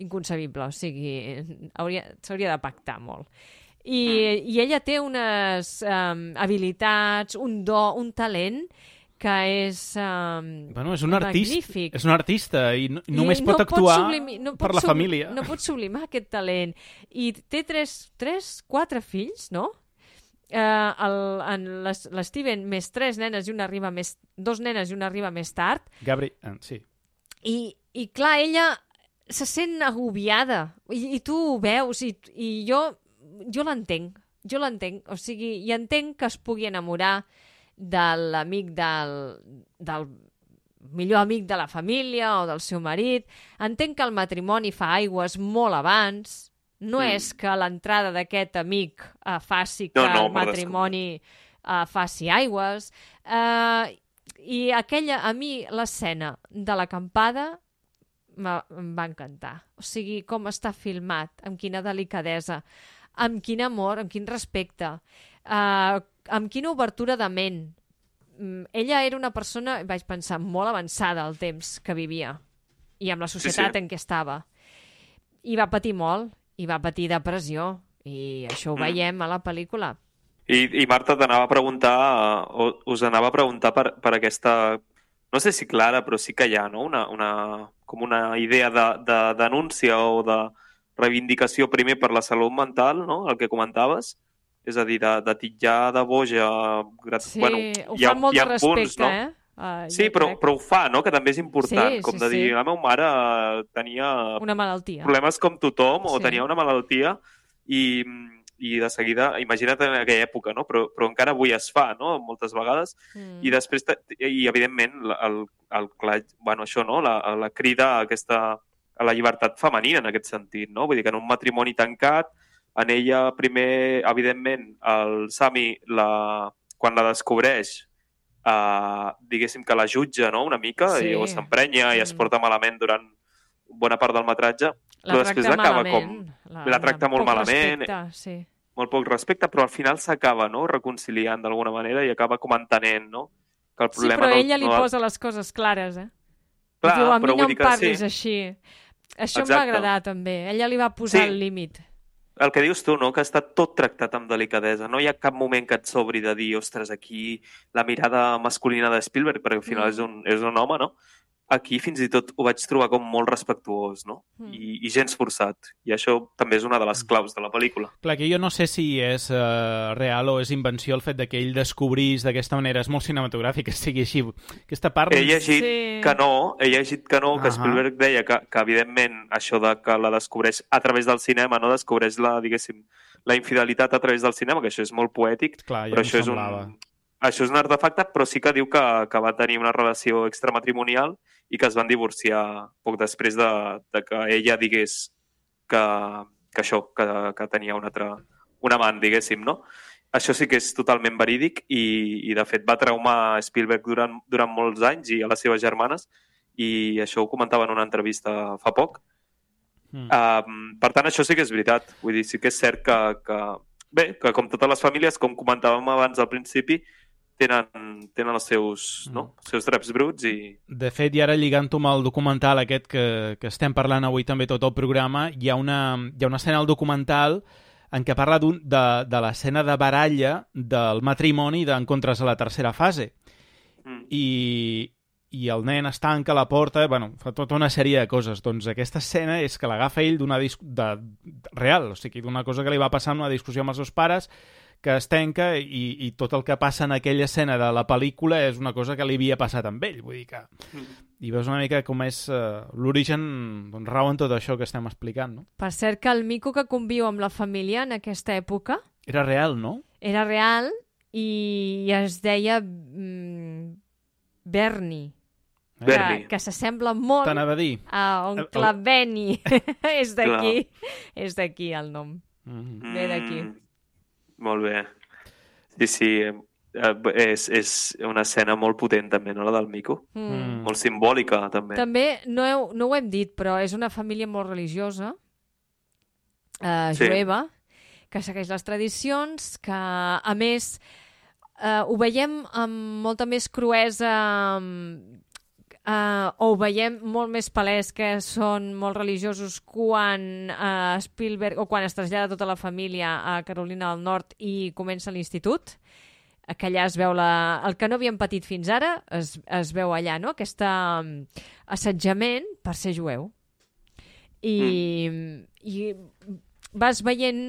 inconcebible, o sigui, s'hauria de pactar molt. I, I ella té unes um, habilitats, un do, un talent que és um, bueno, és un artista, magnífic. És un artista i no, I només no pot actuar sublimi, no per pot la família. No pot sublimar aquest talent. I té tres, tres quatre fills, no? Uh, L'Steven més tres nenes i una arriba més... Dos nenes i una arriba més tard. Gabri, eh, sí. I, I clar, ella se sent agobiada. I, i tu ho veus i, i jo, jo l'entenc. Jo l'entenc. O sigui, i entenc que es pugui enamorar de l'amic del, del millor amic de la família o del seu marit. Entenc que el matrimoni fa aigües molt abans. No mm. és que l'entrada d'aquest amic uh, faci que no, no, el matrimoni uh, faci aigües. Uh, I aquella, a mi, l'escena de l'acampada em va encantar. O sigui, com està filmat, amb quina delicadesa, amb quin amor, amb quin respecte, uh, amb quina obertura de ment. Mm, ella era una persona, vaig pensar, molt avançada al temps que vivia i amb la societat sí, sí. en què estava. I va patir molt, i va patir depressió, i això ho mm. veiem a la pel·lícula. I, i Marta, t'anava a preguntar, o us anava a preguntar per, per aquesta, no sé si clara, però sí que hi ha, no? Una, una, com una idea de, de denúncia o de reivindicació primer per la salut mental, no? el que comentaves, és a dir, de, de titllar de boja... Sí, bueno, ho fa amb molt de respecte, punts, no? eh? Uh, sí, però, però ho fa, no? Que també és important. Sí, com sí, de dir, sí. la meva mare tenia... Una malaltia. Problemes com tothom, o sí. tenia una malaltia, i, i de seguida, imagina't en aquella època, no? Però, però encara avui es fa, no? Moltes vegades. Mm. I després, i evidentment, el, el, el, bueno, això, no? La, la crida a aquesta a la llibertat femenina en aquest sentit, no? Vull dir que en un matrimoni tancat en ella, primer, evidentment, el Sami, la, quan la descobreix, eh, diguéssim que la jutja no? una mica sí. i o s'emprenya mm. i es porta malament durant bona part del metratge, la però després acaba com... La, la tracta molt malament, respecte, sí. molt poc respecte, però al final s'acaba no? reconciliant d'alguna manera i acaba com entenent no? que el problema... Sí, però no, ella li no... posa les coses clares, eh? Clar, Diu, a mi no em parlis sí. així. Això em va agradar, també. Ella li va posar sí. el límit el que dius tu, no? que està tot tractat amb delicadesa. No hi ha cap moment que et sobri de dir, ostres, aquí la mirada masculina de Spielberg, perquè al final mm. és, un, és un home, no? Aquí fins i tot ho vaig trobar com molt respectuós, no? Mm. I, I gens forçat. I això també és una de les claus de la pel·lícula. Clar, que jo no sé si és uh, real o és invenció el fet de que ell descobrís d'aquesta manera. És molt cinematogràfic que sigui així. Aquesta part... He llegit sí. que no, he llegit que no, que uh -huh. Spielberg deia que, que evidentment això de que la descobreix a través del cinema, no descobreix la, diguéssim, la infidelitat a través del cinema, que això és molt poètic, Clar, ja però això semblava. és un això és un artefacte, però sí que diu que, que va tenir una relació extramatrimonial i que es van divorciar poc després de, de que ella digués que, que això, que, que tenia un altre, un amant, diguéssim, no? Això sí que és totalment verídic i, i de fet, va traumar Spielberg durant, durant molts anys i a les seves germanes i això ho comentava en una entrevista fa poc. Mm. Um, per tant, això sí que és veritat. Vull dir, sí que és cert que, que, bé, que com totes les famílies, com comentàvem abans al principi, tenen, tenen els seus, no? els seus draps bruts i... De fet, i ara lligant-ho amb el documental aquest que, que estem parlant avui també tot el programa, hi ha una, hi ha una escena al documental en què parla de, de l'escena de baralla del matrimoni d'encontres a la tercera fase. Mm. I, i el nen es tanca la porta, bueno, fa tota una sèrie de coses. Doncs aquesta escena és que l'agafa ell d'una de, de, real, o sigui, d'una cosa que li va passar en una discussió amb els seus pares, que es tenca i, i tot el que passa en aquella escena de la pel·lícula és una cosa que li havia passat amb ell, vull dir que... Mm. I veus una mica com és uh, l'origen, doncs rau en tot això que estem explicant, no? Per cert, que el mico que conviu amb la família en aquesta època... Era real, no? Era real i es deia mm, Bernie. Que, que s'assembla molt a, dir. a oncle el... Benny. és d'aquí. És d'aquí el nom. Mm -hmm. Ve d'aquí. Mm. Molt bé. Sí, sí, eh, és, és una escena molt potent també, no, la del Mico? Mm. Molt simbòlica, també. També, no, heu, no ho hem dit, però és una família molt religiosa, eh, sí. jueva, que segueix les tradicions, que, a més, eh, ho veiem amb molta més cruesa uh, o ho veiem molt més palès que són molt religiosos quan uh, Spielberg o quan es trasllada tota la família a Carolina del Nord i comença l'institut que allà es veu la... el que no havíem patit fins ara es, es veu allà, no? Aquest um, assetjament per ser jueu. I, mm. i vas veient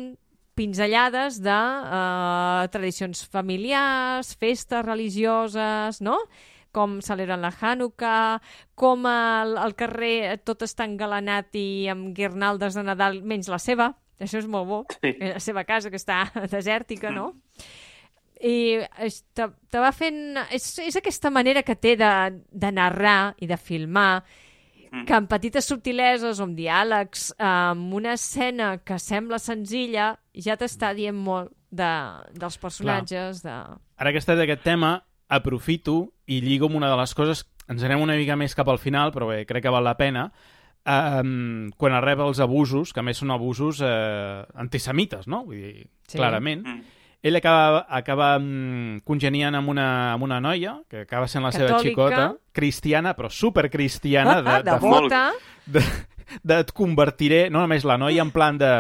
pinzellades de uh, tradicions familiars, festes religioses, no? Com celebren la Hanukkah, com el, el carrer tot està engalanat i amb guirnaldes de Nadal, menys la seva, això és molt bo, sí. la seva casa que està desèrtica, no? I te, te va fent... És, és aquesta manera que té de, de narrar i de filmar mm. que amb petites subtileses o amb diàlegs, amb una escena que sembla senzilla, ja t'està dient molt de, dels personatges. De... Ara que estàs d'aquest tema, aprofito i lligo amb una de les coses, ens anem una mica més cap al final, però bé, crec que val la pena, um, quan es rep els abusos, que a més són abusos eh, antisemites, no? Vull dir, sí. clarament. Mm. Ell acaba, acaba um, congeniant amb una, amb una noia, que acaba sent la Catòlica. seva xicota, cristiana, però supercristiana. De, de, de, de, de, de, et convertiré, no només la noia en plan de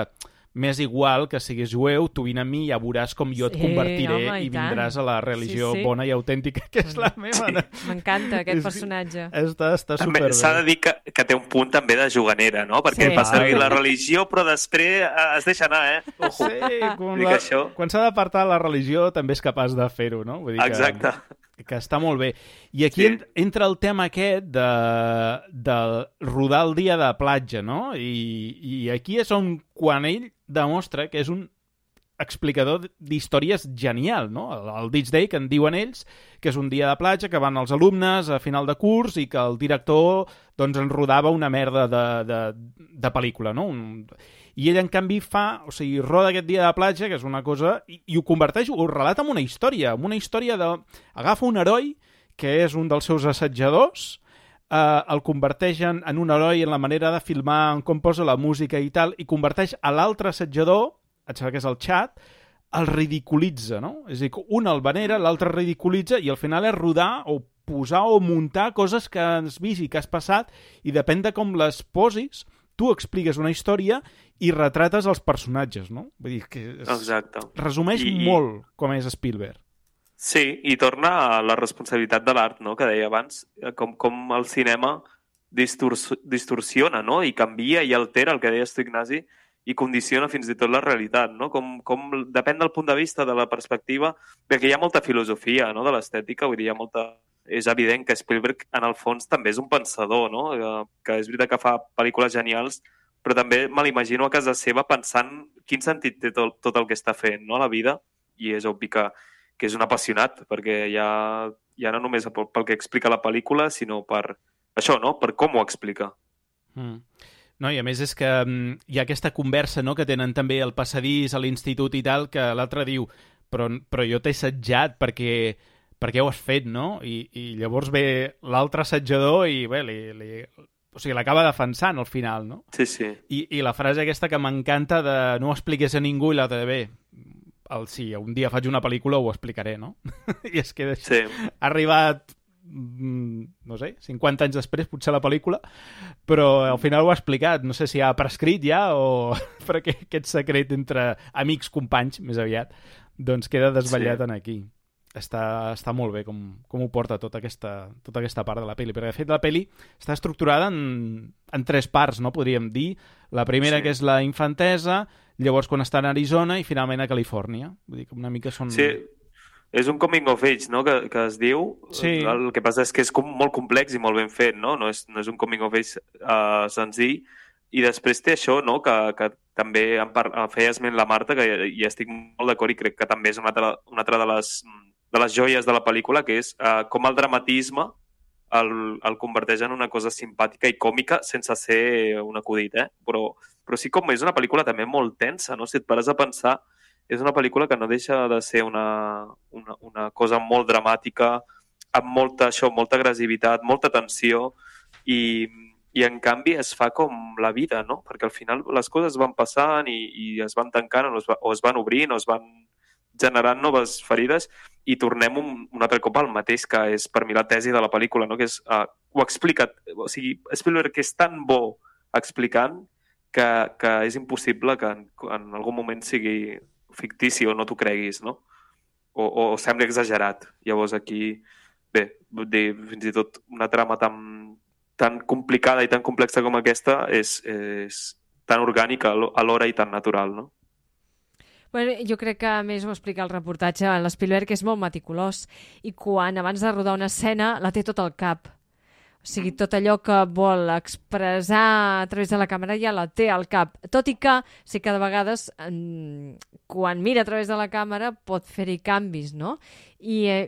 m'és igual que siguis jueu, tu vine a mi i ja veuràs com jo et sí, convertiré home, i, i vindràs a la religió sí, sí. bona i autèntica que és la meva. Sí. M'encanta aquest personatge. Està, està superbé. S'ha de dir que, que té un punt també de juganera, no? Perquè sí. fa servir la religió, però després eh, es deixa anar, eh? Ojo. Sí, quan, la, això... quan s'ha d'apartar la religió també és capaç de fer-ho, no? Vull dir Exacte. Que que està molt bé. I aquí sí. entra el tema aquest de, de rodar el dia de platja, no? I, I aquí és on quan ell demostra que és un explicador d'històries genial, no? El, el Ditch Day, que en diuen ells, que és un dia de platja que van els alumnes a final de curs i que el director doncs, en rodava una merda de, de, de pel·lícula, no? Un i ell, en canvi, fa... O sigui, roda aquest dia de platja, que és una cosa... I, i ho converteix, ho relata en una història, en una història de... Agafa un heroi, que és un dels seus assetjadors, eh, el converteix en, en un heroi en la manera de filmar, en com posa la música i tal, i converteix a l'altre assetjador, et sembla que és el xat, el ridiculitza, no? És a dir, un el venera, l'altre ridiculitza, i al final és rodar o posar o muntar coses que has vist i que has passat, i depèn de com les posis, tu expliques una història i retrates els personatges, no? Vull dir que es... Exacte. resumeix I, molt com és Spielberg. Sí, i torna a la responsabilitat de l'art, no?, que deia abans, com, com el cinema distors distorsiona, no?, i canvia i altera el que deies tu, Ignasi, i condiciona fins i tot la realitat, no? Com, com depèn del punt de vista, de la perspectiva, perquè hi ha molta filosofia, no?, de l'estètica, vull dir, hi ha molta... És evident que Spielberg, en el fons, també és un pensador, no?, que, que és veritat que fa pel·lícules genials, però també me l'imagino a casa seva pensant quin sentit té tot, tot el que està fent no, a la vida, i és obvi que, que és un apassionat, perquè ja, ja no només pel, que explica la pel·lícula, sinó per això, no? Per com ho explica. Mm. No, i a més és que mm, hi ha aquesta conversa no, que tenen també al passadís, a l'institut i tal, que l'altre diu però, però jo t'he assetjat perquè, perquè ho has fet, no? I, i llavors ve l'altre assetjador i bé, li, li, o sigui, l'acaba defensant al final, no? Sí, sí. I, i la frase aquesta que m'encanta de no ho expliqués a ningú i l'altre de bé, el, si un dia faig una pel·lícula ho explicaré, no? I és que sí. ha arribat mm, no sé, 50 anys després, potser la pel·lícula, però al final ho ha explicat. No sé si ha prescrit ja o... però que aquest secret entre amics, companys, més aviat, doncs queda desvetllat sí. en aquí. Està, està molt bé com, com ho porta tota aquesta, tota aquesta part de la pel·li, perquè de fet la pel·li està estructurada en, en tres parts, no podríem dir. La primera, sí. que és la infantesa, llavors quan està en Arizona i finalment a Califòrnia. Vull dir que una mica són... Sí, és un coming of age, no?, que, que es diu. Sí. El que passa és que és com molt complex i molt ben fet, no? No és, no és un coming of age uh, senzill. I després té això, no?, que, que també em par... feia esment la Marta, que hi, hi estic molt d'acord i crec que també és una altra, una altra de, les, de les joies de la pel·lícula, que és uh, com el dramatisme el, el converteix en una cosa simpàtica i còmica sense ser un acudit, eh? Però, però sí com és una pel·lícula també molt tensa, no? Si et pares a pensar, és una pel·lícula que no deixa de ser una, una, una cosa molt dramàtica, amb molta, això, molta agressivitat, molta tensió, i, i en canvi es fa com la vida, no? Perquè al final les coses van passant i, i es van tancant o es, va, o es van obrint o es van generant noves ferides i tornem un, un altre cop al mateix que és per mi la tesi de la pel·lícula, no? que és, uh, ho explica, o sigui, Spielberg és tan bo explicant que, que és impossible que en, en algun moment sigui fictici o no t'ho creguis, no? O, o sembla exagerat. Llavors aquí, bé, dir, fins i tot una trama tan, tan complicada i tan complexa com aquesta és, és tan orgànica alhora i tan natural, no? Bueno, jo crec que, a més, ho explica el reportatge, l'Spielberg és molt meticulós i quan abans de rodar una escena la té tot al cap o sigui, tot allò que vol expressar a través de la càmera ja la té al cap. Tot i que sí que de vegades quan mira a través de la càmera pot fer-hi canvis, no? I, eh,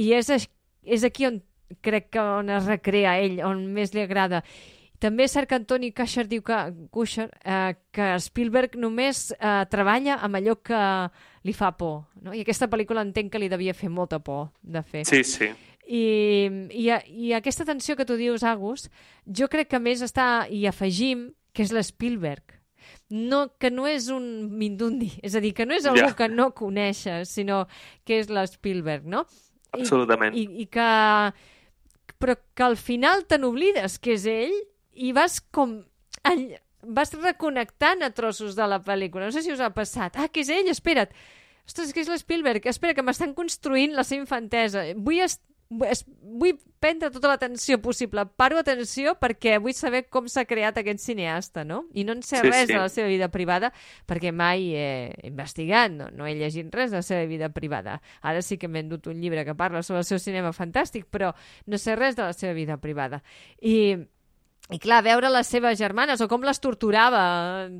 i és, és aquí on crec que on es recrea ell, on més li agrada. També és cert que Antoni Kushner diu que, Kushner, eh, que Spielberg només eh, treballa amb allò que li fa por. No? I aquesta pel·lícula entenc que li devia fer molta por de fer. Sí, sí. I, i, i aquesta tensió que tu dius, Agus, jo crec que més està, i afegim, que és l'Spielberg. No, que no és un mindundi, és a dir, que no és algú yeah. que no coneixes, sinó que és l'Spielberg, no? Absolutament. I, i, i que... Però que al final te n'oblides que és ell i vas com... Vas reconnectant a trossos de la pel·lícula. No sé si us ha passat. Ah, que és ell, espera't. Ostres, que és l'Spielberg. Espera, que m'estan construint la seva infantesa. Vull, vull prendre tota l'atenció possible. Paro atenció perquè vull saber com s'ha creat aquest cineasta, no? I no en sé sí, res sí. de la seva vida privada perquè mai he investigat, no, no he llegit res de la seva vida privada. Ara sí que m'he endut un llibre que parla sobre el seu cinema fantàstic, però no sé res de la seva vida privada. I i clar, veure les seves germanes o com les torturava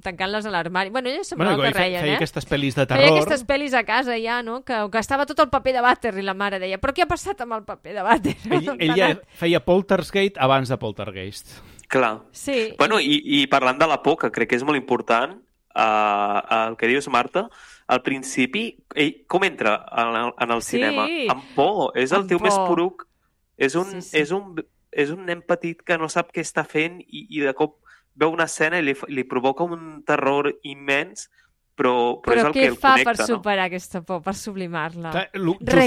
tancant-les a l'armari. Bueno, ella semblava bueno, que reien, feia eh? aquestes pel·lis de terror. Feia aquestes pel·lis a casa ja, no? Que, que estava tot el paper de vàter i la mare deia, però què ha passat amb el paper de vàter? Ell, ella feia Poltergeist abans de Poltergeist. Clar. Sí. Bueno, i, i parlant de la por, que crec que és molt important, uh, el que dius, Marta, al principi, ell com entra en el, en el sí. cinema? Amb por. És el Amb teu por. més poruc. És un, Sí, sí. és un és un nen petit que no sap què està fent i, i de cop veu una escena i li, li provoca un terror immens, però, però, Però és el què que el fa connecta, per no? superar aquesta por, per sublimar-la?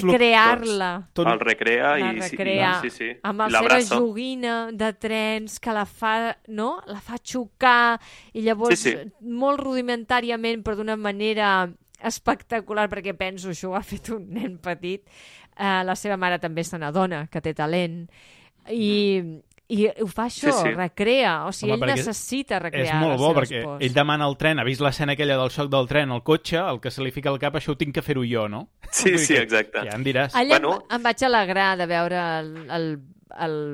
Recrear-la. Tot- El recrea La i, sí, recrea i, sí, sí. amb I la seva joguina de trens que la fa, no? La fa xocar i llavors Sí, sí. molt rudimentàriament però d'una manera espectacular perquè penso això ho ha fet un nen petit eh, la seva mare també se n'adona que té talent i, i ho fa això, Sí, sí. recrea o sigui, Home, ell necessita És recrear molt les bo, perquè pors. ell demana el tren, ha vist l'escena aquella del xoc del tren al cotxe, el que se li fica al cap, això ho tinc que fer-ho jo, no? Sí, sí, que exacte. Ja em diràs. Allà Bueno. em, em vaig alegrar de veure el, el,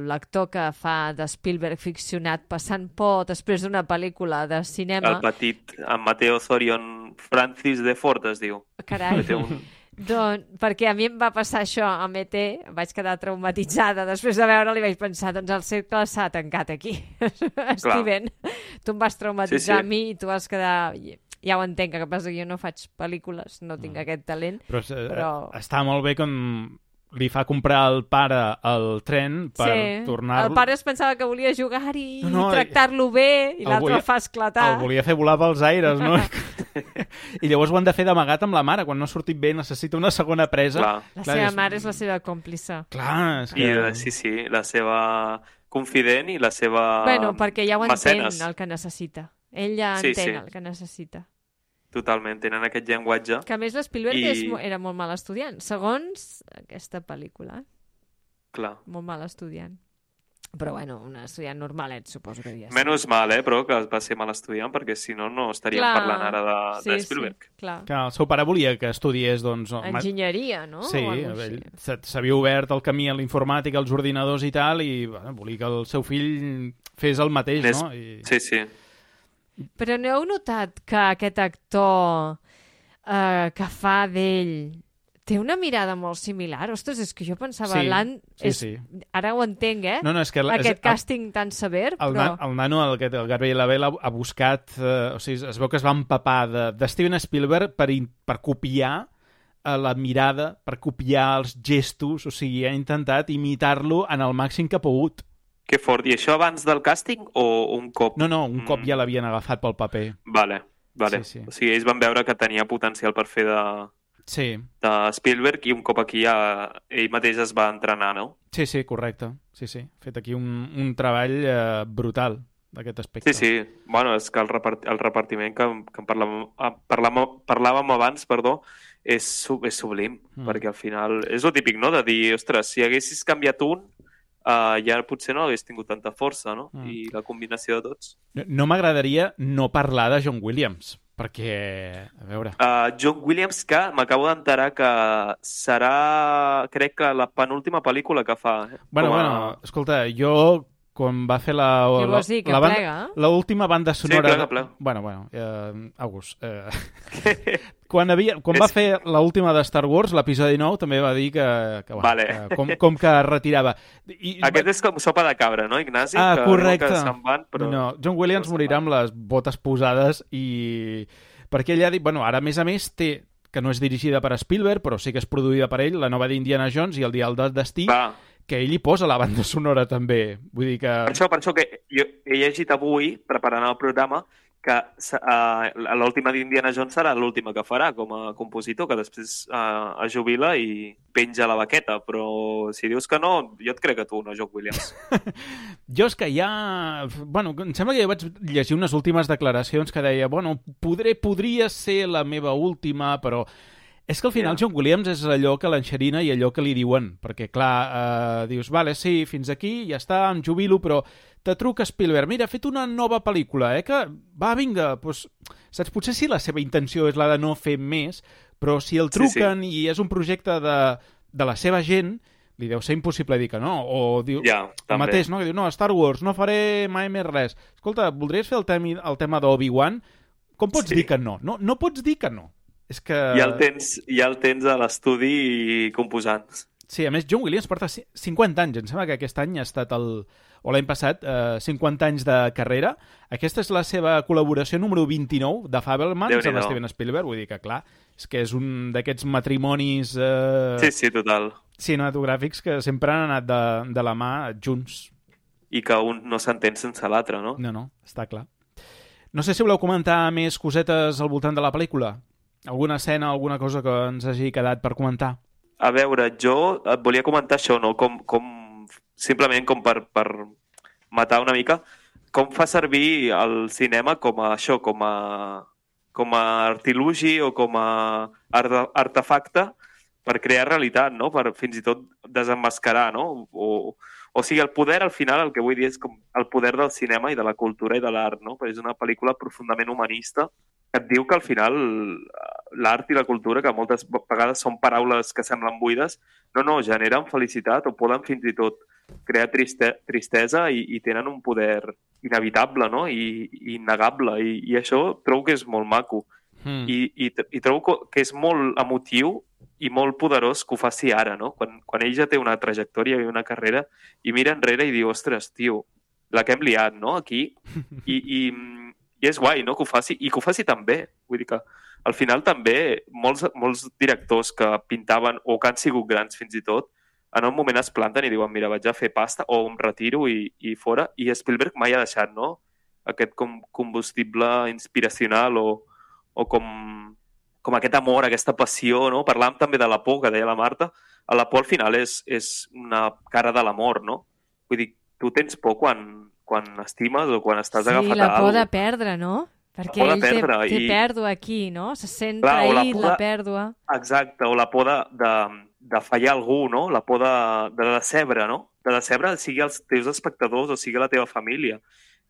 l'actor que fa de Spielberg ficcionat passant por després d'una pel·lícula de cinema. El petit, en Mateo Zorion Francis de Ford es diu. Carai. Té un... Doncs, perquè a mi em va passar això amb ET, vaig quedar traumatitzada. Després de veure-li vaig pensar, doncs el cercle s'ha tancat aquí. Steven, tu em vas traumatitzar Sí, sí. a mi i tu vas quedar... Ja ho entenc, que passa que jo no faig pel·lícules, no tinc aquest talent. Però, eh, Però- està molt bé com li fa comprar al pare el tren per sí, tornar-lo... el pare es pensava que volia jugar-hi No, no, no, i tractar-lo bé i l'altre volia- el fa esclatar. El volia fer volar pels aires, no? I llavors ho han de fer d'amagat amb la mare. Quan no ha sortit bé necessita una segona presa. Clar. La Clar, seva és- mare és la seva còmplice. Clar, és I que... eh, sí, sí, la seva confident i la seva bueno, perquè ja ho entén, mecenes. el que necessita. Ell ja Sí, entén sí. el que necessita. Totalment, tenen aquest llenguatge. Que a més l'Spielberg I- és, era molt mal estudiant, segons aquesta pel·lícula. Clar. Molt mal estudiant. Però bueno, un estudiant normalet, suposo que diria. Menys mal, eh, però que va ser mal estudiant, perquè si no, no estaríem Clar. parlant ara de, sí, de Spielberg. Sí, clar. Que el seu pare volia que estudiés, doncs... Enginyeria, no? Sí, ell s'havia obert el camí a la informàtica, als ordinadors i tal, i bueno, volia que el seu fill fes el mateix, N'és- no? I... Sí, sí. Però no heu notat que aquest actor eh, que fa d'ell té una mirada molt similar? Ostres, és que jo pensava... Sí, l'han... sí, és... sí. Ara ho entenc, eh? No, no, és que... la- Aquest és- càsting tan sever, El, però... nan, el nano, el, el Gabriel Abel, ha, ha buscat... Eh, o sigui, es veu que es va empapar de, de Steven Spielberg per, in, per copiar eh, la mirada, per copiar els gestos, o sigui, ha intentat imitar-lo en el màxim que ha pogut. Que fort. I això abans del càsting o un cop? No, no, un cop Mm. ja l'havien agafat pel paper. Vale, vale. Sí, sí. O sigui, ells van veure que tenia potencial per fer de, Sí, de Spielberg i un cop aquí ja ell mateix es va entrenar, no? sí, sí, correcte. Sí, sí. Fet aquí un, un treball eh, brutal d'aquest aspecte. Sí, sí. Bueno, és que el, repart el repartiment que, que en parlàvem, ah, parlàvem, parlàvem abans, perdó, és, sub, és sublim, mm. perquè al final és el típic, no?, de dir, ostres, si haguessis canviat un, uh, ja potser no hagués tingut tanta força, no? Mm. I la combinació de tots. No, no m'agradaria no parlar de John Williams, perquè, a veure... Uh, John Williams, que m'acabo d'enterar que serà, crec que la penúltima pel·lícula que fa. eh, Bueno, com a- bueno, escolta, jo quan va fer la... Què la, vols dir, que la banda, plega? la última banda sonora... plega, plega. Bueno, bueno, eh, August. Eh, quan havia, quan va fer l'última de Star Wars, l'episodi 9, també va dir que, que, bueno, Vale. que com, com que es retirava. I, Aquest és com sopa de cabra, no, Ignasi? Ah, que, correcte. Que se'n van, però... No, John Williams se'n morirà amb les botes posades i... Perquè ell ha dit... Bueno, ara, a més a més, té que no és dirigida per Spielberg, però sí que és produïda per ell, la nova d'Indiana Jones i el Dial del Destí, Va, que ell hi posa la banda sonora també. Vull dir que... Per això, per això que jo he llegit avui, preparant el programa, que uh, l'última d'Indiana Jones serà l'última que farà com a compositor, que després uh, es jubila i penja la baqueta, però si dius que no, jo et crec a tu, no, Jock Williams. Jo és que ja... Bueno, em sembla que jo vaig llegir unes últimes declaracions que deia, bueno, podré, podria ser la meva última, però... És que al final. John Williams és allò que l'enxerina i allò que li diuen, perquè clar, eh, dius, vale, sí, fins aquí, ja està, em jubilo, però te truca Spielberg, mira, ha fet una nova pel·lícula, eh, que va, vinga, doncs, saps, potser sí la seva intenció és la de no fer més, però si el Sí, sí. truquen i és un projecte de, de la seva gent, li deu ser impossible dir que no, o diu, Ja, el mateix, no? Que diu, no, Star Wars, no faré mai més res. Escolta, voldries fer el, temi, el tema d'Obi-Wan? Com pots Sí. dir que no? no? No pots dir que no. És que... Ja el tens, ja el tens a l'estudi composant. Sí, a més, John Williams porta ci- 50 anys. Em sembla que aquest any ha estat el... o l'any passat, eh, 50 anys de carrera. Aquesta és la seva col·laboració número 29 de Fabelmans amb. Steven Spielberg. Vull dir que, clar, és que és un d'aquests matrimonis eh, Sí, sí, total. cinematogràfics que sempre han anat de, de la mà junts. I que un no s'entén sense l'altre, no? No, no, està clar. No sé si voleu comentar més cosetes al voltant de la pel·lícula. Alguna escena, alguna cosa que ens hagi quedat per comentar. A veure, jo et volia comentar això, no? Com, com simplement com per, per matar una mica, com fa servir el cinema com a això, com a, com a artilugi o com a arte, artefacte per crear realitat, no? Per fins i tot desenmascarar, no? O, o sigui, el poder, al final, el que vull dir és com el poder del cinema i de la cultura i de l'art, no? Perquè és una pel·lícula profundament humanista et diu que al final l'art i la cultura, que moltes vegades són paraules que semblen buides, no, no, generen felicitat o poden fins i tot crear triste, tristesa i, i tenen un poder inevitable no? I, i innegable. I, I això trobo que és molt maco. Mm. I, i, i trobo que és molt emotiu i molt poderós que ho faci ara, no? Quan, quan ell ja té una trajectòria i una carrera i mira enrere i diu, ostres, tio, la que hem liat, no?, aquí. I, i, i és guai, no?, que ho faci, i que ho faci tan bé. Vull dir que al final també molts, molts directors que pintaven o que han sigut grans fins i tot, en un moment es planten i diuen, mira, vaig a fer pasta o em retiro i, i fora. I Spielberg mai ha deixat, no?, aquest com combustible inspiracional o, o com, com aquest amor, aquesta passió, no? Parlàvem també de la por, que deia la Marta. A la por al final és, és una cara de l'amor, no? Vull dir, tu tens por quan, quan estimes o quan estàs sí, agafat la a por alguna de perdre, no? Perquè por ell té, perdre té i- pèrdua aquí, no? Se sent Clar, o la traït, por la de- pèrdua. Exacte, o la por de, de, de fallar algú, no? La por de, de decebre, no? De decebre sigui els teus espectadors o sigui la teva família.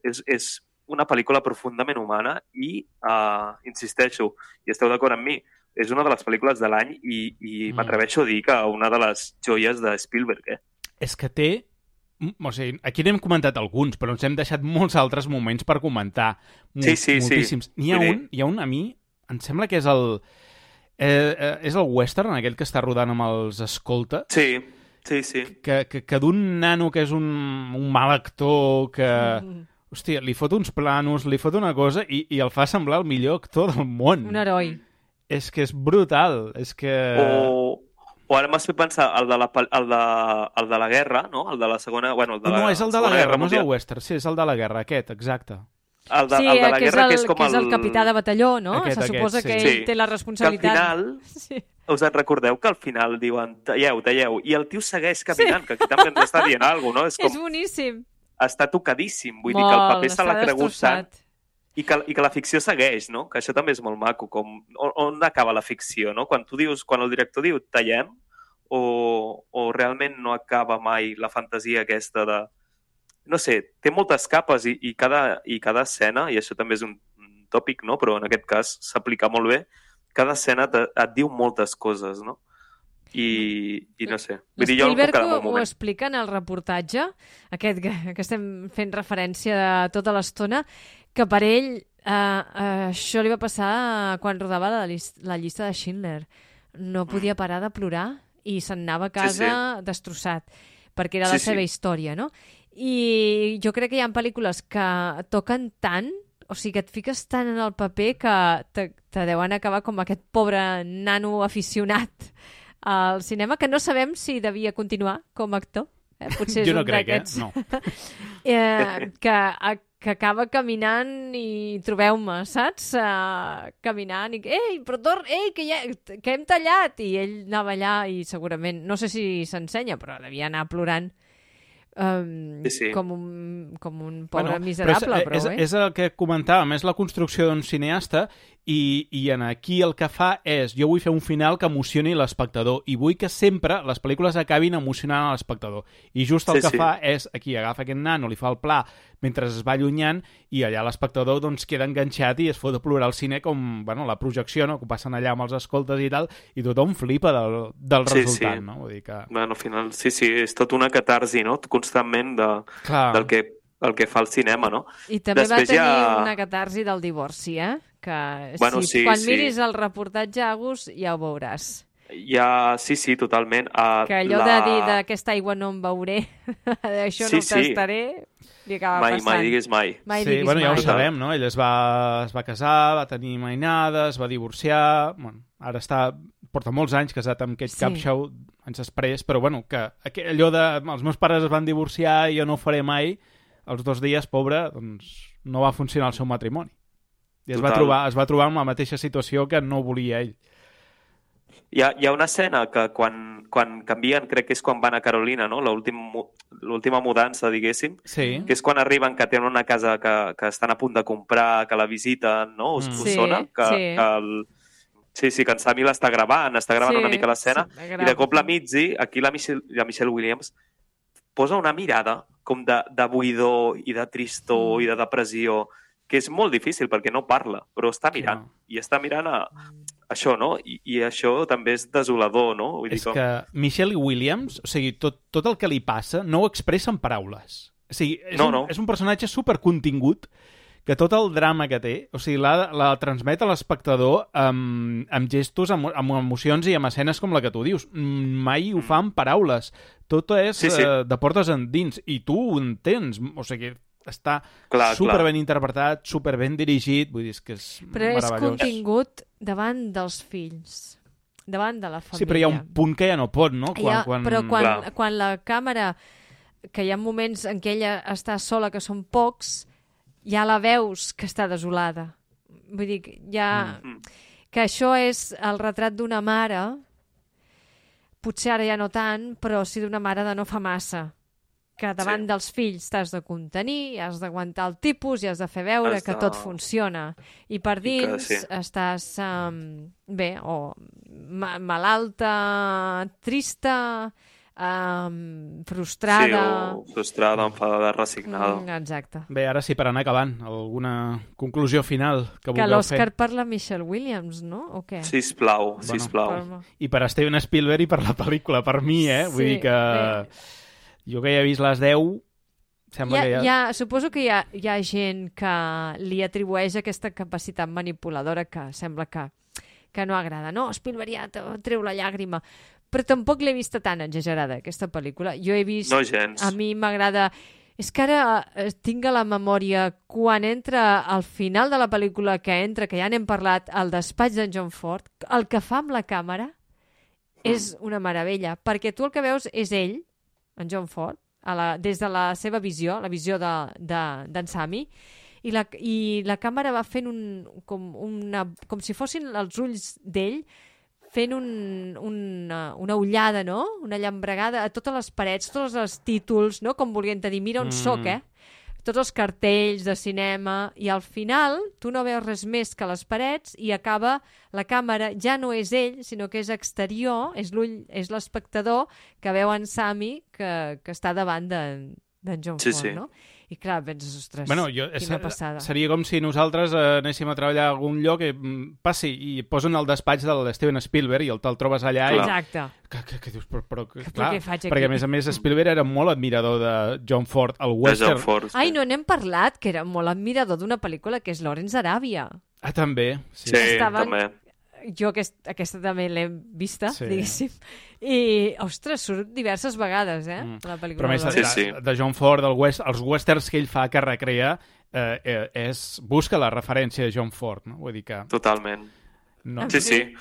És, és una pel·lícula profundament humana i, uh, insisteixo, i esteu d'acord amb mi, és una de les pel·lícules de l'any i, i Mm. m'atreveixo a dir que una de les joies de Spielberg, eh? És que té... O sigui, aquí n'hem comentat alguns, però ens hem deixat molts altres moments per comentar. Mol- Sí, sí, sí. moltíssims. N'hi ha, un, hi ha un, a mi, em sembla que és el... Eh, eh, és el western, aquell que està rodant amb els escolta, Sí, sí, sí. que, que, que d'un nano que és un, un mal actor, que... Mm. Hòstia, li fot uns planos, li fot una cosa i, i el fa semblar el millor actor del món. Un heroi. És que és brutal, és que... O, o ara m'has fet pensar el de, la, el, de, el de la guerra, no? El de la segona... Bueno, el de la No, és el de la Segona guerra, no és el western, sí, és el de la guerra, aquest, exacte. El de, sí, el de la que, és guerra, el, que és com que és el capità de batalló, no? Aquest, Se aquest, suposa sí. que ell Sí. té la Que al responsabilitat. final, Sí. us en recordeu que al final diuen talleu, talleu, i el tio segueix caminant, sí. que aquí també ens està dient alguna cosa, no? És És com, boníssim. està tocadíssim, vull dir que el Molt, paper se l'ha està cregut tant. I que, i que la ficció segueix, no? Que això també és molt maco, com on, on acaba la ficció, no? Quan tu dius, quan el director diu tallem, o, o realment no acaba mai la fantasia aquesta de... No sé, té moltes capes i, i, cada, i cada escena, i això també és un, tòpic, no? però en aquest cas s'aplica molt bé, cada escena te, et diu moltes coses, no? I, i no sé. Vull dir, jo Spielberg ho, ho explica en el reportatge, aquest que, que estem fent referència de tota l'estona, que per ell eh, eh, això li va passar quan rodava la, la llista de Schindler. No podia parar de plorar i se'n anava a Mm. Sí, casa destrossat, perquè era la Sí, seva sí. història, no? I jo crec que hi ha pel·lícules que toquen tant, o sigui, que et fiques tant en el paper que te, te deuen acabar com aquest pobre nano aficionat al cinema, que no sabem si devia continuar com a actor. Eh? Potser és Jo no un crec, eh? No. eh, que, a, que acaba caminant i trobeu-me, saps? Uh, caminant i... Ei, però tor... Ei, que, ja, que hem tallat! I ell anava allà i segurament... No sé si s'ensenya, però devia anar plorant um, Sí, sí. com, un, com un pobre Bueno, miserable, però, és, eh? és, és el que comentàvem, és la construcció d'un cineasta i, i en aquí el que fa és jo vull fer un final que emocioni l'espectador i vull que sempre les pel·lícules acabin emocionant l'espectador i just el Sí, que sí. fa és aquí agafa aquest nano, li fa el pla mentre es va allunyant i allà l'espectador doncs queda enganxat i es fot a plorar al cine com bueno, la projecció, no? que passen allà amb els escoltes i tal i tothom flipa del, del Sí, resultat sí. no? Vull dir que... Bueno, al final, sí, sí, és tot una catarsi, no? Constantment de, Clar. del que, el que fa el cinema, no? I també Després va tenir ja- una catarsi del divorci, eh? Que Bueno, si, sí, quan sí. miris el reportatge, Agus, ja ho veuràs. Ja, sí, sí, totalment. Uh, Que allò de dir d'aquesta aigua no en beuré, d'això Sí, no sí. tastaré, li acaba mai, passant. mai diguis mai. Mai sí, diguis bueno, ja mai. ho sabem, no? Ell es va, es va casar, va tenir mainada, es va divorciar... Bueno, ara està... Porta molts anys casat amb Kate Sí. Capshaw, anys després, però bueno, que allò de... Els meus pares es van divorciar i jo no ho faré mai, els dos dies, pobre, doncs no va funcionar el seu matrimoni. I es va, Total. trobar, es va trobar amb la mateixa situació que no volia ell. Hi ha, hi ha una escena que quan, quan canvien, crec que és quan van a Carolina, no? L'última mudança, diguéssim, Sí. que és quan arriben que tenen una casa que, que estan a punt de comprar, que la visiten, no? Us, Mm. us Sí, sona? Que, sí. que el... Sí, sí, que en Sami l'està gravant, està gravant Sí, una mica l'escena, sí, i de cop la Mitzi, aquí la Michelle, la Michelle Williams, posa una mirada com de, de buidor i de tristor Mm. i de depressió, que és molt difícil perquè no parla, però està Sí, mirant. no. I està mirant a, això, no? I, I això també és desolador, no? Vull dir És que Michelle Williams, o sigui, tot, tot el que li passa no ho expressa en paraules. O sigui, és, No, un, no. és un personatge supercontingut que tot el drama que té, o sigui, la, la transmet a l'espectador amb, amb gestos, amb, amb emocions i amb escenes com la que tu dius. Mm, Mai ho fa amb paraules. Tot és Sí, sí. Eh, de portes endins, i tu ho entens. O sigui, està Clar, super clar. ben interpretat, super ben dirigit, vull dir és que és Però és meravellós. contingut davant dels fills, davant de la família. Sí, però hi ha un punt que ja no pot, no? Hi ha, però quan, Clar. quan la càmera, que hi ha moments en què ella està sola, que són pocs, ja la veus que està desolada. Vull dir, que ja... Mm. Que això és el retrat d'una mare, potser ara ja no tant, però sí d'una mare de no fa massa que davant Sí. dels fills t'has de contenir, has d'aguantar el tipus i has de fer veure Has que de- tot funciona. I per I que dins sí. estàs, um, bé, o ma malalta, trista, um, frustrada... Sí, o frustrada, enfadada, resignada. Mm, exacte. Bé, ara sí, per anar acabant, alguna conclusió final que Que vulgueu l'Òscar fer? per la Michelle Williams, no? O què? Sisplau, sisplau. Per- I per Steven Spielberg i per la pel·lícula, per mi, eh? Vull Sí, dir que bé. Jo que ja he vist les 10, sembla ha, que ja... ha, suposo que hi ha, hi ha gent que li atribueix aquesta capacitat manipuladora que sembla que, que no agrada. No, Spielberg ja treu la llàgrima. Però tampoc l'he vista tan exagerada, aquesta pel·lícula. Jo he vist... No gens. A mi m'agrada... És que ara eh, tinc a la memòria quan entra al final de la pel·lícula que entra, que ja n'hem parlat, al despatx d'en John Ford, el que fa amb la càmera és una meravella, perquè tu el que veus és ell, en John Ford, a la, des de la seva visió, la visió d'en de, d'en Sami, i la, i la càmera va fent un, com, una, com si fossin els ulls d'ell fent un, una, una ullada, no? Una llambregada a totes les parets, tots els títols, no? Com volien dir, mira on Mm. mm. soc, eh? Tots els cartells de cinema, i al final tu no veus res més que les parets i acaba la càmera, ja no és ell, sinó que és exterior, és l'ull, és l'espectador que veu en Sami que, que està davant d'en d'en John Sí, Ford, sí. no? I clar, penses, ostres, Bueno, jo, quina passada. seria com si nosaltres eh, anéssim a treballar a algun lloc i mm, passi i posen el despatx del Steven Spielberg i el te'l trobes allà i... Exacte. Que, que, que dius, però, però, que, però clar, què faig aquí? perquè a més a més Spielberg era molt admirador de John Ford, el western. Ford, sí. Ai, no n'hem parlat, que era molt admirador d'una pel·lícula que és Lawrence d'Aràbia. Ah, també. Sí. Sí, Estaven- també. Jo aquest, aquesta també l'he vista, Sí. diguéssim. I, ostres, surt diverses vegades, eh? Mm. La pel·lícula Però a més, de de, Sí, sí. de John Ford, el west, els westerns que ell fa, que recrea, eh, eh, és, busca la referència de John Ford, no? Vull dir que... Totalment. No. Sí, sí,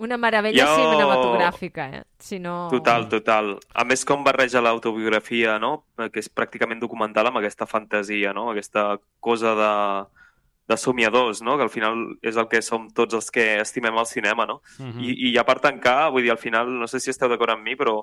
Una meravella Jo- cinematogràfica, eh? Si no... total, total. A més, com barreja l'autobiografia, no? que és pràcticament documental amb aquesta fantasia, no? aquesta cosa de, de somiadors, no? que al final és el que som tots els que estimem el cinema. No? Mhm. I, I ja per tancar, vull dir, al final, no sé si esteu d'acord amb mi, però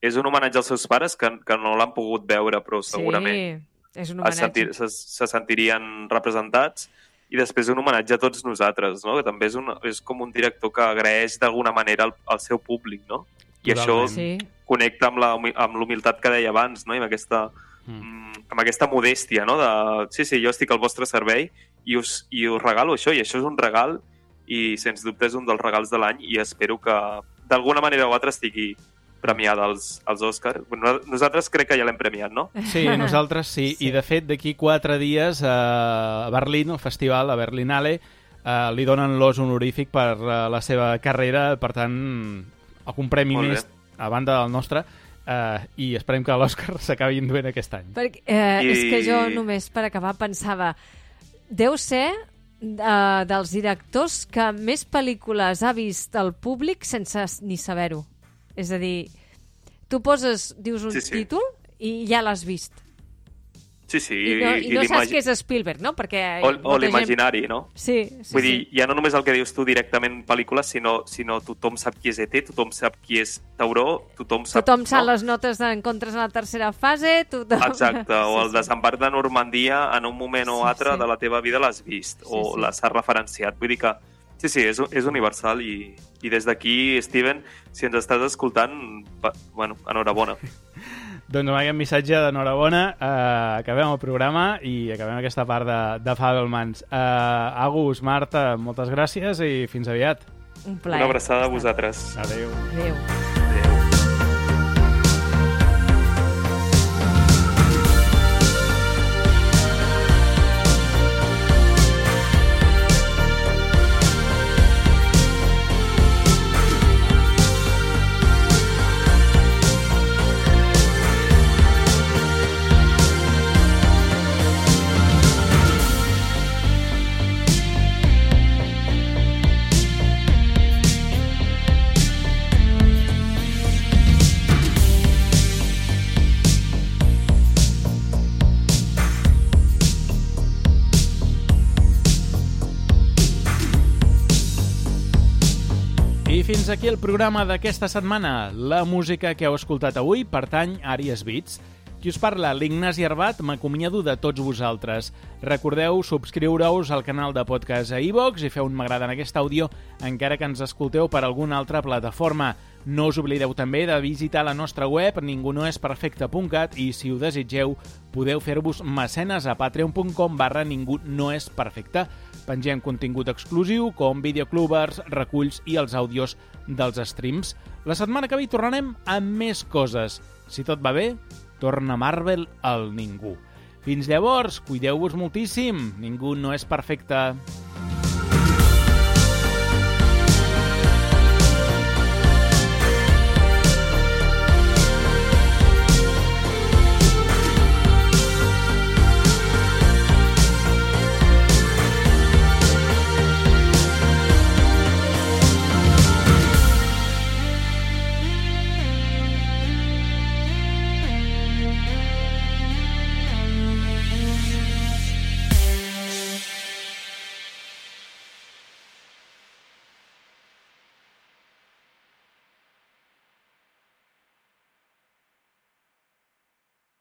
és un homenatge als seus pares que, que no l'han pogut veure, però segurament Sí, és un es, homenatge. sentir, se, se sentirien representats i després un homenatge a tots nosaltres, no? que també és, un, és com un director que agraeix d'alguna manera al, al seu públic, no? I això. Sí, connecta amb la amb l'humilitat que deia abans, no? I amb aquesta, Mm. mm. amb aquesta modèstia, no? De, sí, sí, jo estic al vostre servei i us, i us regalo això, i això és un regal i, sens dubte, és un dels regals de l'any i espero que d'alguna manera o altra estigui premiada als, als Oscars. Nosaltres crec que ja l'hem premiat, no? Sí, nosaltres sí. sí. I de fet, d'aquí quatre dies a Berlín, al festival, a Berlinale, eh, li donen l'os honorífic per eh, la seva carrera, per tant, algun premi més a banda del nostre, eh, i esperem que l'Òscar s'acabi induent aquest any. Perquè, eh, I- És que jo només per acabar pensava deu ser eh, dels directors que més pel·lícules ha vist el públic sense ni saber-ho. És a dir, tu poses, dius un Sí, sí. títol i ja l'has vist. Sí, sí. I, no, i no saps què és Spielberg, no? Perquè O, o gent- l'imaginari, no? Sí, sí, Vull sí. dir, ja no només el que dius tu directament en pel·lícules, sinó, sinó tothom sap qui és ET, tothom sap qui és Tauró, tothom sap... Tothom sap no? les notes d'encontres en la tercera fase, tothom... Exacte, o el Sí, sí. desembarc de Normandia en un moment o Sí, altre sí. de la teva vida l'has vist, Sí, o sí. s'ha referenciat. Vull dir que, sí, sí, és, és universal i, i des d'aquí, Steven, si ens estàs escoltant, va, bueno, enhorabona. Doncs amb aquest missatge d'enhorabona eh, acabem el programa i acabem aquesta part de, de Fabelmans. Eh, Agus, Marta, moltes gràcies i fins aviat. Un plaer. Una abraçada a vosaltres. Adéu. Adéu. Fins aquí el programa d'aquesta setmana. La música que heu escoltat avui pertany a Àries Beats. Qui us parla, l'Ignasi Arbat, m'acomiado de tots vosaltres. Recordeu subscriure-us al canal de podcast a iVox i feu un m'agrada en aquest àudio encara que ens escolteu per alguna altra plataforma. No us oblideu també de visitar la nostra web ningunoesperfecte.cat i si ho desitgeu podeu fer-vos mecenes a patreon.com barra ningunoesperfecte. Pengem contingut exclusiu com videoclubers, reculls i els àudios dels streams. La setmana que ve hi tornarem amb més coses. Si tot va bé, torna Marvel al ningú. Fins llavors, cuideu-vos moltíssim. Ningú no és perfecte.